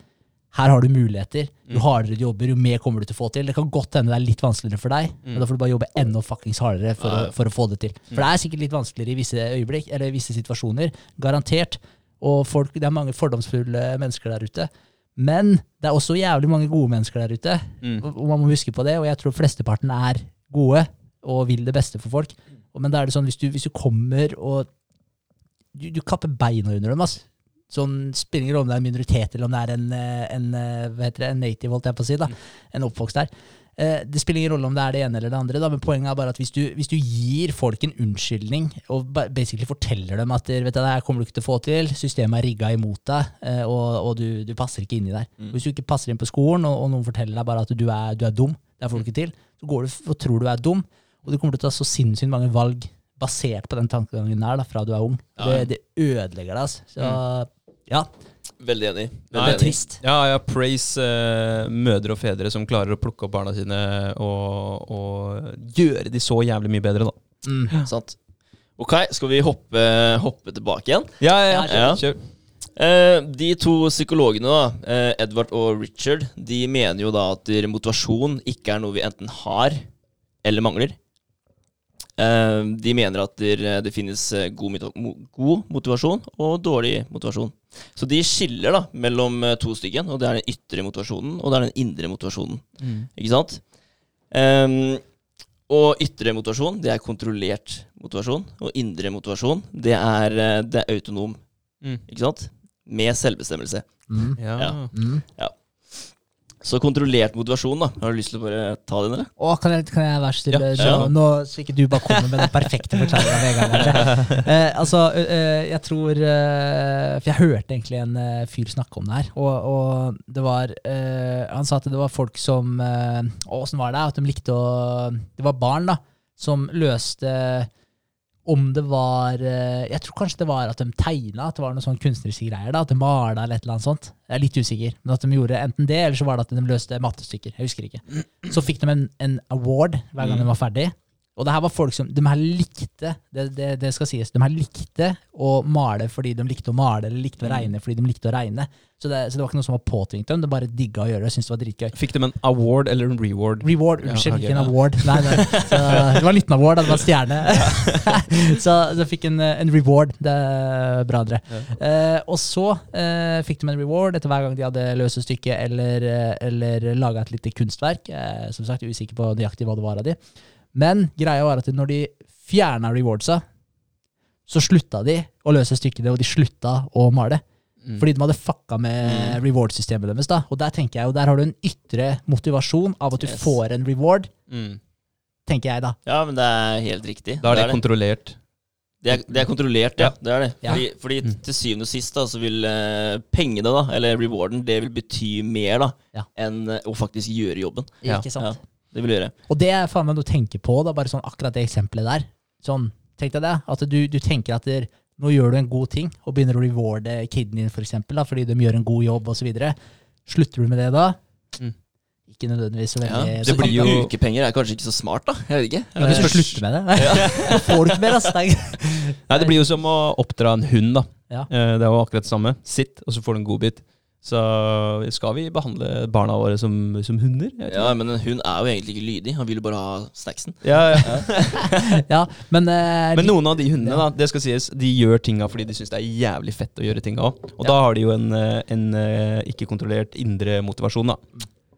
her har du muligheter. Jo Mm. hardere du jobber, jo mer kommer du til å få til. Det kan godt hende det er litt vanskeligere for deg, men Mm. da får du bare jobbe enda fuckings hardere for, å, for å få det til. For det er sikkert litt vanskeligere i visse øyeblikk, eller i visse situasjoner. Garantert. Og folk, det er mange fordomsfulle mennesker der ute. Men det er også jævlig mange gode mennesker der ute, Mm. og man må huske på det. Og jeg tror flesteparten er gode og vil det beste for folk. Men da er det sånn, hvis du, hvis du kommer og du, du kapper beina under dem, ass. Sånn spiller ingen rolle om det er en minoritet eller om det er en, eh, en, eh, det, en native, holdt jeg på å si. da, En oppvokst der. Eh, Det spiller ingen rolle om det er det ene eller det andre, da, men poenget er bare at hvis du, hvis du gir folk en unnskyldning og ba- basically forteller dem at vet du, det her kommer du ikke til å få til, systemet er rigga imot deg, og, og du, du passer ikke inn i der. Hvis du ikke passer inn på skolen, og, og noen forteller deg bare at du er, du er dum, det får du ikke til, så går du og tror du er dum, og du kommer til å ta så sinnssykt mange valg basert på den tankegangen der da, fra du er ung. Ja. Mm. Det, det ødelegger deg. Altså. Så ja, Veldig enig. Veldig Nei, enig. trist. Ja, ja, praise uh, mødre og fedre som klarer å plukke opp barna sine og, og gjøre de så jævlig mye bedre, da. Mm. Sant. Ok, skal vi hoppe, hoppe tilbake igjen? Ja, ja, Ja. Kjør. Eh, de to psykologene, da, eh, Edvard og Richard, de mener jo da at motivasjon ikke er noe vi enten har eller mangler. Eh, de mener at det, det finnes eh, god, god motivasjon og dårlig motivasjon. Så de skiller da mellom eh, to stykken, og det er den ytre motivasjonen og det er den indre motivasjonen. Ikke sant? Um, og ytre motivasjon, det er kontrollert motivasjon. Og indre motivasjon, det er, eh, det er autonom. Mm. Ikke sant? Med selvbestemmelse. Mm. Ja. Ja. Mm. Så kontrollert motivasjon, da. Har du lyst til å bare ta den, eller? Å, kan jeg, kan jeg være stille? Ja, så, ja. Nå, så ikke du bare kommer med den perfekte forklaringa med en gang. Eh, altså, eh, jeg tror eh, For jeg hørte egentlig en fyr snakke om det her, og, og det var eh, Han sa at det var folk som Åssen var det? At de likte å Det var barn, da, som løste om det var eh, Jeg tror kanskje det var at de tegna, at det var noen sånn kunstneriske greier. da, At de mala eller et eller annet sånt. Jeg er litt usikker. Men at de gjorde enten det, eller så var det at de løste mattestykker. Jeg husker ikke. Så fikk de en, en award hver gang de var ferdig. Og det her var folk som De her likte det, det, det skal sies, de her likte å male fordi de likte å male, eller likte å regne fordi de likte å regne. Så det, så det var ikke noe som var påtvingt dem, de bare digga å gjøre det. Syntes det var dritgøy. Fikk de en award eller en reward? Reward, unnskyld, ja, ikke en award. Nei, nei. Så, det var en liten award, det var en stjerne. så de fikk en, en reward. Det er bra, André. Eh, og så eh, fikk de en reward etter hver gang de hadde løst et stykke eller, eh, eller laga et lite kunstverk. Eh, som sagt, usikker på nøyaktig hva det var av de. Men greia var at når de fjerna rewardsa, så slutta de å løse stykkene, og de slutta å male. Mm. Fordi de hadde fucka med Mm. reward-systemet deres. da. Og der tenker jeg jo, der har du en ytre motivasjon av at du Yes. får en reward, Mm. tenker jeg da. Ja, men det er helt riktig. Da er det det. kontrollert. Det er, det er kontrollert, ja. Ja. Det er det. Ja. Fordi, fordi Mm. til syvende og sist da, så vil uh, pengene, da, eller rewarden, det vil bety mer da, Ja. enn uh, å faktisk gjøre jobben. Ja. Ikke sant? Det vil gjøre. Og det er faen meg noe å tenke på, da, bare sånn akkurat det eksempelet der. Sånn, tenk deg det, at du, du tenker at der, nå gjør du en god ting, og begynner å rewarde kiden din, for eksempel, da, fordi de gjør en god jobb, videre. Slutter du med det da? Mm. Ikke nødvendigvis så Ja. Det blir jo- ukepenger er kanskje ikke så smart, da. Jeg vet ikke. Ja, du skal slutte med det? Ja. får du ikke mer, altså. Nei, det blir jo som å oppdra en hund, da. Ja. Eh, Det er jo akkurat det samme. Sitt, og så får du en godbit. Så skal vi behandle barna våre som, som hunder? Ja, men en hund er jo egentlig ikke lydig. Han vil jo bare ha snacksen. Ja, ja. Ja, men, uh, Men noen av de hundene, Ja. da, det skal sies, de gjør tinga fordi de syns det er jævlig fett å gjøre tinga òg. Og Ja. da har de jo en, eh, en eh, ikke-kontrollert indre motivasjon, da.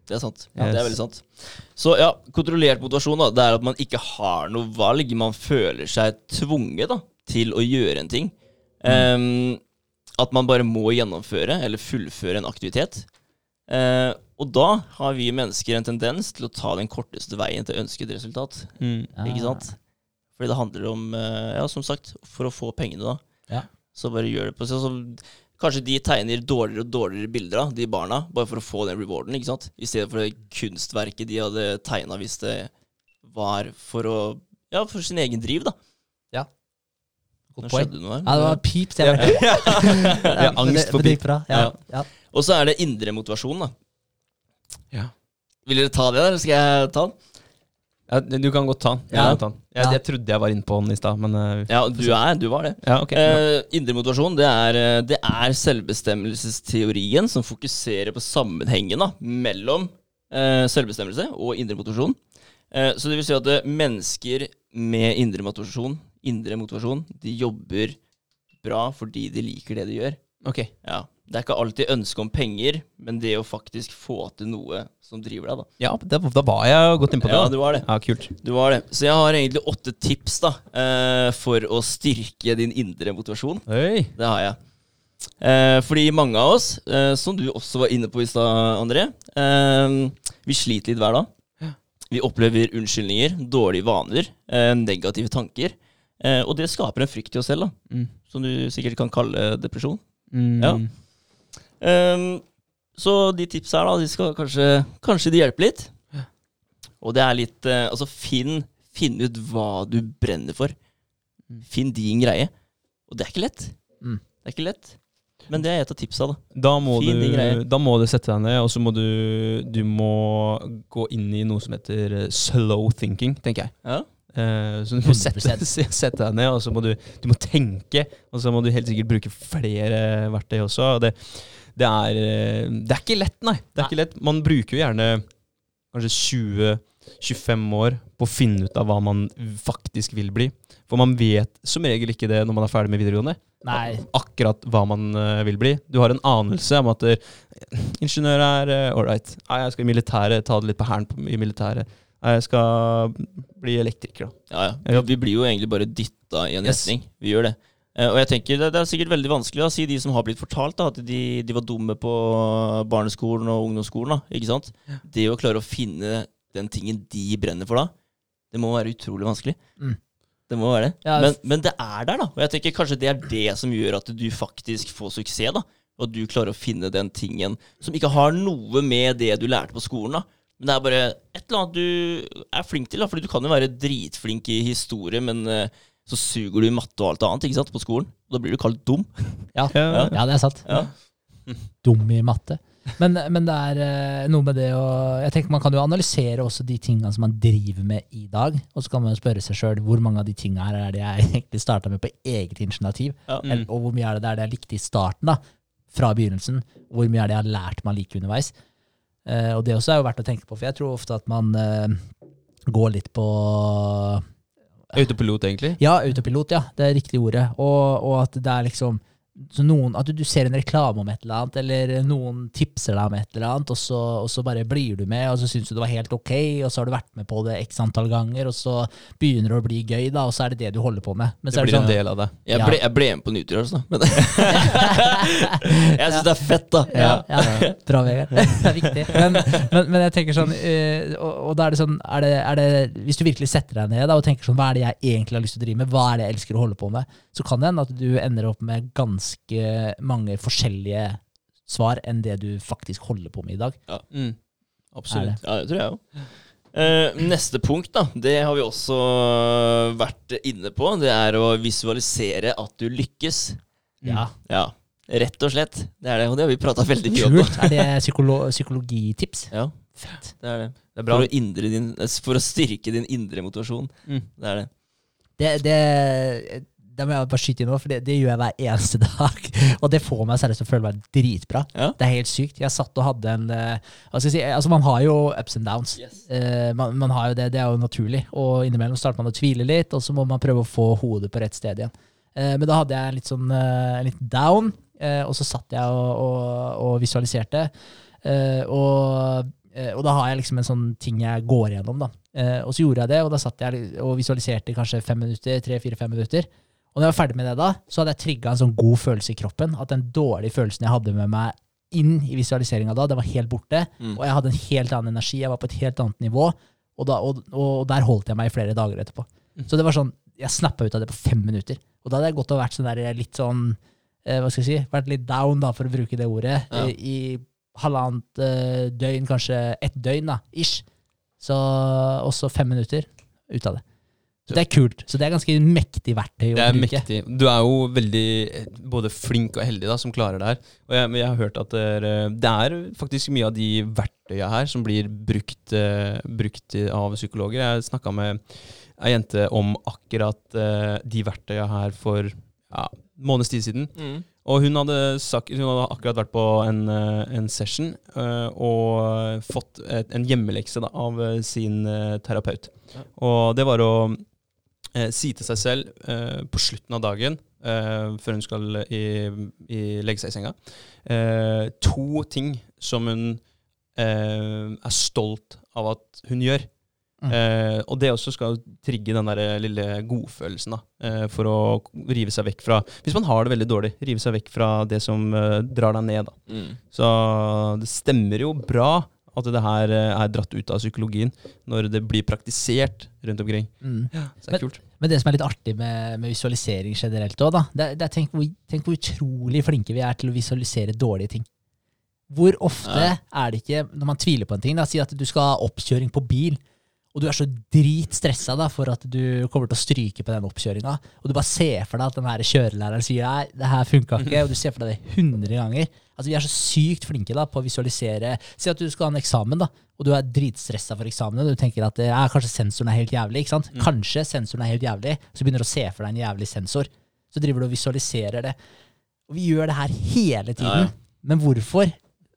Det er sant. Ja. Det er veldig sant. Så ja, kontrollert motivasjon da, det er at man ikke har noe valg. Man føler seg tvunget da, til å gjøre en ting. Ehm, at man bare må gjennomføre eller fullføre en aktivitet. Eh, og da har vi mennesker en tendens til å ta den korteste veien til ønsket resultat. Mm. Ah. Ikke sant? Fordi det handler om, eh, ja, som sagt, for å få pengene, da. Ja. Så bare gjør det på seg. så, Kanskje de tegner dårligere og dårligere bilder, av de barna, bare for å få den rewarden, ikke sant? I stedet for det kunstverket de hadde tegna hvis det var for å Ja, for sin egen driv, da. Godt Nå poeng. skjedde noe der. Ja, det var pip. Det, Ja. var- Vi har angst for pip. Ja. Ja. Ja. Og så er det indre motivasjon, da. Ja. Vil dere ta det, eller skal jeg ta den? Ja, du kan godt ta den. Jeg, Ja. Jeg, ta den. jeg, jeg trodde jeg var inne på den i stad, men uh, Ja, du er, du var det. ja, okay. uh, indre motivasjon det er, eh, det er selvbestemmelsesteorien som fokuserer på sammenhengen da, mellom uh, selvbestemmelse og indre motivasjon. Eh, så det vil si at mennesker med indre motivasjon, indre motivasjon de jobber bra fordi de liker det de gjør. Ok. Ja. Det er ikke alltid ønske om penger, men det å faktisk få til noe som driver deg. da. Ja, da, da var jeg godt innpå det. Ja, du var det. Ja, kult. Du var det. Så jeg har egentlig åtte tips da, eh, for å styrke din indre motivasjon. Oi. Det har jeg. Eh, fordi mange av oss, eh, som du også var inne på i stad, André, vi sliter litt hver dag. Vi opplever unnskyldninger, dårlige vaner, negative tanker. Eh, og det skaper en frykt i oss selv, da, Mm. som du sikkert kan kalle depresjon. Mm. Ja. Um, så de tipsa her, da, de skal kanskje, kanskje de hjelper litt. Og det er litt eh, Altså, finn, finn ut hva du brenner for. Finn din greie. Og det er ikke lett. Mm. Det er ikke lett. Men det er et av tipsa, da. Da må, Fin du, da må du sette deg ned, og så må du, du må gå inn i noe som heter eh, slow thinking, tenker jeg. Ja. Eh, så du må sette, sette deg ned, og så må du, du må tenke. Og så må du helt sikkert bruke flere verktøy også. Og det, det, er, eh, det er ikke lett, nei. Det er ikke lett. Man bruker jo gjerne kanskje 20-25 år på å finne ut av hva man faktisk vil bli. For man vet som regel ikke det når man er ferdig med videregående. Nei. Akkurat hva man eh, vil bli. Du har en anelse om at ingeniør er uh, ålreit. Nei, jeg skal i militæret, ta det litt på hæren i militæret. Nei, jeg skal bli elektriker, da. Ja, ja. Vi, vi blir jo egentlig bare dytta i en Yes. retning. Vi gjør det. Eh, og jeg tenker det, det er sikkert veldig vanskelig å si de som har blitt fortalt da, at de, de var dumme på barneskolen og ungdomsskolen. da, ikke sant? Det å klare å finne den tingen de brenner for da, det må være utrolig vanskelig. Mm. Det må være det. Ja, men, men det er der, da. Og jeg tenker kanskje det er det som gjør at du faktisk får suksess. da. Og du klarer å finne den tingen som ikke har noe med det du lærte på skolen. da. Men det er bare et eller annet du er flink til. da, fordi du kan jo være dritflink i historie, men eh, så suger du i matte og alt annet ikke sant, på skolen. Og da blir du kalt dum. Ja. Ja. ja, det er sant. Ja. Dum i matte. Men, men det er eh, noe med det å Jeg tenker Man kan jo analysere også de tingene som man driver med i dag. Og så kan man jo spørre seg sjøl hvor mange av de tingene her er det jeg egentlig starta med på eget initiativ. Ja. Eller, og hvor mye er det der det jeg likte i starten, da, fra begynnelsen. Hvor mye er det jeg har lært meg like underveis. Eh, og det også er jo verdt å tenke på, for jeg tror ofte at man eh, går litt på Autopilot, egentlig. Ja, autopilot, ja. Det er riktig ordet. Og, og at det er liksom noen, At du, du ser en reklame om et eller annet, eller noen tipser deg om et eller annet, og så, og så bare blir du med, og så syns du det var helt ok, og så har du vært med på det x antall ganger, og så begynner det å bli gøy, da, og så er det det du holder på med. Men Det blir det en sånn, del av det. Jeg Ja. ble, jeg ble med på Nutrier, altså. Men jeg syns det er fett, da. ja, ja, bra, Vegard. Det er viktig. Men, men, men jeg tenker sånn, øh, og, og da er det sånn er det, er det, Hvis du virkelig setter deg ned da, og tenker sånn, hva er det jeg egentlig har lyst til å drive med, hva er det jeg elsker å holde på med, så kan det hende at du ender opp med ganske mange forskjellige svar enn det du faktisk holder på med i dag. Mm. Absolutt. Ja, det tror jeg òg. neste punkt, da, det har vi også vært inne på. Det er å visualisere at du lykkes. Ja. Ja, rett og slett. Det er det, og det har vi prata veldig mye om. Kult. Er det psykolo psykologitips? Ja, Fett. det er det. Det er bra. For å, indre din, for å styrke din indre motivasjon. Mm. Det er det. Det, det, det må jeg bare skyte inn nå, for det, det gjør jeg hver eneste dag. Og det får meg seriøst til å føle meg dritbra. Ja. Det er helt sykt. Jeg satt og hadde en eh, hva skal jeg si, altså Man har jo ups and downs. Yes. Uh, man, man har jo det, det er jo naturlig. Og innimellom starter man å tvile litt, og så må man prøve å få hodet på rett sted igjen. Uh, men da hadde jeg litt sånn eh, litt down, eh, og så satt jeg og, og, og visualiserte. Eh, og, eh, og da har jeg liksom en sånn ting jeg går gjennom, da. Eh, og så gjorde jeg det, og da satt jeg og visualiserte kanskje fem minutter, tre-fire-fem minutter. Og når jeg var ferdig med det da, så hadde jeg trigga en sånn god følelse i kroppen. At den dårlige følelsen jeg hadde med meg inn i visualiseringa da, den var helt borte. Mm. Og jeg hadde en helt annen energi, jeg var på et helt annet nivå. Og, da, og, og der holdt jeg meg i flere dager etterpå. Så det var sånn, jeg snappa ut av det på fem minutter. Og da hadde jeg gått og vært sånn der litt sånn eh, Hva skal jeg si? Vært litt down, da, for å bruke det ordet. Ja. i, I halvannet eh, døgn, kanskje ett døgn, da, ish. Så også fem minutter ut av det. Så det er kult. Så det er ganske mektig verktøy å Det er bruke. mektig. Du er jo veldig eh, både flink og heldig da, som klarer det her. Og jeg, jeg har hørt at det er, eh, det er faktisk mye av de verktøyene her som blir brukt, eh, brukt av psykologer. Jeg snakka med ei jente om akkurat de verktøyene her for ja, måneds tid siden. Mm. Og hun hadde, sagt, hun hadde akkurat vært på en, en session uh, og fått et, en hjemmelekse da, av sin uh, terapeut. Ja. Og det var å eh, si til seg selv eh, på slutten av dagen, eh, før hun skal i, i, legge seg i senga, eh, to ting som hun eh, er stolt av at hun gjør. Mm. Eh, og det også skal trigge den der lille godfølelsen, da, eh, for å rive seg vekk fra Hvis man har det veldig dårlig, rive seg vekk fra det som drar deg ned. Da. Mm. Så det stemmer jo bra at det her eh, er dratt ut av psykologien, når det blir praktisert rundt omkring. Mm. Så det er kult. Men det som er litt artig med, med visualisering generelt òg, det, det er tenk hvor, tenk hvor utrolig flinke vi er til å visualisere dårlige ting. Hvor ofte Ja. er det ikke, når man tviler på en ting, da, si at du skal ha oppkjøring på bil, og du er så dritstressa da, for at du kommer til å stryke på den oppkjøringa, og du bare ser for deg at den her kjørelæreren sier nei, det her funka ikke, og du ser for deg det 100 ganger. Altså Vi er så sykt flinke da på å visualisere. Si at du skal ha en eksamen, da, og du er dritstressa for eksamen. Og du tenker at ja, kanskje sensoren er helt jævlig. ikke sant? Kanskje sensoren er helt jævlig. Så begynner du å se for deg en jævlig sensor. Så driver du og visualiserer det. Og vi gjør det her hele tiden. Ja, ja. Men hvorfor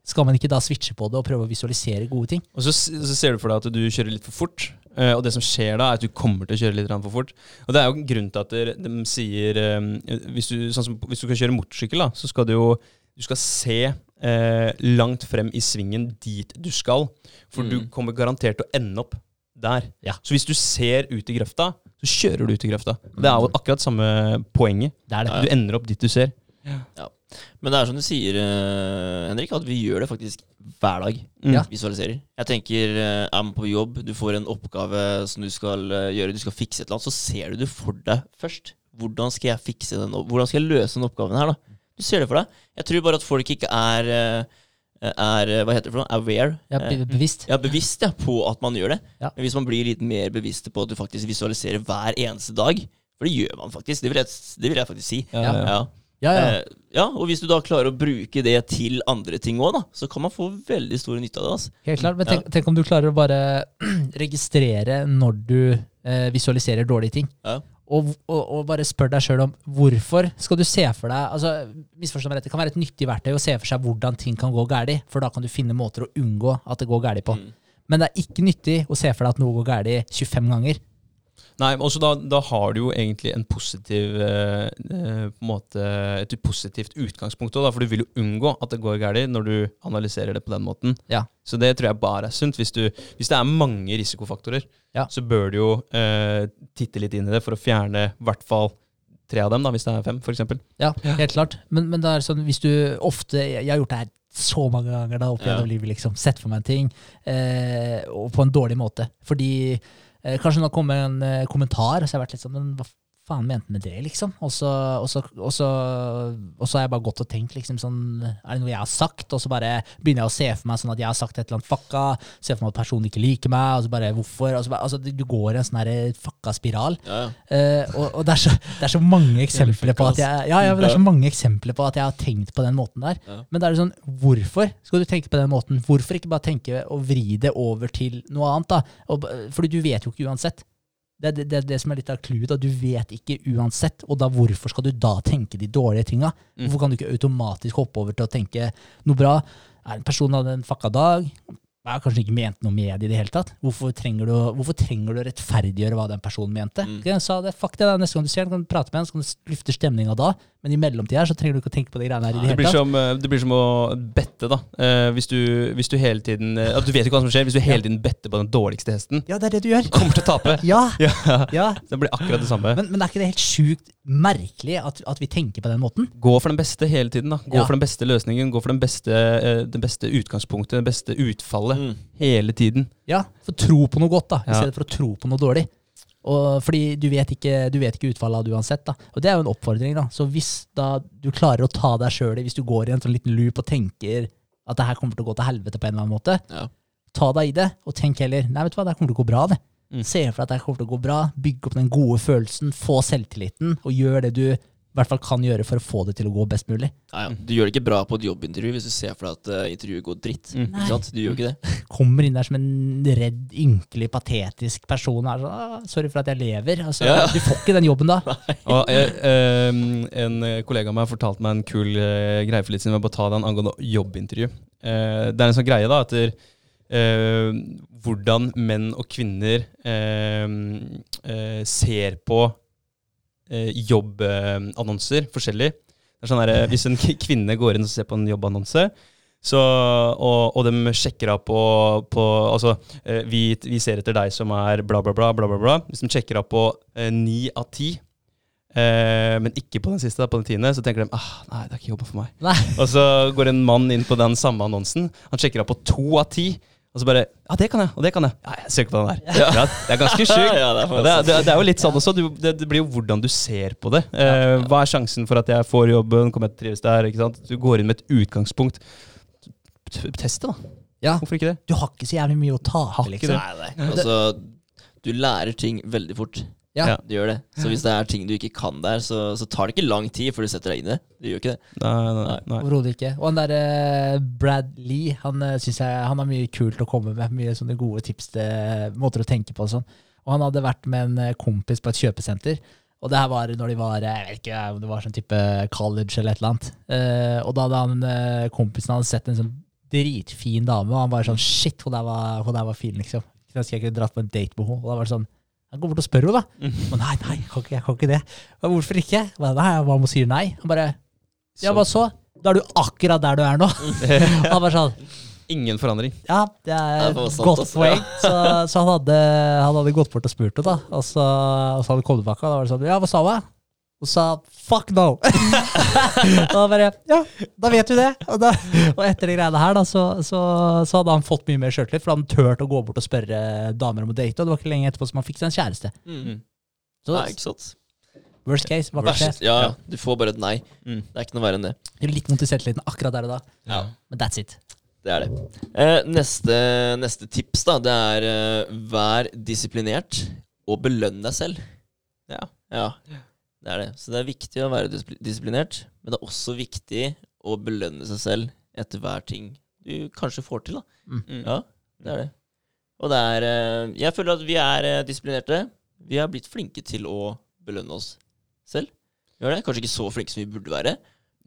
skal man ikke da switche på det og prøve å visualisere gode ting? Og så, så ser du for deg at du kjører litt for fort. eh, og det som skjer da, er at du kommer til å kjøre litt for fort. Og det er jo grunnen til at de, de sier eh, hvis, du, sånn som, hvis du skal kjøre motorsykkel, da, så skal du jo du skal se eh, langt frem i svingen dit du skal. For du Mm. kommer garantert til å ende opp der. Ja. Så hvis du ser ut i grøfta, så kjører du ut i grøfta. Det er jo akkurat samme poenget. Det er det. Du ender opp dit du ser. Men det er som du sier, eh, Henrik, at vi gjør det faktisk hver dag. Mm. Ja. Visualiserer. Jeg tenker, eh, er man på jobb, du får en oppgave som du skal eh, gjøre, du skal fikse et eller annet, så ser du det for deg først. Hvordan skal jeg fikse den, hvordan skal jeg løse den oppgaven her, da? Du ser det for deg. Jeg tror bare at folk ikke er, er hva heter det for noe, aware. Ja, be- bevisst. ja, bevisst ja, på at man gjør det. Ja. Men hvis man blir litt mer bevisst på at du faktisk visualiserer hver eneste dag, for det gjør man faktisk, det vil jeg, det vil jeg faktisk si. Ja, ja. Ja. Ja, ja. Eh, ja, og hvis du da klarer å bruke det til andre ting òg, så kan man få veldig stor nytte av det. Altså. Helt klart. Men tenk, tenk om du klarer å bare registrere når du eh, visualiserer dårlige ting. Ja. Og, og, og bare spør deg sjøl om hvorfor skal du se for deg altså, rett, Det kan være et nyttig verktøy å se for seg hvordan ting kan gå galt, for da kan du finne måter å unngå at det går galt på. Mm. Men det er ikke nyttig å se for deg at noe går galt 25 ganger. Nei, men også da, da har du jo egentlig en positiv eh, eh, måte, et positivt utgangspunkt òg, for du vil jo unngå at det går galt når du analyserer det på den måten. Ja. Så det tror jeg bare er sunt. Hvis, du, hvis det er mange risikofaktorer, Ja. så bør du jo eh, titte litt inn i det for å fjerne i hvert fall tre av dem, da, hvis det er fem, f.eks. Ja, helt klart. Men, men det er sånn, hvis du ofte Jeg har gjort det her så mange ganger da opp Ja. livet, liksom. Sett for meg en ting, eh, og på en dårlig måte. Fordi eh, kanskje har kommet en eh, kommentar, så jeg har vært litt sånn Men faen mente med det, liksom? Og så, og, så, og, så, og så har jeg bare gått og tenkt, liksom sånn Er det noe jeg har sagt? Og så bare begynner jeg å se for meg sånn at jeg har sagt et eller annet fucka, se for meg at personen ikke liker meg, og så bare hvorfor? Og så bare, altså, du går i en sånn her fucka spiral. Ja, ja. Eh, og det, er så, det er så mange eksempler på at jeg ja, ja, det er så mange eksempler på at jeg har tenkt på den måten der. Men da er det sånn, hvorfor skal du tenke på den måten? Hvorfor ikke bare tenke og vri det over til noe annet? da? Og, fordi du vet jo ikke uansett. Det er det, det, det som er litt av clouet. Du vet ikke uansett. Og da hvorfor skal du da tenke de dårlige tinga? Hvorfor kan du ikke automatisk hoppe over til å tenke noe bra? Er en person hadde en fucka dag? Jeg kanskje ikke ment noe med det i det hele tatt. Hvorfor trenger du, hvorfor trenger du å rettferdiggjøre hva den personen mente? Mm. Jeg sa det, fuck det da, Neste gang du ser den, kan du prate med den, så kan du lufte stemninga da. Men i mellomtida så trenger du ikke å tenke på de greiene her i det Det blir, som, eh, det blir som å bette, da. Eh, hvis, du, hvis du hele tiden eh, at Du vet ikke hva som skjer. Hvis du hele tiden better på den dårligste hesten, Ja, det er det du gjør. kommer til å tape. Ja, Ja, ja. Det blir akkurat det samme. Men, men er ikke det helt sjukt merkelig at, at vi tenker på den måten? Gå for den beste hele tiden. da Gå Ja. for den beste løsningen, gå for den beste, eh, det beste utgangspunktet, det beste utfallet. Mm. Hele tiden. Ja, For tro på noe godt, da, i stedet for å tro på noe dårlig. Og fordi du vet ikke, du vet ikke utfallet av det uansett. da Og det er jo en oppfordring. da Så hvis da du klarer å ta deg sjøl i, hvis du går i en sånn liten loop og tenker at det her kommer til å gå til helvete på en eller annen måte, Ja. ta deg i det, og tenk heller nei, vet du hva, det her kommer til å gå bra. det Mm. Se for deg at det her kommer til å gå bra, bygg opp den gode følelsen, få selvtilliten, og gjør det du i hvert fall kan gjøre for å få det til å gå best mulig. Ja, ja. Du gjør det ikke bra på et jobbintervju hvis du ser for deg at uh, intervjuet går dritt. Mm. Ikke sant? Du gjør ikke det. Kommer inn der som en redd, ynkelig, patetisk person. Og er sånn, «Ah, 'Sorry for at jeg lever'. Altså, Ja. Du får ikke den jobben da. Og jeg, eh, En kollega av meg fortalte meg en kul eh, greie for litt siden. Jeg må bare ta den angående jobbintervju. Eh, det er en sånn greie da etter eh, hvordan menn og kvinner eh, eh, ser på jobbannonser forskjellig. Det er sånn der, eh, hvis en kvinne går inn og ser på en jobbannonse, så, og, og de sjekker av på, på Altså, eh, vi, vi ser etter deg som er bla, bla, bla, bla, bla, bla. Hvis de sjekker av på eh, av ti, eh, men ikke på den siste, da, på den tiende, så tenker de ah, nei, det er ikke jobben for meg. Nei. Og så går en mann inn på den samme annonsen. Han sjekker av på to av ti. Og så bare Ja, det kan jeg, og det kan jeg. Ja, jeg søker på den der. Ja. det er ganske sjukt. Ja, det det, det, det er jo litt sånn også. Du, det, det blir jo hvordan du ser på det. Eh, hva er sjansen for at jeg får jobben? Kommer jeg til å trives der? Ikke sant? Du går inn med et utgangspunkt. Test det, da. Ja, Hvorfor ikke det? Du har ikke så jævlig mye å ta liksom. Nei, nei. Altså, du lærer ting veldig fort. Ja. Ja. Du gjør det. Så hvis det er ting du ikke kan der, så, så tar det ikke lang tid før du setter deg inn i det. Du gjør ikke det. Nei, nei, Nei. Overhodet ikke. Og han derre Brad Lee, han syns synes jeg han har mye kult å komme med. Mye sånne gode tips til måter å tenke på og sånn. Og han hadde vært med en eh, kompis på et kjøpesenter. Og det her var når de var jeg vet ikke om det var sånn type college eller et eller annet. Eh, og da hadde han eh, kompisen hadde sett en sånn dritfin dame, og han var sånn Shit, hun der var, hun der var fin, liksom. Så jeg skulle dratt på en date med henne. Og da var det sånn Han går bort og spør henne, da. Men nei, nei, jeg kan ikke, jeg kan ikke det. Men hvorfor ikke? Jeg Bare, nei, Hva om hun sier nei? Han bare Ja, hva så? Da er du akkurat der du er nå. Han bare sånn Ingen forandring. Ja, det er det et godt ass. poeng. Så, så han, hadde, han hadde gått bort og spurt henne, da. Og så, og så hadde han kommet tilbake, og da var det sånn Ja, hva sa hun? Hun sa fuck no. og da bare Ja, da vet du det. Og, da, og etter de greiene her, da, så, så, så hadde han fått mye mer sjøltillit, for han turte å gå bort og spørre damer om å date, og det var ikke lenge etterpå som han fikk seg en kjæreste. Mm. Så Nei, ikke sant? worst case, hva kan skje? Ja, ja. Du får bare et nei. Mm. Det er ikke noe verre enn det. Det er Litt vondt i selvtilliten akkurat der og da, Ja. men that's it. Det er det. Eh, neste, neste tips, da, det er uh, vær disiplinert og belønn deg selv. Ja. Ja, det er det. Så det er viktig å være disiplinert, men det er også viktig å belønne seg selv etter hver ting du kanskje får til. da. Mm. Ja, det er det. Og det er eh, Jeg føler at vi er eh, disiplinerte. Vi har blitt flinke til å belønne oss selv. Gjør det. Kanskje ikke så flinke som vi burde være,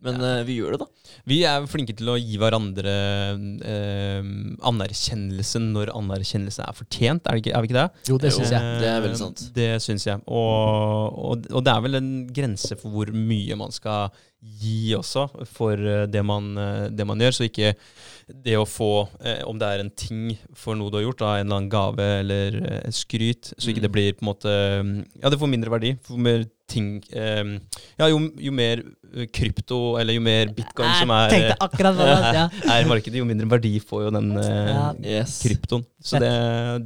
men eh, vi gjør det, da. Vi er flinke til å gi hverandre uh, anerkjennelse når anerkjennelse er fortjent, er, det ikke, er vi ikke det? Jo, det syns jeg. Det er veldig sant. Eh, Det syns jeg. Og, og, og det er vel en grense for hvor mye man skal gi også for eh, det man, eh, det man gjør. Så ikke det å få, eh, om det er en ting for noe du har gjort, da, en eller annen gave eller eh, skryt, så ikke Mm. det blir på en måte Ja, det får mindre verdi. For mer ting eh, Ja, jo, jo mer eh, krypto, eller jo mer bitcoin som er, Jeg tenkte akkurat på det. Ja. er markedet, jo mindre verdi får jo den eh, Ja. Yes. kryptoen. Så det,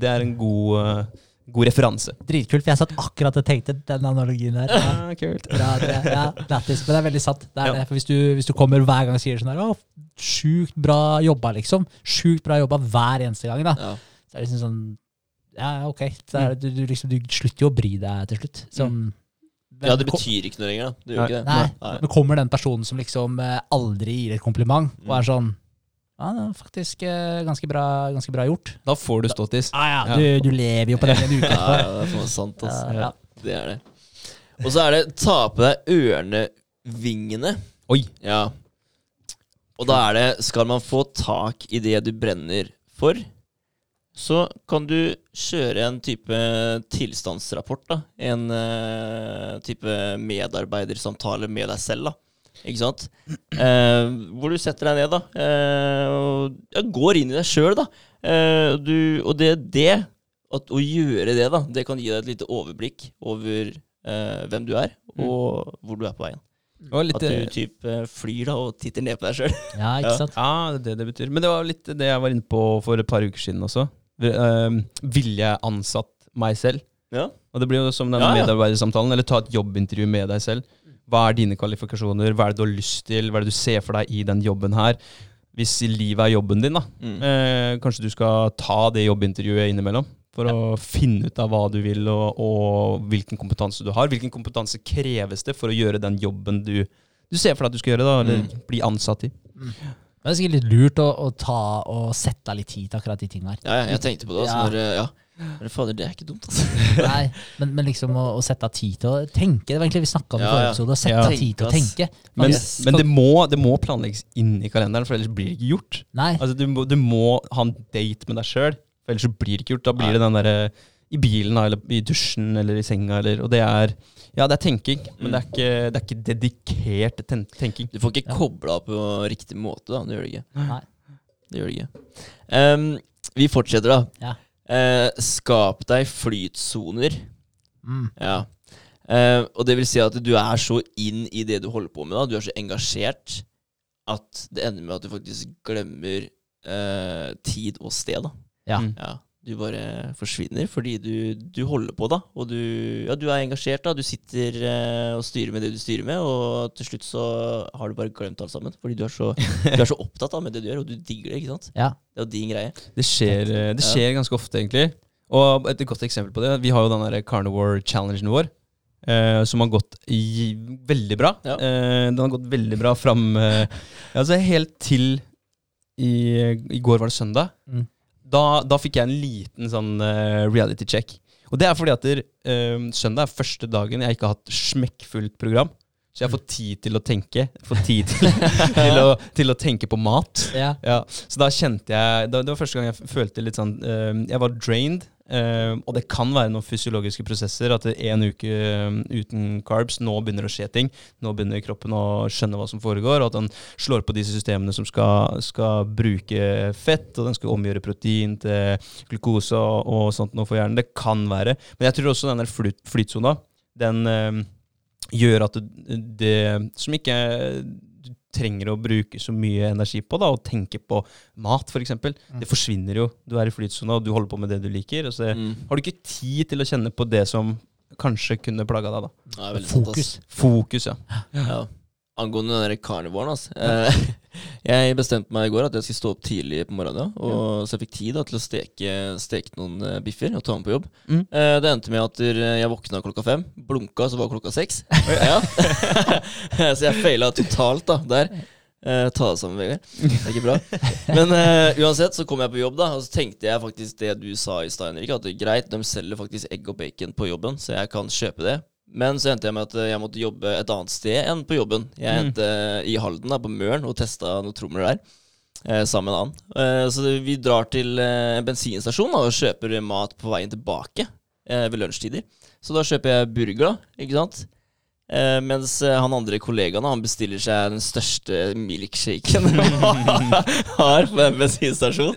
det er en god, eh, god referanse. Dritkult, for jeg satt akkurat og tenkte den analogien der. Ja. Kult. Bra, det, ja, lættis, men det er veldig sant. Det er Ja. det. For hvis du, hvis du kommer hver gang og sier sånn her Å, sjukt bra jobba, liksom. Sjukt bra jobba hver eneste gang, da. Ja. Så er det liksom sånn Ja, ok. Så er det, du, du, liksom, du slutter jo å bry deg til slutt. Sånn, men ja, det betyr ikke noe lenger. Det gjør ikke det. Nei, Nei. men kommer den personen som liksom eh, aldri gir et kompliment, og Mm. er sånn Ja, det er faktisk eh, ganske, bra, ganske bra gjort. Da får du ståttis. Ah, ja, Ja. du, du lever jo på den en uke Ja, etterpå. ja, det er sant, ass. Ja, ja. Det er det. Og så er det ta på deg ørnevingene. Oi. Ja. Og da er det Skal man få tak i det du brenner for, så kan du kjøre en type tilstandsrapport. da En uh, type medarbeidersamtale med deg selv. da Ikke sant? Eh, hvor du setter deg ned da eh, og ja, går inn i deg sjøl. da eh, du, Og det, det at å gjøre det, da det kan gi deg et lite overblikk over eh, hvem du er, og hvor du er på veien. Litt, At du typ eh, flyr da og titter ned på deg sjøl. Ja, ikke sant? ja, det er det det betyr. Men det var litt det jeg var inne på for et par uker siden også. Uh, ville jeg ansatt meg selv? Ja. Og det blir jo som den Ja, ja. medarbeidersamtalen, eller ta et jobbintervju med deg selv. Hva er dine kvalifikasjoner, hva er det du har lyst til, hva er det du ser for deg i den jobben her? Hvis livet er jobben din, da. Mm. Eh, kanskje du skal ta det jobbintervjuet innimellom. For å finne ut av hva du vil, og, og hvilken kompetanse du har. Hvilken kompetanse kreves det for å gjøre den jobben du, du ser for deg at du skal gjøre, da, eller Mm. bli ansatt i. Det er sikkert litt lurt å, å ta og sette av litt tid til akkurat de tingene her. Ja, ja, jeg tenkte på det. Altså, Ja. når, eh, ja. Men fader, det er ikke dumt, altså. Nei, men, men liksom å, å sette av tid til å tenke. Det var egentlig vi snakka om i Ja, forrige episode. Å sette Ja. av tid til å Tenke. Men, Yes. men det, må, det må planlegges inn i kalenderen, for ellers blir det ikke gjort. Nei. Altså, du, må, du må ha en date med deg sjøl, for ellers så blir det ikke gjort. Da blir Nei. det den derre i bilen eller i dusjen eller i senga, eller, og det er Ja, det er tenking, men det er ikke, det er ikke dedikert ten tenking. Du får ikke Ja. kobla på riktig måte, da. Det gjør det ikke. Nei. Det gjør det ikke. Um, vi fortsetter, da. Ja. Eh, skap deg flytsoner. Mm. Ja. Eh, og det vil si at du er så inn i det du holder på med, da. Du er så engasjert at det ender med at du faktisk glemmer eh, tid og sted, da. Ja. Mm. Ja, du bare forsvinner fordi du, du holder på, da. Og du, ja, du er engasjert, da. Du sitter eh, og styrer med det du styrer med, og til slutt så har du bare glemt alt sammen. Fordi du er så, du er så opptatt av med det du gjør, og du digger det, ikke sant. Ja. Det er jo din greie. Det skjer, det skjer Ja. ganske ofte, egentlig. Og et godt eksempel på det, vi har jo den der Carnivore Challengen vår. Uh, som har gått i, veldig bra. Ja. Uh, den har gått veldig bra fram uh, altså helt til i, I går var det søndag. Mm. Da, da fikk jeg en liten sånn uh, reality check. Og det er fordi at der, uh, søndag er første dagen jeg ikke har hatt smekkfullt program. Så jeg har fått tid til å tenke. Fått tid til, til, å, til å tenke på mat. Ja. Ja, så da kjente jeg da, Det var første gang jeg følte litt sånn uh, Jeg var drained. Eh, og det kan være noen fysiologiske prosesser. At en uke eh, uten carbs Nå begynner det å skje ting. Nå begynner kroppen å skjønne hva som foregår. Og at den slår på disse systemene som skal, skal bruke fett. Og den skal omgjøre protein til glukose og, og sånt noe for hjernen. Det kan være. Men jeg tror også den der flyt, flytsona, den uh, gjør at det, det som ikke trenger å bruke så mye energi på, da, å tenke på mat f.eks., det forsvinner jo. Du er i flytsona, og du holder på med det du liker. Og så Mm. har du ikke tid til å kjenne på det som kanskje kunne plaga deg. da. Ja. Fokus. Fokus, ja. Ja. Angående den der carnivoren, altså. Eh, jeg bestemte meg i går at jeg skulle stå opp tidlig på morgenen. Og Så jeg fikk tid da, til å steke, steke noen eh, biffer og ta med på jobb. Mm. Eh, det endte med at jeg våkna klokka fem. Blunka, så var klokka seks. Ja. så jeg feila totalt da, der. Eh, ta det sammen, Vegard. Det er ikke bra. Men eh, uansett så kom jeg på jobb, da, og så tenkte jeg faktisk det du sa i stad, Henrik. At greit, de selger faktisk egg og bacon på jobben, så jeg kan kjøpe det. Men så endte jeg med at jeg måtte jobbe et annet sted enn på jobben. Jeg Mm. endte i Halden, da, på Møren, og testa noen trommer der. Eh, sammen med en annen. Eh, så vi drar til eh, en bensinstasjon da, og kjøper mat på veien tilbake eh, ved lunsjtider. Så da kjøper jeg burger, da. Ikke sant? Eh, mens eh, han andre kollegaen han bestiller seg den største milkshaken har på en bensinstasjon.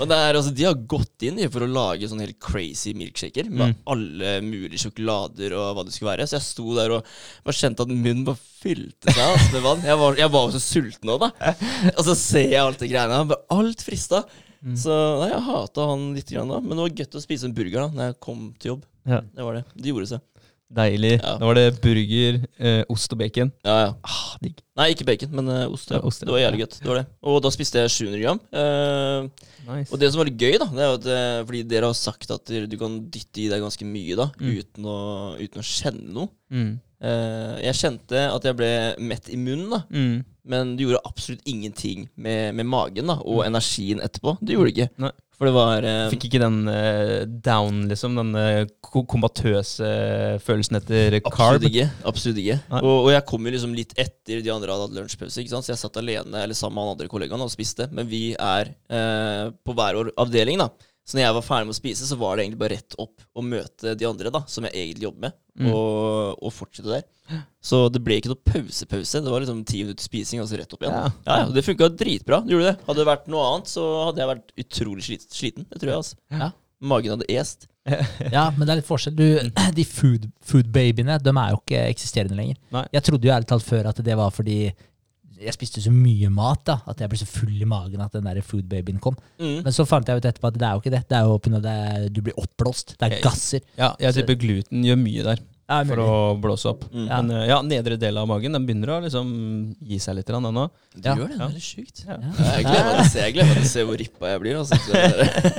Og det er, altså, De har gått inn for å lage sånne helt crazy milkshaker med Mm. alle mulige sjokolader og hva det skulle være. Så jeg sto der og bare kjente at munnen bare fylte seg altså, med vann. Jeg var, jeg var jo så sulten nå, da. Og så ser jeg alt det greiene. Bare alt frista. Så nei, jeg hata han litt, grann da, men det var gøtt å spise en burger da Når jeg kom til jobb. Ja. Det var det. Det gjorde seg. Deilig. Ja. Da var det burger, eh, ost og bacon. Ja, ja. Ah, digg. Nei, ikke bacon, men eh, ost. Ja. Ja, ost, ja. Det var jævlig godt. Det var det. Og da spiste jeg 700 gram. Eh, Nice. og det som var litt gøy, da, det er at eh, fordi dere har sagt at du kan dytte i deg ganske mye da, Mm. uten, å, uten å kjenne noe. Mm. Eh, jeg kjente at jeg ble mett i munnen, da, Mm. men det gjorde absolutt ingenting med, med magen da, og energien etterpå. Det gjorde det ikke. Nei. For det var uh, Fikk ikke den uh, down, liksom. Den uh, kombatøse følelsen etter carb. Absolutt ikke. Absolutt ikke. Og, og jeg kom jo liksom litt etter de andre hadde hatt lunsjpause, ikke sant? så jeg satt alene eller sammen med han andre kollegaen og spiste. Men vi er på hver vår avdeling, da. Så når jeg var ferdig med å spise, så var det egentlig bare rett opp og møte de andre, da, som jeg egentlig jobber med, Mm. og, og fortsette der. Så det ble ikke noe pause-pause. Det var liksom ti minutter spising, og så rett opp igjen. Ja. Ja, ja, Det funka dritbra. Det gjorde det. Hadde det vært noe annet, så hadde jeg vært utrolig slit, sliten. Det tror jeg, altså. Ja. Magen hadde est. Ja, men det er litt forskjell. Du, de food, food-babyene de er jo ikke eksisterende lenger. Nei. Jeg trodde jo ærlig talt før at det var fordi jeg spiste så mye mat da, at jeg ble så full i magen at den der food-babyen kom. Mm. Men så fant jeg ut etterpå at det er jo ikke det. Det er jo det, du blir oppblåst. Det er gasser. Ja, jeg tipper gluten gjør mye der for å blåse opp. Mm. Ja. Men eh, ja, nedre del av magen den begynner å liksom gi seg litt ennå. Du Ja. gjør det. Det er litt sjukt. Ja. Ja, Jeg gleder meg til å se, jeg gleder meg til å se hvor rippa jeg blir. Altså,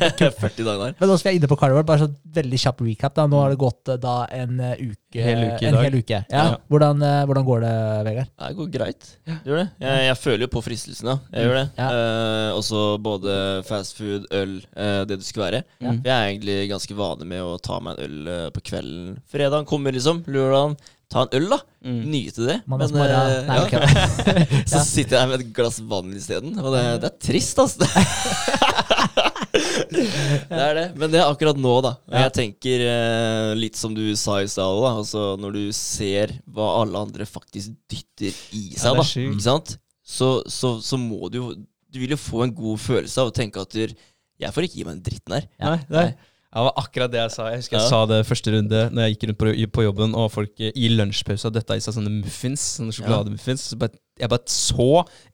etter 40 dager. Men nå skal er inne på Carnival, bare så veldig kjapp recap. da. Nå har det gått eh, da en eh, uke. Hel uke i en dag. hel uke. Ja. Ja. Hvordan, eh, hvordan går det, Vegard? Det går greit. Det gjør det. Jeg, jeg føler jo på fristelsen, da. Jeg gjør det. Ja. Eh, også både fast food, øl, eh, det det skulle være. Ja. Jeg er egentlig ganske vane med å ta meg en øl eh, på kvelden. Fredagen kommer, liksom. Lørdagen. Ta en øl, da. Mm. Nyte det. Men, eh, Nei, ja. okay. Så sitter jeg med et glass vann isteden, og det, det er trist, altså. det er det. Men det er akkurat nå, da. Og jeg tenker eh, litt som du sa i stad, da. Altså, når du ser hva alle andre faktisk dytter i seg, da. Ikke sant? Så, så, så må du jo Du vil jo få en god følelse av å tenke at du, jeg får ikke gi meg den dritten her. Ja. Nei, er, ja, det var akkurat det jeg sa. Jeg husker jeg Ja. sa det første runde Når jeg gikk rundt på, på jobben, og folk eh, i lunsjpausa døtta i seg sånne muffins. Sånne sjokolademuffins. Så bare jeg bare så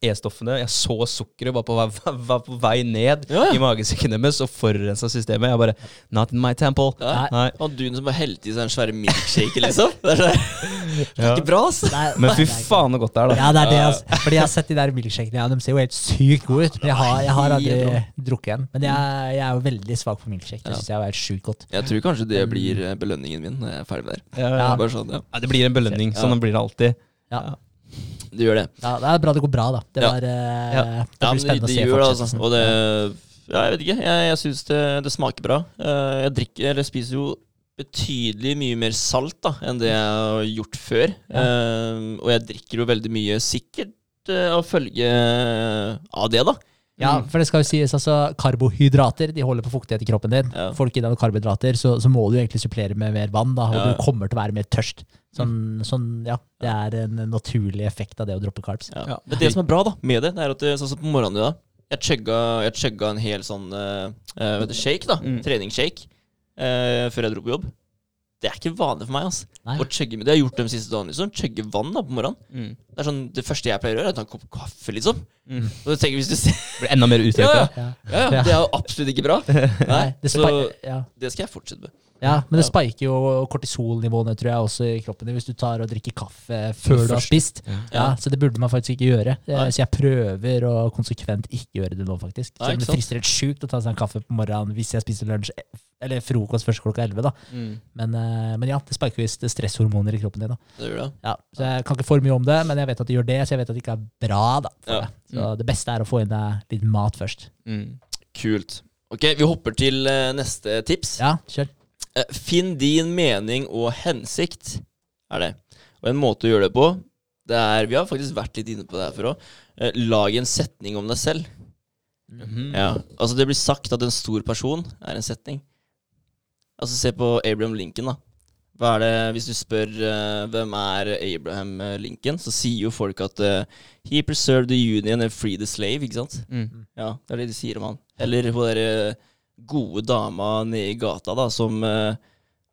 E-stoffene, jeg så sukkeret var på, vei- var på vei ned Ja, ja. i magesekken deres og forurensa systemet. Jeg bare Not in my temple. Ja. Nei. Og du som bare helte i seg den svære milkshaken, liksom. Det er, sånn, det er ikke bra, ass. Nei, Men fy faen så godt det er, da. Ja, det er det, altså. Fordi jeg har sett de der milkshakene, ja, de ser jo helt sykt gode ut. Jeg har, jeg har aldri drukket en. Men jeg, jeg er jo veldig svak for milkshake. Det syns jeg er helt sjukt godt. Jeg tror kanskje det blir eh, belønningen min når jeg er ferdig med det. Ja, Ja. Bare sånn, ja. Ja, det blir en belønning. Ja. Sånn blir det alltid. Ja. Det gjør det. Ja, det er bra det går bra, da. Det, Ja. var, eh, Ja. det Ja, blir spennende det, å se gjør det, altså. Og det Ja, jeg vet ikke. Jeg, jeg syns det, det smaker bra. Eh, Jeg drikker, eller spiser jo betydelig mye mer salt da enn det jeg har gjort før. Eh, og jeg drikker jo veldig mye sikkert uh, av følge av det, da. Ja, for det skal jo sies, altså karbohydrater de holder på fuktighet i kroppen din. Ja. Du ikke i deg noen karbohydrater, så, så må du egentlig supplere med mer vann, da, og Ja. du kommer til å være mer tørst. Sånn, sånn, ja, Det er en naturlig effekt av det å droppe carbs. Ja. Ja. Men det som er bra da med det, det er at det, sånn som på morgenen i dag Jeg chugga, jeg chugga en hel sånn eh, eh, vet du, shake, da. Mm. Treningsshake. Uh, før jeg dro på jobb. Det er ikke vanlig for meg. altså Nei. Å chugge, Det har jeg gjort de siste dagene. liksom Chugge vann da på morgenen. Mm. Det er sånn, det første jeg pleier å gjøre, er å ta en kopp kaffe, liksom. Mm. Og tenker, hvis du ser Blir enda mer uttrekk. Ja. Ja. Ja, ja, det er jo absolutt ikke bra. Nei, det, så ja. det skal jeg fortsette med. Ja, men det spiker jo kortisolnivåene, tror jeg, også i kroppen din, hvis du tar og drikker kaffe før du har spist. Ja. Så det burde man faktisk ikke gjøre. Eh. Så jeg prøver å konsekvent ikke gjøre det nå, faktisk. Selv om det frister helt sjukt å ta seg en kaffe på morgenen hvis jeg spiser lunsj eller frokost først klokka 11. da. Mm. Men, eh, men ja, det spiker visst stresshormoner i kroppen din. da. Det gjør det. Ja, så Jeg kan ikke for mye om det, men jeg vet at det gjør det, så jeg vet at det ikke er bra. da. Ja. deg. Så det beste er å få inn deg litt mat først. Mm. Kult. Ok, vi hopper til eh, neste tips. Ja, kjør. Eh, Finn din mening og hensikt, er det. Og en måte å gjøre det på, det er Vi har faktisk vært litt inne på det her før òg. Lag en setning om deg selv. Mhm. Ja, altså Det blir sagt at en stor person er en setning. Altså Se på Abraham Lincoln. da Hva er det, Hvis du spør uh, hvem er Abraham eh, Lincoln, så sier jo folk at uh, He preserved the union and freed the slave. ikke sant? Mm. Ja, Det er det de sier om han. Eller hun derre gode dama nede i gata da som eh,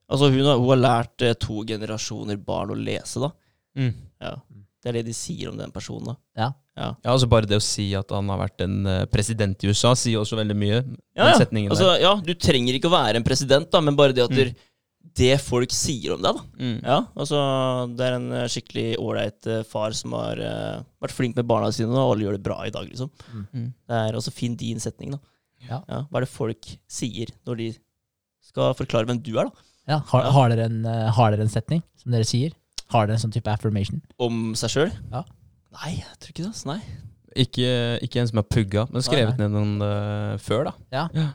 Altså hun har, hun har lært eh, to generasjoner barn å lese, da. Mm. Ja, Det er det de sier om den personen. da Ja. Ja. Ja, altså Bare det å si at han har vært en eh, president i USA, sier også veldig mye. Ja, den ja. setningen Altså, der. ja, du trenger ikke å være en president, da, men bare det at Mm. der- det folk sier om deg, da. Mm. Ja, altså, Det er en eh, skikkelig ålreit eh, far som har eh, vært flink med barna sine, og alle gjør det bra i dag, liksom. Mm. Det er også fin din setning, da. Ja. Hva er det folk sier når de skal forklare hvem du er, da? Ja, har, Ja. har, dere en, eh, har dere en setning, som dere sier? Har dere en sånn type affirmation? Om seg sjøl? Ja. Nei, jeg tror ikke det. Altså, Nei. Ikke, ikke en som er pugga, men skrevet Nei, ned noen uh, før, da. Ja.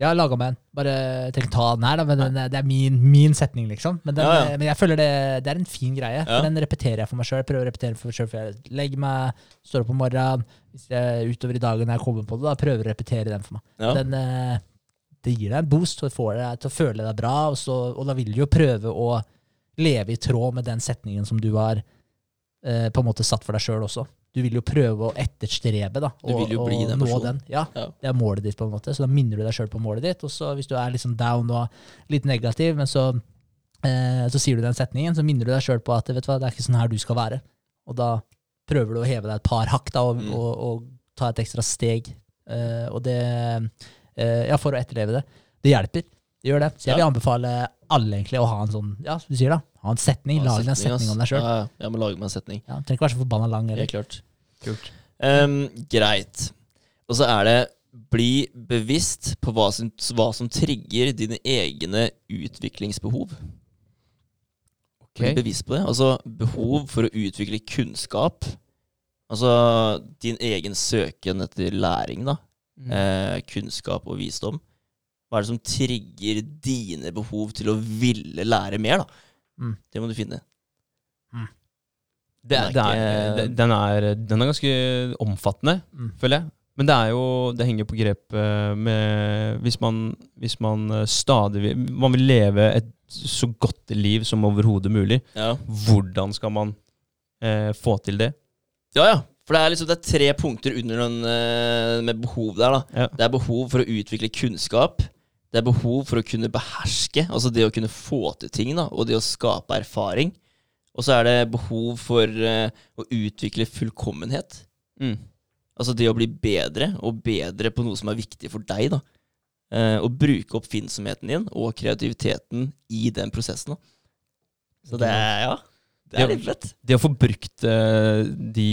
Jeg har laga meg en. Bare tenk ta den her, da. Men den, det er min, min setning, liksom. Men, den, Ja, ja. men jeg føler det, det er en fin greie. Ja. Den repeterer jeg for meg sjøl. Prøver å repetere for meg jeg legger meg, står opp om morgenen. Hvis jeg utover i dagen jeg kommer på det, da prøver å repetere den for meg. Den, eh, det gir deg en boost og får deg til å føle deg bra, og, så, og da vil du jo prøve å leve i tråd med den setningen som du har eh, på en måte satt for deg sjøl også. Du vil jo prøve å etterstrebe da, Du vil jo bli og den nå den. Ja, Ja. det er målet ditt, på en måte. Så da minner du deg sjøl på målet ditt. Og så hvis du er liksom down og litt negativ, men så, eh, så sier du den setningen, så minner du deg sjøl på at vet du hva, det er ikke sånn her du skal være. Og da prøver du å heve deg et par hakk da, og, Mm. og, og ta et ekstra steg. Eh, og det eh, Ja, for å etterleve det. Det hjelper. Det gjør det. Så jeg vil anbefale alle egentlig å ha en sånn, ja, som du sier da, ha en setning. Ja, Lag deg en setning, om deg sjøl. Ja, ja. jeg må lage meg en setning. Ja, trenger ikke være så forbanna lang. Eller. Klart. Kult. Um, greit. Og så er det bli bevisst på hva som, hva som trigger dine egne utviklingsbehov. Bli bevisst på det. Altså behov for å utvikle kunnskap. Altså din egen søken etter læring, da. Mm. Eh, kunnskap og visdom. Hva er det som trigger dine behov til å ville lære mer, da? Mm. Det må du finne. Det, Den er det ikke- det- den, er, den er ganske omfattende, Mm. føler jeg. Men det er jo Det henger på grep eh, med Hvis man, hvis man eh, stadig vil Man vil leve et så godt liv som overhodet mulig. Ja. Hvordan skal man eh, få til det? Ja, ja. For det er liksom det er tre punkter under den eh, med behov der. da. Ja. Det er behov for å utvikle kunnskap. Det er behov for å kunne beherske, altså det å kunne få til ting, da, og det å skape erfaring. Og så er det behov for uh, å utvikle fullkommenhet. Mm. Altså det å bli bedre, og bedre på noe som er viktig for deg. da. Uh, og bruke oppfinnsomheten din og kreativiteten i den prosessen. da. Så det er, ja, det er litt fett. Det å få brukt uh, de,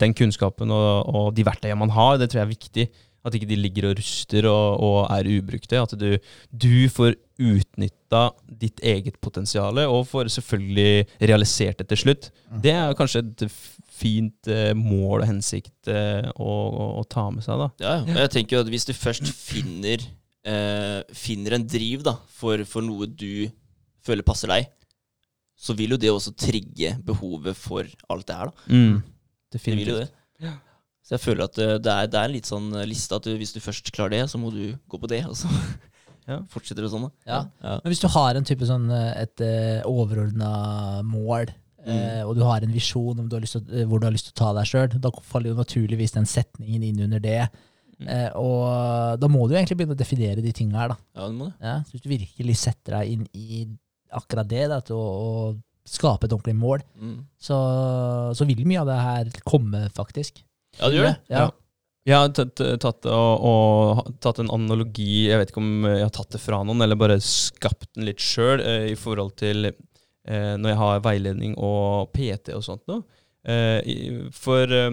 den kunnskapen og, og de verktøyene man har, det tror jeg er viktig. At ikke de ligger og ruster og, og er ubrukte. At du, du får utnytta ditt eget potensial, og får selvfølgelig realisert det til slutt. Det er kanskje et fint eh, mål og hensikt eh, å, å, å ta med seg, da. Ja, ja. Og jeg tenker jo at hvis du først finner, eh, finner en driv da, for, for noe du føler passer deg, så vil jo det også trigge behovet for alt det her. da. Det vil jo det. det. Så jeg føler at eh, det er, det er en litt sånn liste at du, hvis du først klarer det, så må du gå på det, og så Ja. fortsetter det sånn. da. Ja. Ja. Men hvis du har en type sånn eh, et overordna mål, eh, og du har en visjon om du har lyst til, eh, hvor du har lyst til å ta deg sjøl, da faller jo naturligvis den setningen inn under det. Eh, og da må du egentlig begynne å definere de tinga her, da. Ja, det må det. Ja, så hvis du virkelig setter deg inn i akkurat det, da, til å skape et ordentlig mål, Mm. så, så vil mye av det her komme, faktisk. Ja, det gjør det. Ja. Jeg har tatt, tatt, og, og, tatt en analogi, jeg vet ikke om jeg har tatt det fra noen, eller bare skapt den litt sjøl, eh, i forhold til eh, når jeg har veiledning og PT og sånt noe. Eh, for eh,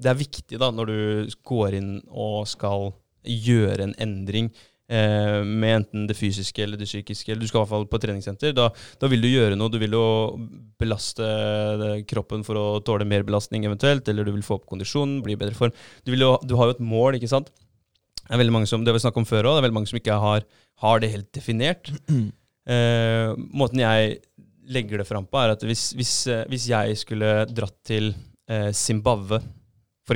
det er viktig da, når du går inn og skal gjøre en endring eh, med enten det fysiske eller det psykiske, eller du skal i hvert fall på treningssenter, da, da vil du gjøre noe. Du vil jo belaste eh, kroppen for å tåle mer belastning eventuelt, eller du vil få opp kondisjonen, bli i bedre form. Du, vil jo, du har jo et mål, ikke sant? Det er veldig mange som, det har vi snakket om før òg, det er veldig mange som ikke har, har det helt definert. Eh, måten jeg legger det fram på, er at hvis, hvis, eh, hvis jeg skulle dratt til eh, Zimbabwe,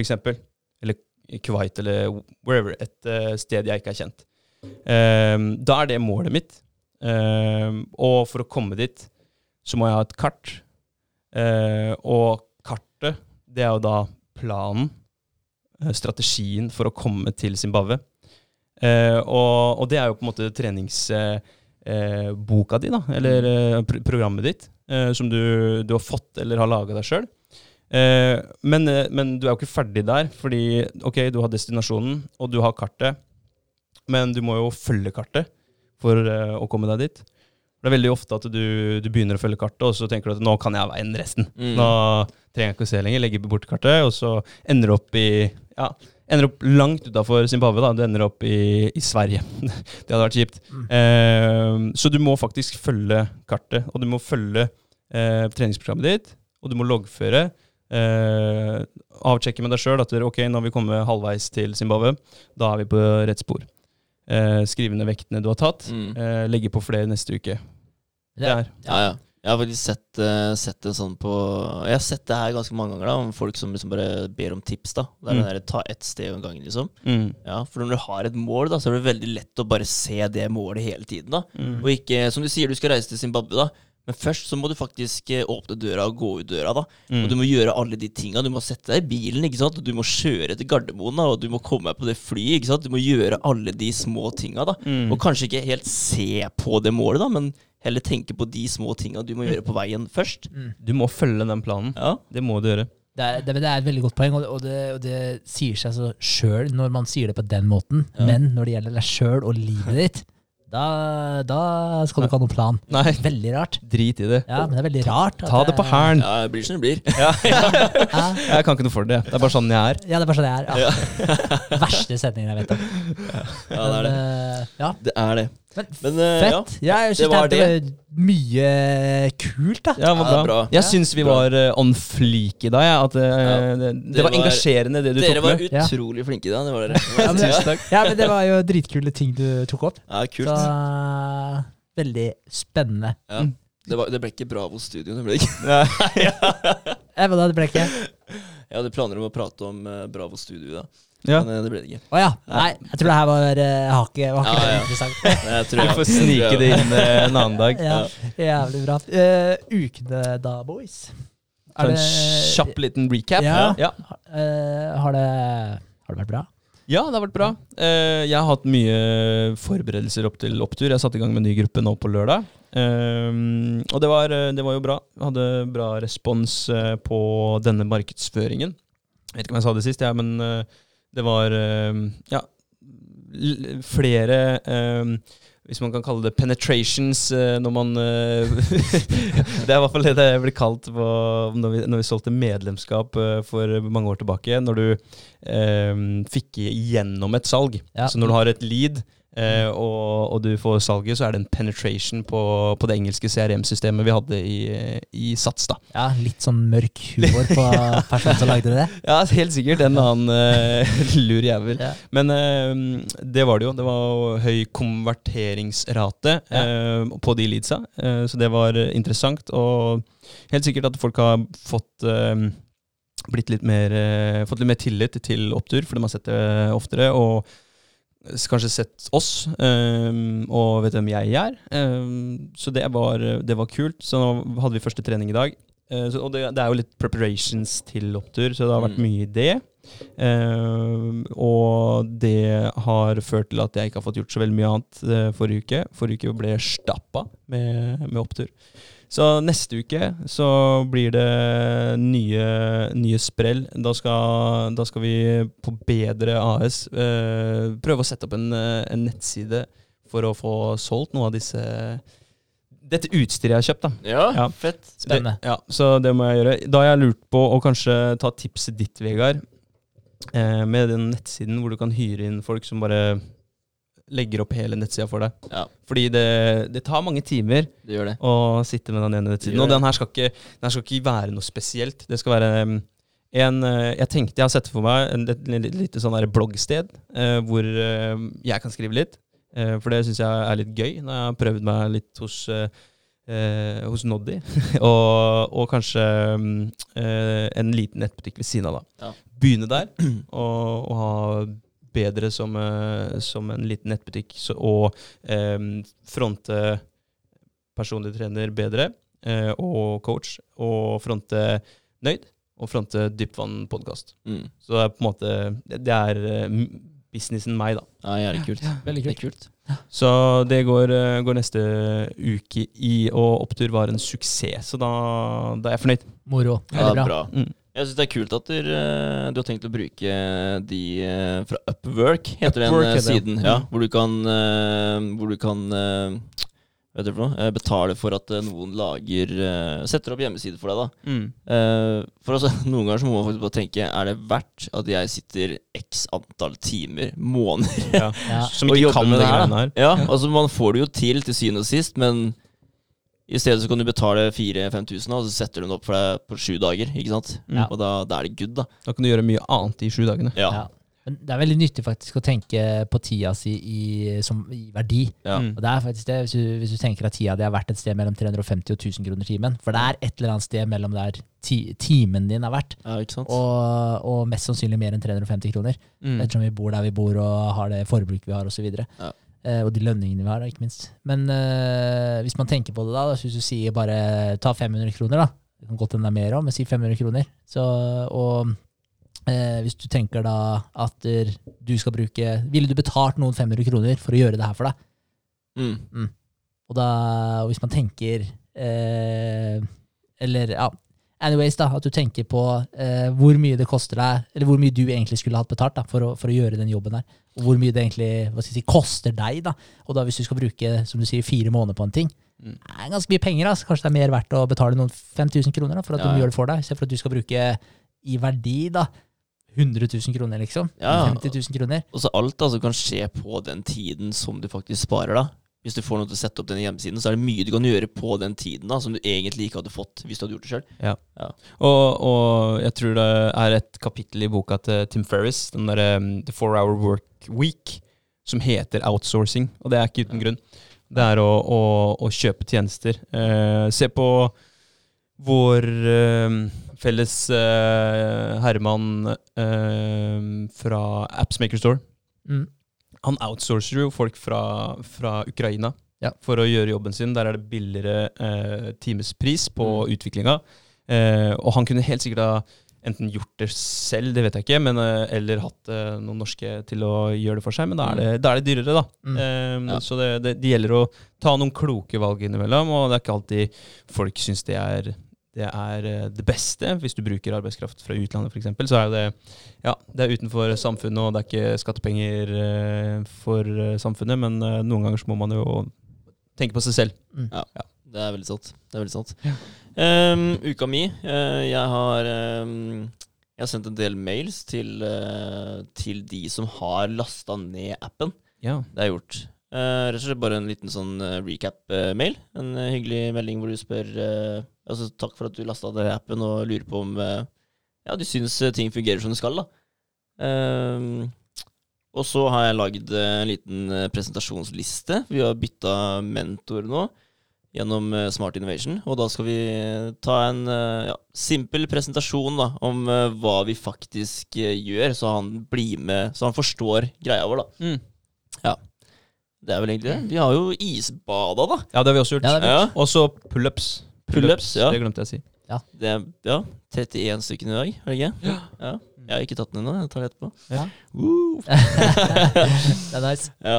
eksempel, eller Kuwait, eller wherever, et eh, sted jeg ikke er kjent, da er det målet mitt. Eh, og for å komme dit, så må jeg ha et kart. Eh, og kartet, det er jo da planen, eh, strategien for å komme til Zimbabwe. Og, det er jo på en måte treningsboka eh, di, da, eller eh, programmet ditt, som du, du har fått eller har laga deg sjøl. Men, men du er jo ikke ferdig der, fordi ok, du har destinasjonen, og du har kartet, men du må jo følge kartet for uh, å komme deg dit. Det er veldig ofte at du, du begynner å følge kartet, og så tenker du at nå kan jeg veien resten. Mm. Nå trenger jeg ikke å se lenger, legger bort kartet, og så ender du opp i ja, ender opp langt utafor Zimbabwe. da, Du ender opp i, i Sverige. det hadde vært kjipt. Eh, så du må faktisk følge kartet, og du må følge uh, treningsprogrammet ditt, og du må loggføre. Uh, avsjekke med deg sjøl at ok, nå har vi kommet halvveis til Zimbabwe. Da er vi på rett spor. Eh, skrive ned vektene du har tatt. Mm. Eh, legge på flere neste uke. Det er Ja, ja. Jeg har faktisk sett, uh, sett det sånn på Jeg har sett det her ganske mange ganger, da om folk som liksom bare ber om tips. da Det er Mm. den der, Ta ett sted om gangen, liksom. mm. Ja, For når du har et mål, da så er det veldig lett å bare se det målet hele tiden. da Mm. Og ikke, som du sier, du skal reise til Zimbabwe, da. Men først så må du faktisk eh, åpne døra og gå ut døra. da Mm. Og du må gjøre alle de tinga. Du må sette deg i bilen, ikke sant? Og du må kjøre til Gardermoen, da og du må komme deg på det flyet. ikke sant? Du må gjøre alle de små tinga. da Mm. Og kanskje ikke helt se på det målet, da men heller tenke på de små tinga du må gjøre på veien først. Du må følge den planen. Ja, Det må du gjøre. Det er, det, det er et veldig godt poeng, og, og, det, og det sier seg så sjøl når man sier det på den måten. Ja. Men når det gjelder deg sjøl og livet ditt, da, da skal du ikke ha noen plan. Nei, Veldig rart. drit i det. Ja, men det er veldig rart. Ta det på hælen. ja det blir som det blir. Ja, Ja, jeg kan ikke noe for det. Det er bare sånn jeg er. ja, det er bare sånn jeg er. Ja. Verste setningen jeg vet om. Ja, det er det. Men, eh, ja. Det er det. Men Men uh, fett. Ja, jeg det synes var det var mye kult, da. Ja, det Ja, var bra. bra. Jeg syns vi var eh, on fleak i dag. Ja, at, uh, det, det var engasjerende, det du tok med. Dere var utrolig flinke i dag. Det var dere. Ja, men, Tusen takk. ja, men det var jo dritkule ting du tok opp. Ja, kult. Så veldig spennende. Ja. Det, var, det ble ikke Bravo Studio, det ble det ikke. Eh, hva da, det ble ikke Jeg hadde planer om å prate om eh, Bravo Studio, da. Ja. men eh, det ble det ikke. Å ja. Nei, jeg tror det her var uh, hakket. Var ikke Ja, ja. interessant. Jeg tror jeg- får snike det inn uh, en annen dag. Ja, jævlig bra. Uh, ukene da, boys? Er en kjapp liten recap. Ja. Ja. Eh, har, det, har det vært bra? Ja, det har vært bra. Eh, jeg har hatt mye forberedelser opp til opptur. Jeg satte i gang med en ny gruppe nå på lørdag. Og det var, det var jo bra. Jeg hadde bra respons på denne markedsføringen. Jeg vet ikke om jeg sa det sist, ja, men det var eh, ja, flere eh, hvis man kan kalle det penetrations eh, når man Det er i hvert fall det det blir kalt på, når, vi, når vi solgte medlemskap for mange år tilbake. Når du eh, fikk igjennom et salg. Ja. Så når du har et lead, eh, og, og du får salget, så er det en penetration på, på det engelske CRM-systemet vi hadde i, i Sats. da. Ja, litt sånn mørk humor på personen som lagde det. Ja, helt sikkert en annen eh, lur jævel. Ja. Men eh, det var det jo. Det var høy konverteringsrate eh, på de leadsa, så det var interessant. Og helt sikkert at folk har fått blitt litt mer, fått litt mer tillit til opptur, for de har sett det oftere. og Kanskje sett oss, um, og vet hvem jeg er. Um, så det var, det var kult. Så nå hadde vi første trening i dag. Uh, så, og det, det er jo litt preparations til opptur, så det har vært Mm. mye i det. Uh, og det har ført til at jeg ikke har fått gjort så veldig mye annet uh, forrige uke. Forrige uke ble stappa med, med opptur. Så neste uke så blir det nye, nye sprell. Da skal, da skal vi på Bedre AS eh, prøve å sette opp en, eh, en nettside for å få solgt noe av disse dette utstyret jeg har kjøpt. da. Ja, Ja. fett. Spennende. Det, ja, så det må jeg gjøre. Da har jeg lurt på å kanskje ta tipset ditt, Vegard, eh, med den nettsiden hvor du kan hyre inn folk som bare legger opp hele nettsida for deg. Ja, Fordi det, det tar mange timer det gjør det. å sitte med den ene nettsiden. Og den her skal ikke, den her skal ikke være noe spesielt. Det skal være um, en eh, Jeg tenkte jeg har sett for meg en, et lite, sånn bloggsted eh, hvor eh, jeg kan skrive litt. Eh, for det syns jeg er litt gøy, når jeg har prøvd meg litt hos eh, hos Noddy. og, og kanskje um, eh, en liten nettbutikk ved siden av. da. Ja. Begynne der, og, og ha bedre som, eh, som en liten nettbutikk. Så, og eh, fronte personlig trener bedre, eh, og coach, og fronte Nøyd, og fronte Dypvann podkast. Mm. Så det er på en måte Det det er eh, businessen meg, da. Ja, jævlig kult. Veldig Det er kult. Så det går, går neste uke i, og opptur var en suksess. Så da, da er jeg fornøyd. Moro. Ja, Veldig bra. bra. Mm. Jeg syns det er kult at du, eh, du har tenkt å bruke de eh, fra Upwork, heter Upwork den eh, heter siden. Ja, Mm. hvor du kan, eh, hvor du kan vet du for noe? Eh, Betale for at eh, noen lager eh, Setter opp hjemmesider for deg, da. Mm. Eh, For altså, Noen ganger så må man faktisk bare tenke Er det verdt at jeg sitter x antall timer, måneder, Ja. Ja. Som og ikke jobber kan med det det her? da? her. Ja, altså Man får det jo til til syvende og sist, men i stedet så kan du betale 4000-5000, og så setter du den opp for deg på sju dager. ikke sant? Ja. Og da, da er det good, da. Da kan du gjøre mye annet i sju dagene. Ja. Ja. Men det er veldig nyttig faktisk å tenke på tida si i, som, i verdi. Ja. Mm. Og det er faktisk det, hvis du, hvis du tenker at tida di har vært et sted mellom 350 og 1000 kroner timen. For det er et eller annet sted mellom der ti, timen din er verdt, Ja, ikke sant? og, og mest sannsynlig mer enn 350 kroner. Mm. Ettersom vi bor der vi bor og har det forbruket vi har osv. Ja. Eh, og de lønningene vi har, da, ikke minst. Men eh, hvis man tenker på det da, hvis du sier bare ta 500 kroner, da. Det kan godt hende det er mer òg, men si 500 kroner. Så, og eh, hvis du tenker da at du skal bruke Ville du betalt noen 500 kroner for å gjøre det her for deg? Mm. Og da, og hvis man tenker eh, Eller ja, anyways, da, at du tenker på eh, hvor mye det koster deg, eller hvor mye du egentlig skulle hatt betalt da, for, å, for å gjøre den jobben der. Og hvor mye det egentlig hva skal jeg si, koster deg. da. Og da hvis du skal bruke som du sier, fire måneder på en ting, Mm. det er ganske mye penger. Altså. Kanskje det er mer verdt å betale noen 5000 kroner da, for at Ja, de gjør det for deg, istedenfor at du skal bruke i verdi da, 100 000 kroner, liksom. Ja. 50 000 kroner. Og så alt som kan skje på den tiden som du faktisk sparer, da. Hvis du får noen til å sette opp den hjemmesiden, så er det mye du kan gjøre på den tiden da, som du egentlig ikke hadde fått hvis du hadde gjort det sjøl. Og, og jeg tror det er et kapittel i boka til Tim Ferris, den derre um, The Four Hour Work Week, som heter outsourcing. Og det er ikke uten grunn. Det er å, å, å kjøpe tjenester. Eh, se på vår eh, felles eh, herremann eh, fra Appsmaker Store. Mm. Han outsourcer jo folk fra, fra Ukraina Ja. for å gjøre jobben sin. Der er det billigere eh, timespris på Mm. utviklinga. Eh, og han kunne helt sikkert ha enten gjort det selv, det vet jeg ikke, men, eh, eller hatt eh, noen norske til å gjøre det for seg. Men da er det, da er det dyrere, da. Mm. Eh, Ja. Så det, det, det gjelder å ta noen kloke valg innimellom, og det er ikke alltid folk syns det er det er eh, det beste. Hvis du bruker arbeidskraft fra utlandet f.eks., så er jo det ja, det er utenfor samfunnet, og det er ikke skattepenger eh, for eh, samfunnet, men noen ganger så må man jo tenke på seg selv. Det er veldig sant. Det er veldig sant. Ja. Um, uka mi uh, Jeg har um, Jeg har sendt en del mails til, uh, til de som har lasta ned appen. Ja. Det har jeg gjort. Eh, rett og slett bare en liten sånn eh, recap-mail. En eh, hyggelig melding hvor du spør Altså takk for at du lasta ned appen og lurer på om Ja, du syns ting fungerer som det skal, da. Og så har jeg lagd en liten presentasjonsliste. Vi har bytta mentor nå gjennom Smart Innovation. Og da skal vi ta en ja, simpel presentasjon da, om hva vi faktisk gjør, så han blir med, så han forstår greia vår. da. Mm. Det er vel egentlig det. Vi har jo isbada, da. ja, det har vi også gjort. Ja, det Ja, Og så pullups. Pull-ups, ja. Det glemte jeg å si. Ja. det er, ja 31 stykker i dag, er det ikke? Ja. Jeg har ikke tatt den ennå. Jeg tar det etterpå. Ja. Det er nice. Ja.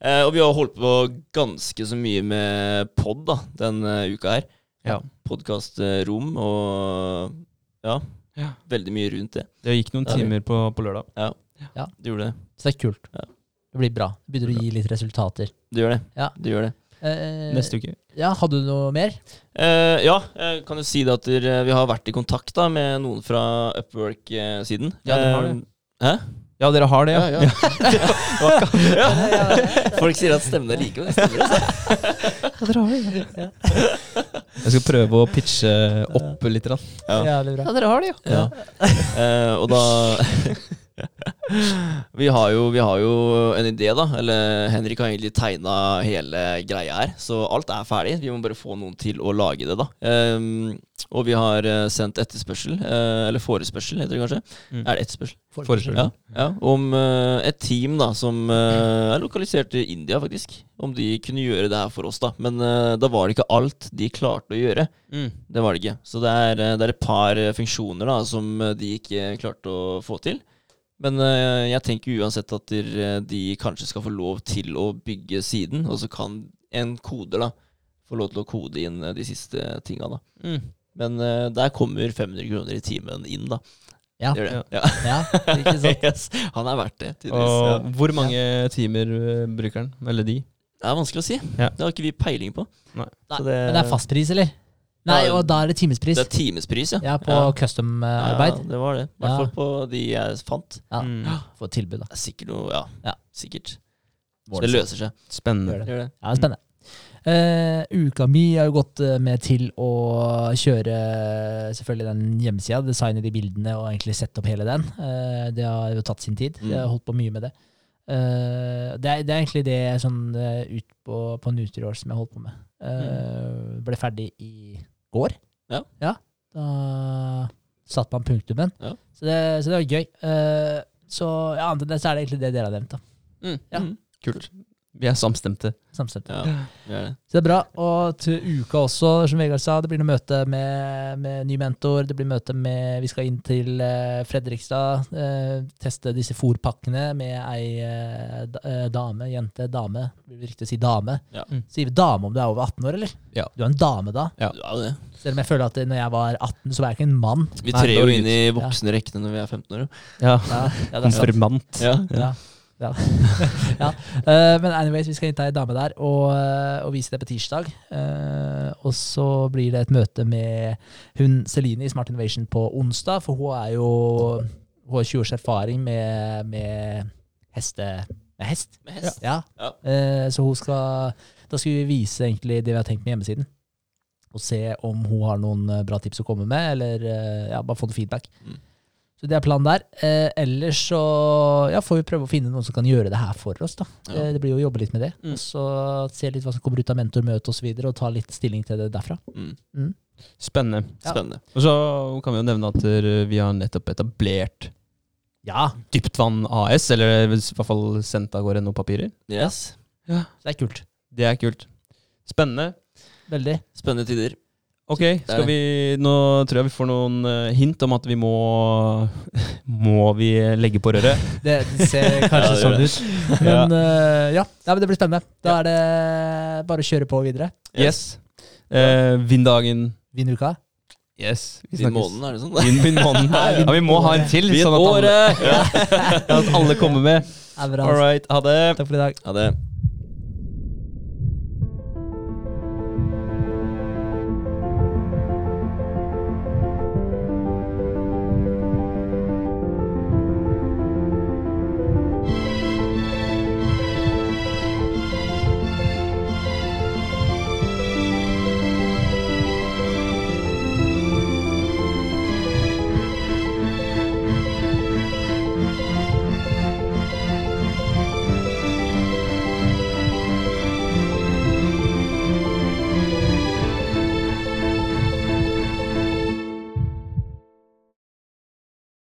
Eh, og vi har holdt på ganske så mye med pod da, den eh, uka her. Ja. Podkastrom og ja, Ja. veldig mye rundt det. Det gikk noen timer på, på lørdag. Det gjorde det. Så det er kult. Ja. Det blir bra. Det begynner å gi litt resultater. Det gjør det. Ja. Det gjør det. Eh, Neste uke. Ja, hadde du noe mer? Eh, ja, jeg kan jo si det at vi har vært i kontakt da med noen fra Upwork-siden. Ja, dere har det. Hæ? Ja, dere har det, ja. Ja, ja. Folk sier at stemmen er like, men det stemmer altså. Jeg skal prøve å pitche opp litt. Ja, Ja. Bra. dere har det, Ja. Eh, og da vi, har jo, vi har jo en idé, da. Eller Henrik har egentlig tegna hele greia her. Så alt er ferdig. Vi må bare få noen til å lage det, da. Um, og vi har eh, sendt etterspørsel, uh, eller forespørsel heter det kanskje. Mm. Er det etterspørsel? Forespørsel. Ja, ja. Om uh, et team da som uh, er lokalisert i India, faktisk. Om de kunne gjøre det her for oss, da. Men da var det ikke alt de klarte å gjøre. Mm. Det var det ikke. Så det er, det er et par funksjoner da som de ikke klarte å få til. Men eh, jeg tenker uansett at de, de kanskje skal få lov til å bygge siden, og så kan en koder da få lov til å kode inn eh, de siste tinga. Mm. Men eh, der kommer 500 kroner i timen inn, da. Ja. Det gjør det. Ja. Ja, ikke sant? yes. Han er verdt det, tydeligvis. Ja. Og hvor mange timer eh, bruker han, Eller de? Det er vanskelig å si. Ja. Det har ikke vi peiling på. Nei. Så Men det er fastpris, eller? Nei, og da er det timespris. Det er timespris, ja. Ja, på Ja. custom-arbeid. Ja, det var det. I hvert Ja. fall på de jeg fant. Ja. Mm. For et tilbud, da. Er sikkert noe Ja, Ja. sikkert. Så det løser seg. Spennende. Gjør det. Gjør det. Ja, det spennende. Uh, uka mi har jo gått eh, med til å kjøre selvfølgelig den hjemmesida, designe de bildene og egentlig sette opp hele den. Uh, det har jo tatt sin tid. Mm. Jeg har holdt på mye med det. Eh, det, er, det er egentlig det sånn eh, ut på, på Nutriår som jeg holdt på med. Eh, Ble ferdig i går. Ja. Da satte man punktumen. Ja. Så, det, så det var gøy. Uh, så ja, annet enn det så er det egentlig det dere har nevnt. da. Mm. Ja. Mm. Kult. Vi er samstemte. Samstemte. Ja, vi er det. Så det er bra. Og til uka også, som Vegard sa, det blir noe møte med, med ny mentor. Det blir møte med Vi skal inn til uh, Fredrikstad, Uh, teste disse fòrpakkene med ei uh, dame, jente, dame. Blir det riktig å si dame? Ja. Mm. Sier vi dame om du er over 18 år, eller? Ja. Du er en dame da. Ja. Du er det. Selv om jeg føler at når jeg var 18, så var jeg ikke en mann. Vi trer jo inn i voksne rekkene når vi er 15 år. jo. Ja. Ja, ja, det er sant. Konfirmant. Ja. Ja. Ja. ja. Uh, men anyways, vi skal inn til ei dame der og, eh, og vise det på tirsdag. Uh, og så blir det et møte med hun Celine i Smart Innovation på onsdag, for hun er jo Hun har 20 års erfaring med, med heste... Med hest. Med hest. Ja. Ja. Uh, så hun skal Da skal vi vise egentlig det vi har tenkt med hjemmesiden. Og se om hun har noen bra tips å komme med, eller ja, bare få noe feedback. Mm. Så det er planen der. Eh, ellers så ja, får vi prøve å finne noen som kan gjøre det her for oss. da. Ja. Eh, det blir jo å jobbe litt med det. Mm. Og så se litt hva som kommer ut av mentormøte osv., og, så videre, og ta litt stilling til det derfra. Mm. Spennende. Ja. Spennende. Og så kan vi jo nevne at eh, vi har nettopp etablert Ja, Dyptvann AS, eller i hvert fall sendt av gårde noen papirer. Yes. det er kult. Det er kult. Spennende. Veldig. Spennende tider. Ok, skal vi, nå tror jeg vi får noen eh, hint om at vi må Må vi legge på røret. Det, det ser kanskje Ja, det sånn ut. Men eh, ja. ja, men det blir spennende. Da er det bare å kjøre på videre. Yes. Eh, vinn dagen. Vinn uka. Yes. Vi Vinn måneden, er det sånn? Vin, vinn måneden. Ja, vi må ha en til, Vinn sånn at alle, året! Ja. at alle kommer med. All right, ha det. Takk for i dag. Ha det.